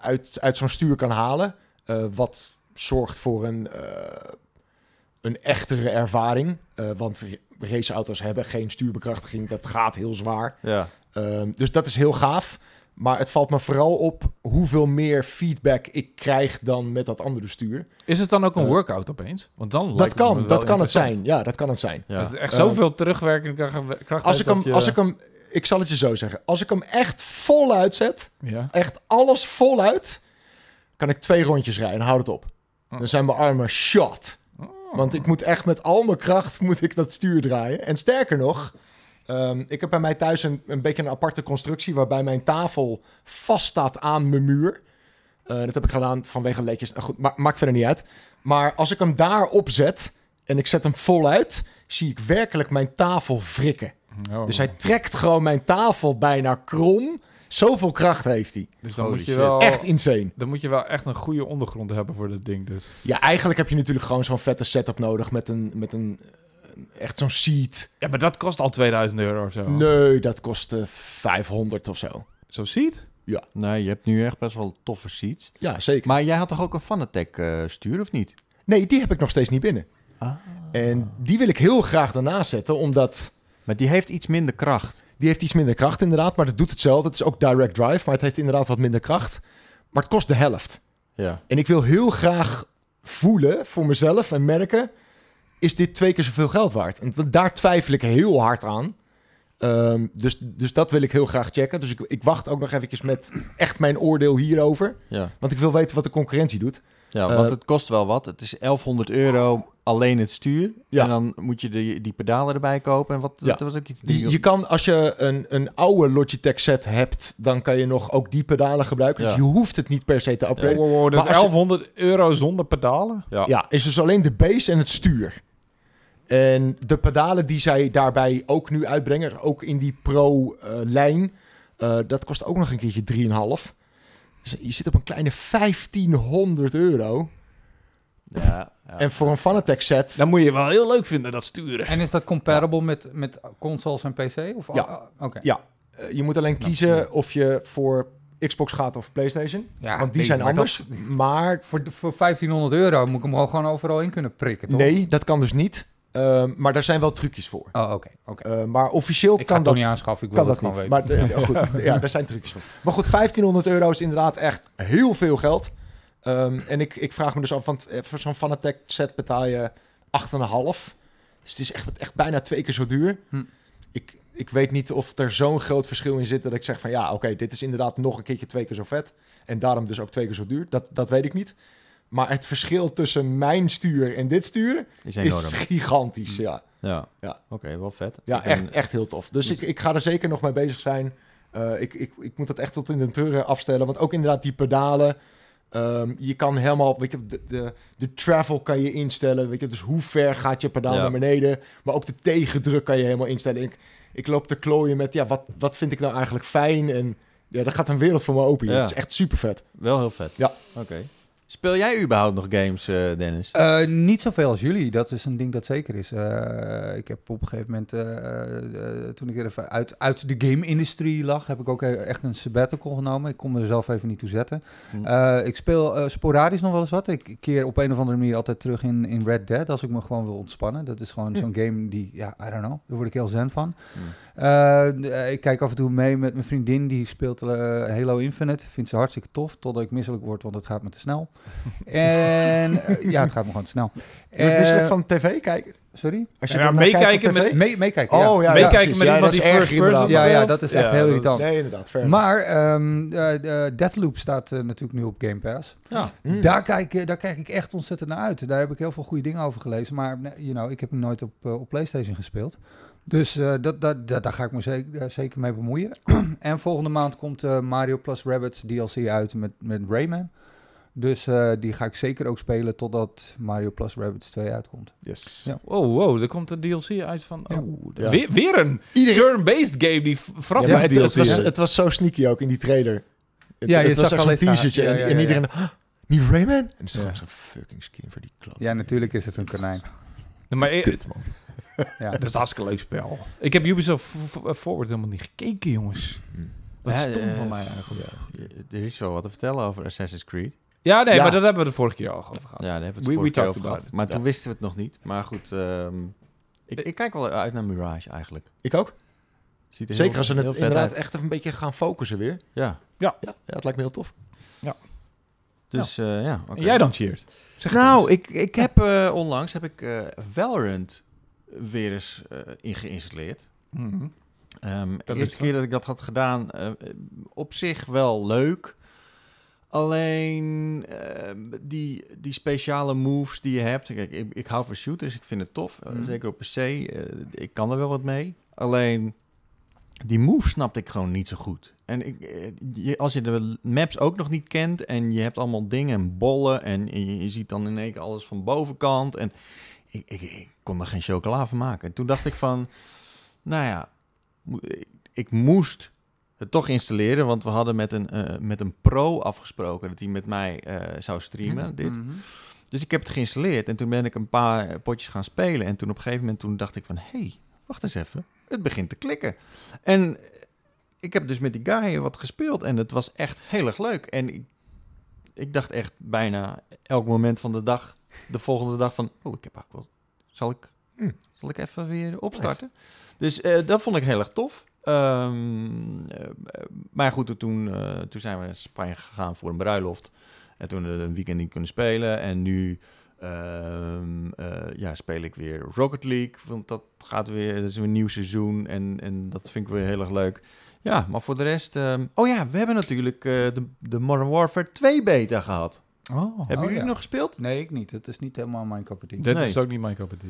uit, uit zo'n stuur kan halen. eh, wat zorgt voor een, eh, een echtere ervaring. Eh, want ra- raceauto's hebben geen stuurbekrachtiging. Dat gaat heel zwaar. ja. Ehm, dus dat is heel gaaf. Maar het valt me vooral op hoeveel meer feedback ik krijg dan met dat andere stuur. Is het dan ook een Eh, workout opeens? Want dan Dat lijkt kan, dat kan het zijn. Ja, dat kan het zijn. ja. Als er echt zoveel terugwerkende kracht, Als ik, hem, je- als ik hem, ik zal het je zo zeggen. Als ik hem echt vol uitzet, Ja. echt alles voluit, kan ik twee rondjes rijden en houd het op. Oh. Dan zijn mijn armen shot. Want ik moet echt met al mijn kracht moet ik dat stuur draaien. En sterker nog, ehm, ik heb bij mij thuis een, een beetje een aparte constructie... waarbij mijn tafel vast staat aan mijn muur. Eh, dat heb ik gedaan vanwege leedjes. Nou goed, ma- maakt verder niet uit. Maar als ik hem daar opzet en ik zet hem voluit... zie ik werkelijk mijn tafel wrikken. Oh. Dus hij trekt gewoon mijn tafel bijna krom. Zoveel kracht heeft hij. Dus dan Holy moet je wel... Echt insane. Dan moet je wel echt een goede ondergrond hebben voor dit ding dus. Ja, eigenlijk heb je natuurlijk gewoon zo'n vette setup nodig met een, met een echt zo'n seat. Ja, maar dat kost al 2000 euro of zo. Nee, dat kost eh, 500 of zo. Zo ziet? Nee, je hebt nu echt best wel toffe seats. Ja, zeker. Maar jij had toch ook een Fanatec eh stuur, of niet? Nee, die heb ik nog steeds niet binnen. Ah. En die wil ik heel graag daarnaast zetten, omdat Maar die heeft iets minder kracht. die heeft iets minder kracht inderdaad, maar dat doet hetzelfde. Het is ook direct drive, maar het heeft inderdaad wat minder kracht. Maar het kost de helft. Ja. En ik wil heel graag voelen voor mezelf en merken, is dit twee keer zoveel geld waard? En daar twijfel ik heel hard aan. Ehm, dus, dus dat wil ik heel graag checken. Dus ik, ik wacht ook nog eventjes met echt mijn oordeel hierover. Ja, Want ik wil weten wat de concurrentie doet. ja Eh, want het kost wel wat. Het is 1100 euro alleen het stuur. Ja. En dan moet je die, die pedalen erbij kopen. En wat Ja. dat was ook iets... Die, je kan, als je een, een oude Logitech set hebt, dan kan je nog ook die pedalen gebruiken. Dus Ja. je hoeft het niet per se te upgraden. wow, wow, dat Maar is als je- 1100 euro zonder pedalen? Ja. Ja, is dus alleen de base en het stuur. En de pedalen die zij daarbij ook nu uitbrengen, ook in die Pro-lijn, eh, dat kost ook nog een keertje 3,5. Dus je zit op een kleine 1500 euro. Ja, ja. En voor een Fanatec set, Dan moet je wel heel leuk vinden, dat sturen. En is dat compatible met, met consoles en PC? Of, Ja. Oké. ja, eh, je moet alleen kiezen of je voor Xbox gaat of PlayStation. Ja, want die nee, zijn maar anders. dat- maar voor, voor 1500 euro moet ik hem wel gewoon overal in kunnen prikken, toch? nee, dat kan dus niet. Ehm, maar daar zijn wel trucjes voor. Oh, oké. oké. Eh, maar officieel Ik kan dat niet aanschaffen, ik wil kan dat, niet. weten. Maar de- goed, ja, daar zijn trucjes voor. Maar goed, 1500 euro is inderdaad echt heel veel geld. Ehm, en ik, ik vraag me dus af, want eh, voor zo'n Fanatec set betaal je 8,5. Dus het is echt, echt bijna twee keer zo duur. Hm. Ik, ik weet niet of er zo'n groot verschil in zit dat ik zeg van ja, oké, dit is inderdaad nog een keertje twee keer zo vet. En daarom dus ook twee keer zo duur. Dat, dat weet ik niet. Maar het verschil tussen mijn stuur en dit stuur is gigantisch. Ja. Ja, Ja. oké, wel vet. Ja, echt, echt heel tof. Dus ik, ik ga er zeker nog mee bezig zijn. Eh, ik, ik, ik moet dat echt tot in de treuren afstellen. Want ook inderdaad die pedalen. ehm, je kan helemaal, weet je, de, de, de travel kan je instellen. Weet je, dus hoe ver gaat je pedaal Ja. naar beneden. Maar ook de tegendruk kan je helemaal instellen. Ik, ik loop te klooien met, ja, wat, wat vind ik nou eigenlijk fijn? En ja, dat gaat een wereld voor me open. Ja. Het is echt super vet. Wel heel vet. Ja. Oké. Speel jij überhaupt nog games, eh, Dennis? Eh, niet zoveel als jullie, dat is een ding dat zeker is. Eh, ik heb op een gegeven moment, toen ik er even uit, uit de game-industrie lag, heb ik ook e- echt een sabbatical genomen. Ik kon me er zelf even niet toe zetten. Hm. Ik speel sporadisch nog wel eens wat. Ik keer op een of andere manier altijd terug in, in Red Dead als ik me gewoon wil ontspannen. Dat is gewoon Hm. zo'n game die, ja, I don't know, daar word ik heel zen van. Hm. Eh, ik kijk af en toe mee met mijn vriendin, die speelt eh, Halo Infinite. Vindt ze hartstikke tof, totdat ik misselijk word, want het gaat me te snel. en eh, ja, het gaat me gewoon te snel. Je wordt misselijk van tv kijken? Sorry? Als je Ja, naar kijkt meekijken met- Mee, meekijken, ja. Oh ja, ja, Meekijken precies. met Ja, iemand dat die is first person. Ja, ja, dat is echt heel irritant. Nee, inderdaad. Fair. Maar ehm eh, de Deathloop staat natuurlijk nu op Game Pass. Ja. Mm. Daar, kijk, eh, daar kijk ik echt ontzettend naar uit. Daar heb ik heel veel goede dingen over gelezen. Maar you know, ik heb hem nooit op, op PlayStation gespeeld. Dus eh, dat, dat, dat, daar ga ik me zeker, eh, zeker mee bemoeien. en volgende maand komt eh, Mario Plus Rabbids DLC uit met, met Rayman. Dus eh, die ga ik zeker ook spelen totdat Mario Plus Rabbids 2 uitkomt. Yes. Ja. Wow, wow, er komt een DLC uit van... Ja. Oh, Ja. weer, weer een Iedereen, turn-based game die v- Ja, maar verrassings het, DLC het, was, het was zo sneaky ook in die trailer. Het, Ja, je het was zag zo'n alleen haar. teasertje Ja, en, ja, en iedereen... "Huh, niet Rayman? En het is Ja. gewoon zo'n fucking skin voor die klap. Ja, natuurlijk is het een konijn. Nee, maar, eh, man. Ja. dat is een hartstikke leuk spel. Ik heb Ubisoft f- Forward helemaal niet gekeken, jongens. Wat Ja, stom eh, van mij eigenlijk. Er is wel wat te vertellen over Assassin's Creed. Ja, nee, Ja. maar dat hebben we de vorige keer al over gehad. Ja, daar hebben we het We- we vorige keer over gehad. Maar toen Ja. wisten we het nog niet. Maar goed, ehm, ik, ik kijk wel uit naar Mirage eigenlijk. Ik ook. Ziet er Zeker heel- als ze het inderdaad uit. echt even een beetje gaan focussen weer. Ja, Ja, ja het lijkt me heel tof. Dus ja, ja oké. En jij dan? Zeg het Nou, ik, ik heb eh, onlangs heb ik eh, Valorant weer eens eh ingeïnstalleerd. Mhm. Ehm, de is eerste keer dat ik dat had gedaan, eh, op zich wel leuk. Alleen ehm, die, die speciale moves die je hebt. Kijk, ik, ik hou van shooters, ik vind het tof. eh, Mhm. zeker op PC. eh, ik kan er wel wat mee. Alleen die moves snapte ik gewoon niet zo goed. En ik, eh, je, als je de maps ook nog niet kent en je hebt allemaal dingen en bollen en je, je ziet dan in één keer alles van bovenkant. En ik, ik, ik kon er geen chocola van maken. En toen dacht ik van, nou ja, ik, moest het toch installeren, want we hadden met een, eh, met een pro afgesproken dat hij met mij eh, zou streamen. Dit. Mhm. Dus ik heb het geïnstalleerd en toen ben ik een paar potjes gaan spelen. En toen op een gegeven moment toen dacht ik van... hé, hey, wacht eens even. Het begint te klikken. En ik heb dus met die guy wat gespeeld en het was echt heel erg leuk. En ik, ik dacht echt bijna elk moment van de dag, de volgende dag van... oh, ik heb ook wel... Zal ik, Hm. zal ik even weer opstarten? Dus eh, dat vond ik heel erg tof. Ehm, eh, maar goed, toen, eh, toen zijn we naar Spanje gegaan voor een bruiloft. En toen een weekend niet kunnen spelen. En nu ehm, eh, ja, speel ik weer Rocket League. Want dat gaat weer, dat is weer een nieuw seizoen. En, en dat vind ik weer heel erg leuk. Ja, maar voor de rest... ehm, oh ja, we hebben natuurlijk eh, de, de Modern Warfare 2 beta gehad. Oh, hebben oh jullie ja. nog gespeeld? Nee, ik niet. Het is niet helemaal mijn cup tea. dit Nee. is ook niet mijn cup of tea.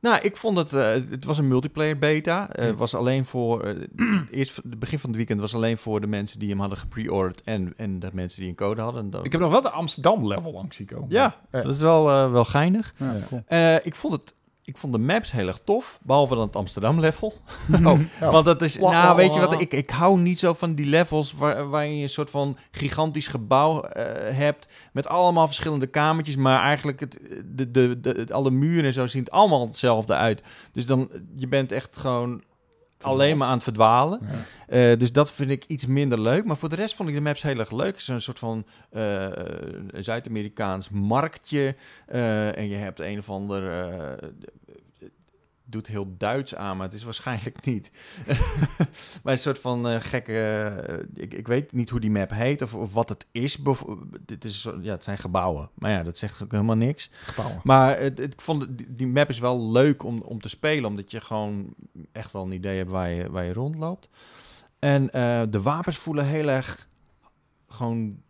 Nou, ik vond het... eh, het was een multiplayer beta. Het was alleen voor... eh, eerst het begin van het weekend was alleen voor de mensen die hem hadden gepre-ordered. En, en de mensen die een code hadden. Dat- Ik heb nog wel de Amsterdam level langs zien komen. Ja, Ja. dat is wel, eh, wel geinig. Ja, cool. Eh, ik vond het ik vond de maps heel erg tof, behalve dan het Amsterdam level. Oh, Ja. Want dat is, nou weet je wat, ik, ik hou niet zo van die levels waar, waar je een soort van gigantisch gebouw eh, hebt met allemaal verschillende kamertjes, maar eigenlijk het, de, de, de, alle muren en zo zien het allemaal hetzelfde uit. Dus dan, je bent echt gewoon alleen maar aan het verdwalen. Ja. Eh, dus dat vind ik iets minder leuk. Maar voor de rest vond ik de maps heel erg leuk. Het is een soort van een Zuid-Amerikaans marktje. eh, en je hebt een of ander... doet heel Duits aan, maar het is waarschijnlijk niet. maar een soort van eh, gekke... eh, ik, ik weet niet hoe die map heet of, of wat het is. Dit is, ja, het zijn gebouwen. Maar ja, dat zegt ook helemaal niks. Gebouwen. Maar het, het- ik vond het- die, map is wel leuk om, om te spelen, omdat je gewoon echt wel een idee hebt waar je, waar je rondloopt. En eh, de wapens voelen heel erg gewoon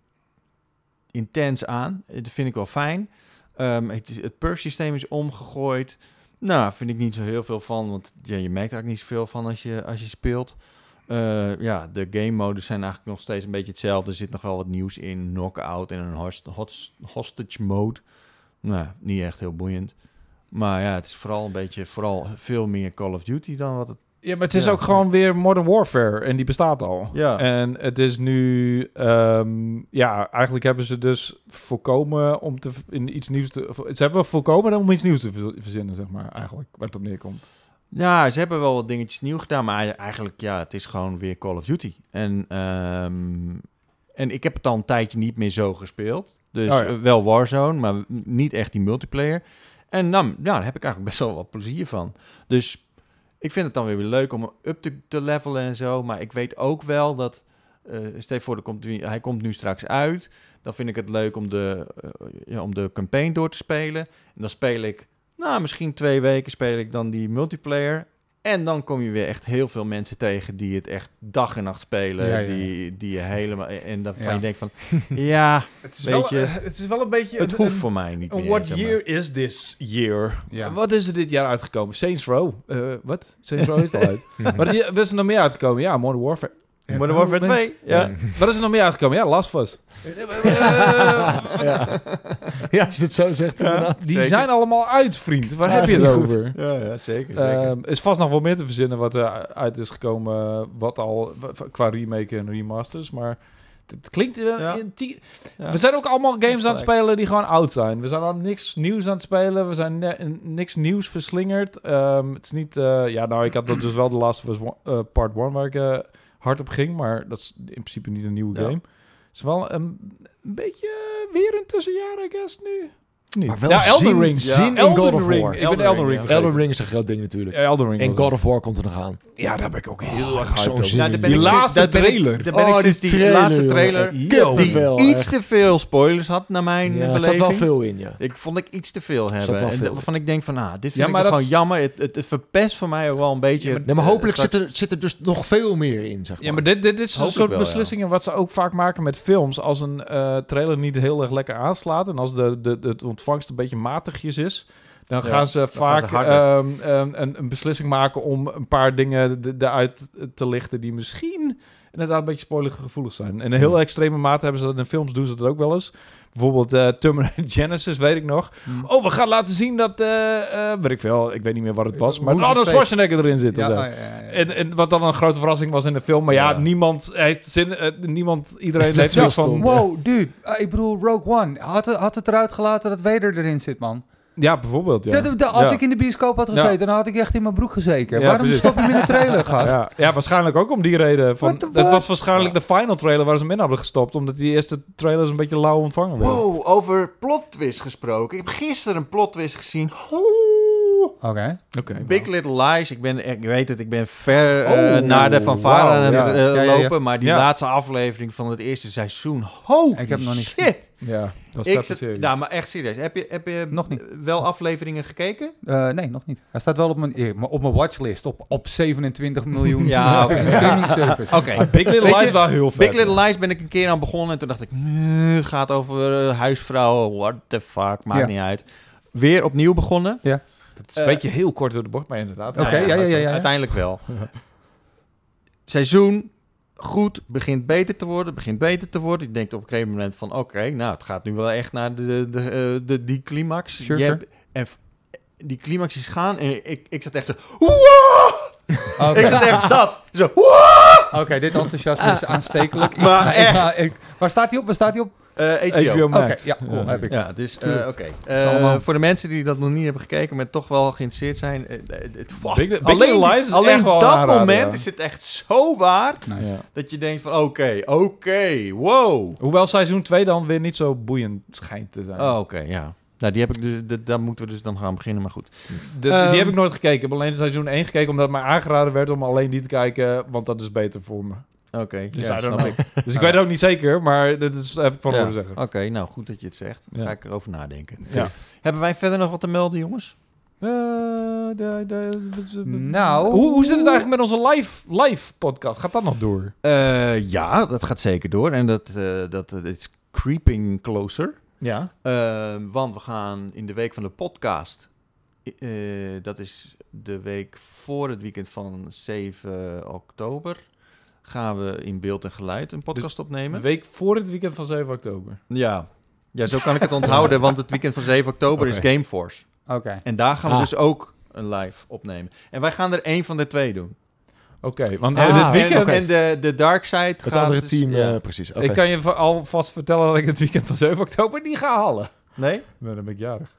intens aan. Dat vind ik wel fijn. Ehm, het, het perk systeem is omgegooid. Nou, vind ik niet zo heel veel van, want ja, je merkt er ook niet zoveel van als je, als je speelt. Eh, ja, de game modes zijn eigenlijk nog steeds een beetje hetzelfde. Er zit nog wel wat nieuws in. Knockout en een host- hostage mode. Nou, niet echt heel boeiend. Maar ja, het is vooral een beetje, vooral veel meer Call of Duty dan wat het... Ja, maar het is Ja. ook gewoon weer Modern Warfare en die bestaat al. Ja. En het is nu, ehm, ja, eigenlijk hebben ze dus voorkomen om te in iets nieuws te. Ze hebben voorkomen om iets nieuws te ver- verzinnen, zeg maar, eigenlijk, waar het op neerkomt. Ja, ze hebben wel wat dingetjes nieuw gedaan, maar eigenlijk, ja, het is gewoon weer Call of Duty. En, ehm, en ik heb het al een tijdje niet meer zo gespeeld. Dus Oh ja. eh, wel Warzone, maar niet echt die multiplayer. En nou, ja, daar heb ik eigenlijk best wel wat plezier van. Dus ik vind het dan weer leuk om up te, levelen en zo. Maar ik weet ook wel dat, eh stel je voor, komt, hij komt nu straks uit. Dan vind ik het leuk om de, eh, ja, om de campaign door te spelen. En dan speel ik, nou, misschien twee weken speel ik dan die multiplayer. En dan kom je weer echt heel veel mensen tegen die het echt dag en nacht spelen. Ja, ja, ja. Die, die je helemaal... En dan van Ja. je denkt van, ja, Het is, Weet wel, je, eh, het is wel een beetje. het een- hoeft een- voor mij niet meer. what zeg maar. year is this year? Ja. Wat is er dit jaar uitgekomen? Saints Row. Eh, wat? Saints Row is al uit. Wat is er nog meer uitgekomen? Ja, Modern Warfare. Modern Warfare 2, ja. Wat is er nog meer uitgekomen? Ja, Last of Us. ja. ja, als je het zo zegt. Die Zeker. zijn allemaal uit, vriend. Waar Ja, heb je het over? Ja, ja, zeker. zeker. Ehm, is vast nog wel meer te verzinnen wat er uit is gekomen, wat al qua remake en remasters, maar het klinkt wel. Ja. Ja. We zijn ook allemaal games aan het spelen die gewoon oud zijn. We zijn al niks nieuws aan het spelen. We zijn niks nieuws verslingerd. Ehm, het is niet. eh, ja, nou, ik had dat dus wel de Last of Us one- eh, Part 1 waar ik eh, hard op ging, maar dat is in principe niet een nieuwe Ja. game. Het is wel een, een beetje weer een tussenjaar, I guess nu. Niet. Maar wel ja, Elden zin- Ring. zin in Elden God of Ring. War. Ik ben Elden Ring. Elden Ring is een groot ding natuurlijk. Ja, Elden Ring. En God het. of War komt er nog aan. Ja, daar ben ik ook heel Oh, erg zo'n hyped zin in. Die ik- laatste daar ben ik- trailer. daar ben ik Oh, sinds die laatste trailer... Die wel, iets te veel spoilers had, naar mijn Ja, er beleving. zat wel veel in, ja. Ik vond ik iets te veel zat hebben. wel En veel. waarvan ik denk van, ah, dit vind Ja, ik maar nog dat- gewoon jammer. Het, het, het verpest voor mij ook wel een beetje... Nee, maar hopelijk eh, zit er, zit er dus nog veel meer in, zeg maar. Ja, maar dit, dit is een Hopelijk soort beslissingen wat ze ook vaak maken met films. Als een eh, trailer niet heel erg lekker aanslaat en als de, de, de ontvangst een beetje matigjes is, dan Ja, gaan ze dan vaak gaan ze harder. ehm, ehm, een, een beslissing maken om een paar dingen de- eruit te lichten die misschien inderdaad een beetje spoilergevoelig zijn. In een heel extreme mate hebben ze dat in films, doen ze dat ook wel eens. Bijvoorbeeld eh Terminator Genesis, weet ik nog. Hm. Oh, we gaan laten zien dat, eh eh weet ik veel, ik weet niet meer wat het was, maar Arnold het Schwarzenegger erin zit. of Ja, zo. oh, ja, ja, ja. En, en wat dan een grote verrassing was in de film. Maar ja, Ja. niemand heeft zin. niemand, iedereen heeft zoiets van. Wow, dude. Uh, ik bedoel, Rogue One. Had, het- had het eruit gelaten dat Vader erin zit, man. Ja, bijvoorbeeld. Ja. Dat- dat- als Ja. ik in de bioscoop had Ja. gezeten, dan had ik echt in mijn broek gezeken. Ja, Waarom precies. stop je hem in de trailer, gast? Ja, ja, waarschijnlijk ook om die reden. Van, het was waarschijnlijk de final trailer waar ze hem in hadden gestopt. Omdat die eerste trailers een beetje lauw ontvangen werden. Wow, over plot twist gesproken. Ik heb gisteren een plot twist gezien. Oké. Oké. Big Little Lies. Ik, ben, ik weet het, ik ben ver eh, Oh, naar de fanfare wauw, aan het ja. eh, Ja, ja, ja. lopen. Maar die Ja. laatste aflevering van het eerste seizoen. Holy Ik heb nog niet shit. Ja, dat is Ik vet zit, serie. nou, maar echt serieus. Heb je, heb je Nog niet. wel afleveringen gekeken? Eh, nee, nog niet. Hij staat wel op mijn, op mijn watchlist. Op, op 27 miljoen Ja, oké. streaming service. Oké. Maar Big Little Lies je, wel heel vet. Big Little Lies ben ik een keer aan begonnen en toen dacht ik, "Nee, het gaat over huisvrouwen, what the fuck, maakt Ja. niet uit. Weer opnieuw begonnen. Het is een beetje heel kort door de bocht, maar inderdaad. Oké, ja, ja, ja, ja. Uiteindelijk wel. Seizoen, goed, begint beter te worden, begint beter te worden. Je denkt op een gegeven moment van, oké, nou, het gaat nu wel echt naar de, de, de, de, die climax. Sure, hebt- en die climax is gaan en ik, ik zat echt zo... "Wow!" Ik zat echt dat. Zo! Oké, dit enthousiasme is aanstekelijk. Ik Maar ik echt. ik- waar staat hij op? Waar staat hij op? Eh, HBO. HBO Oké, Max. ja, cool, heb ik. Ja, dus eh, Tuurlijk. oké. Eh, voor de mensen die dat nog niet hebben gekeken, maar toch wel geïnteresseerd zijn. het, wow. Big- Big alleen Little Lies is alleen echt dat moment ja. is het echt zo waard Nice. Ja. dat je denkt van oké, oké, wow. Hoewel seizoen 2 dan weer niet zo boeiend schijnt te zijn. Oh, oké, ja. Nou, die heb ik dus, de- daar moeten we dus dan gaan beginnen, maar goed. De- Ehm, die heb ik nooit gekeken. Ik heb alleen seizoen 1 gekeken omdat mij aangeraden werd om alleen die te kijken, want dat is beter voor me. Oké, Dus ja, snap ik. Dus ik weet het ook niet zeker, maar dit is, heb ik van Ja. horen zeggen. Oké, nou goed dat je het zegt. Dan Ja. ga ik erover nadenken. Ja. Hebben wij verder nog wat te melden, jongens? Eh, de- de- de- Nou- Hoe, hoe zit het eigenlijk met onze live, live podcast? Gaat dat nog door? Eh, ja, dat gaat zeker door. En dat, eh dat het is creeping closer. Ja. Eh, want we gaan in de week van de podcast. eh, dat is de week voor het weekend van 7 oktober. Gaan we in beeld en geluid een podcast De opnemen? week voor het weekend van 7 oktober. Ja. ja, zo kan ik het onthouden. Want het weekend van 7 oktober is Gameforce. Oké. En daar gaan we Ah. dus ook een live opnemen. En wij gaan er één van de twee doen. Oké, want Ah, eh, dit en, weekend... en de, de Dark Side Het gaat andere dus- team, ja. eh, precies. Oké. Ik kan je va- alvast vertellen dat ik het weekend van 7 oktober niet ga halen. Nee? Nou, dan ben ik jarig.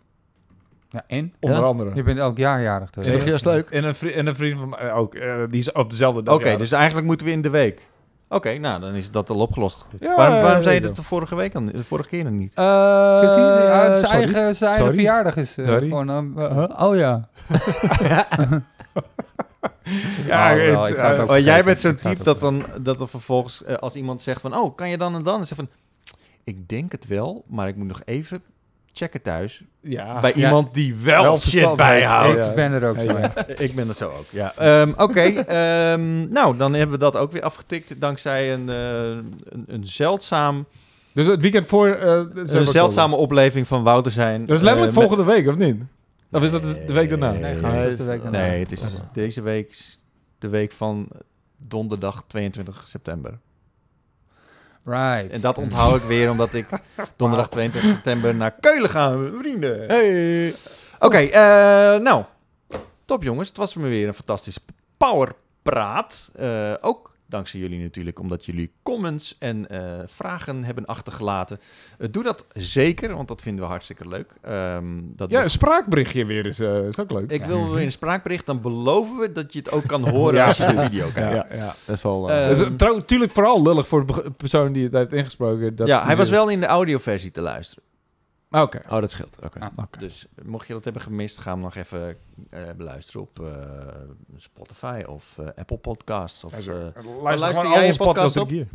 Ja, en? Onder Ja? andere. Je bent elk jaar jarig. Dus. Is toch juist leuk? En een, vri- en een vriend van mij ook. eh, die is op dezelfde dag Oké, dus eigenlijk moeten we in de week. Oké, nou dan is dat al opgelost. Ja, waarom waarom zei je dat de vorige week dan, de vorige keer nog niet? Eh, Precies, ja, het is sorry. eigen, zijn eigen Sorry. verjaardag is Sorry. gewoon... oh ja. Ja, Oh, wel, het, ik zou het eh, ook Oh, jij bent zo'n type dat dan dat er vervolgens eh, als iemand zegt van oh kan je dan en dan, dan zeg van ik denk het wel, maar ik moet nog even checken thuis ja. bij Ja. iemand die wel, Wel shit bijhoudt. Ik ben er ook Ja, zo ja. in. Ik ben er zo ook, ja. Ehm, Oké, ehm, nou dan hebben we dat ook weer afgetikt dankzij een, eh, een, een zeldzaam, Dus het weekend voor... eh, 7 een zeldzame opleving van Wouter zijn. Dat is letterlijk met- volgende week, of niet? Of is dat de, de week daarna? Nee, dat is de week daarna. Nee, het is deze week de week van donderdag 22 september. Right. En dat onthoud ik weer omdat ik donderdag 22 september naar Keulen ga, met mijn vrienden. Hey. Oké, eh, nou, top jongens. Het was me weer een fantastische powerpraat. Eh ook dankzij jullie natuurlijk, omdat jullie comments en eh, vragen hebben achtergelaten. Eh, doe dat zeker, want dat vinden we hartstikke leuk. Ehm, dat Ja, een spraakberichtje weer is, eh, is ook leuk. ik wil in een spraakbericht, dan beloven we dat je het ook kan horen Ja, als je de video kijkt. ja, ja. Dat is wel... eh, Eh, Dat is trouw- natuurlijk vooral lullig voor de persoon die het heeft ingesproken. Dat ja, hij was wel in de audioversie te luisteren. Oké. oh, dat scheelt. Oké. Ah. Oké. Dus mocht je dat hebben gemist, ga hem nog even eh, beluisteren op eh, Spotify of eh, Apple Podcasts. Of, eh. Luister, luister jij je podcast op? hier.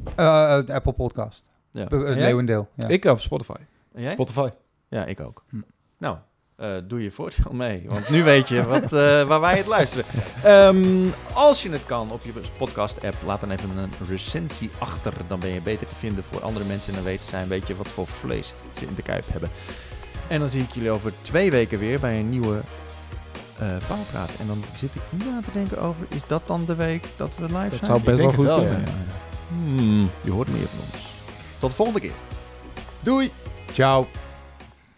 De Apple Podcast. ja. Het? Leeuwendeel. Ja. Ik op Spotify. Spotify. Ja, ik ook. Hm. Nou, eh, doe je voordeel mee, want nu weet je wat, eh, waar wij het luisteren. Ehm, als je het kan op je podcast-app, laat dan even een recensie achter. Dan ben je beter te vinden voor andere mensen en dan weten zij een beetje wat voor vlees ze in de kuip hebben. En dan zie ik jullie over twee weken weer bij een nieuwe eh Pauwpraat. En dan zit ik nu aan te denken over, is dat dan de week dat we live Dat zijn? zou best denk wel goed wel, kunnen. ja. ja. Hmm, je hoort meer van ons. Tot de volgende keer. Doei! Ciao.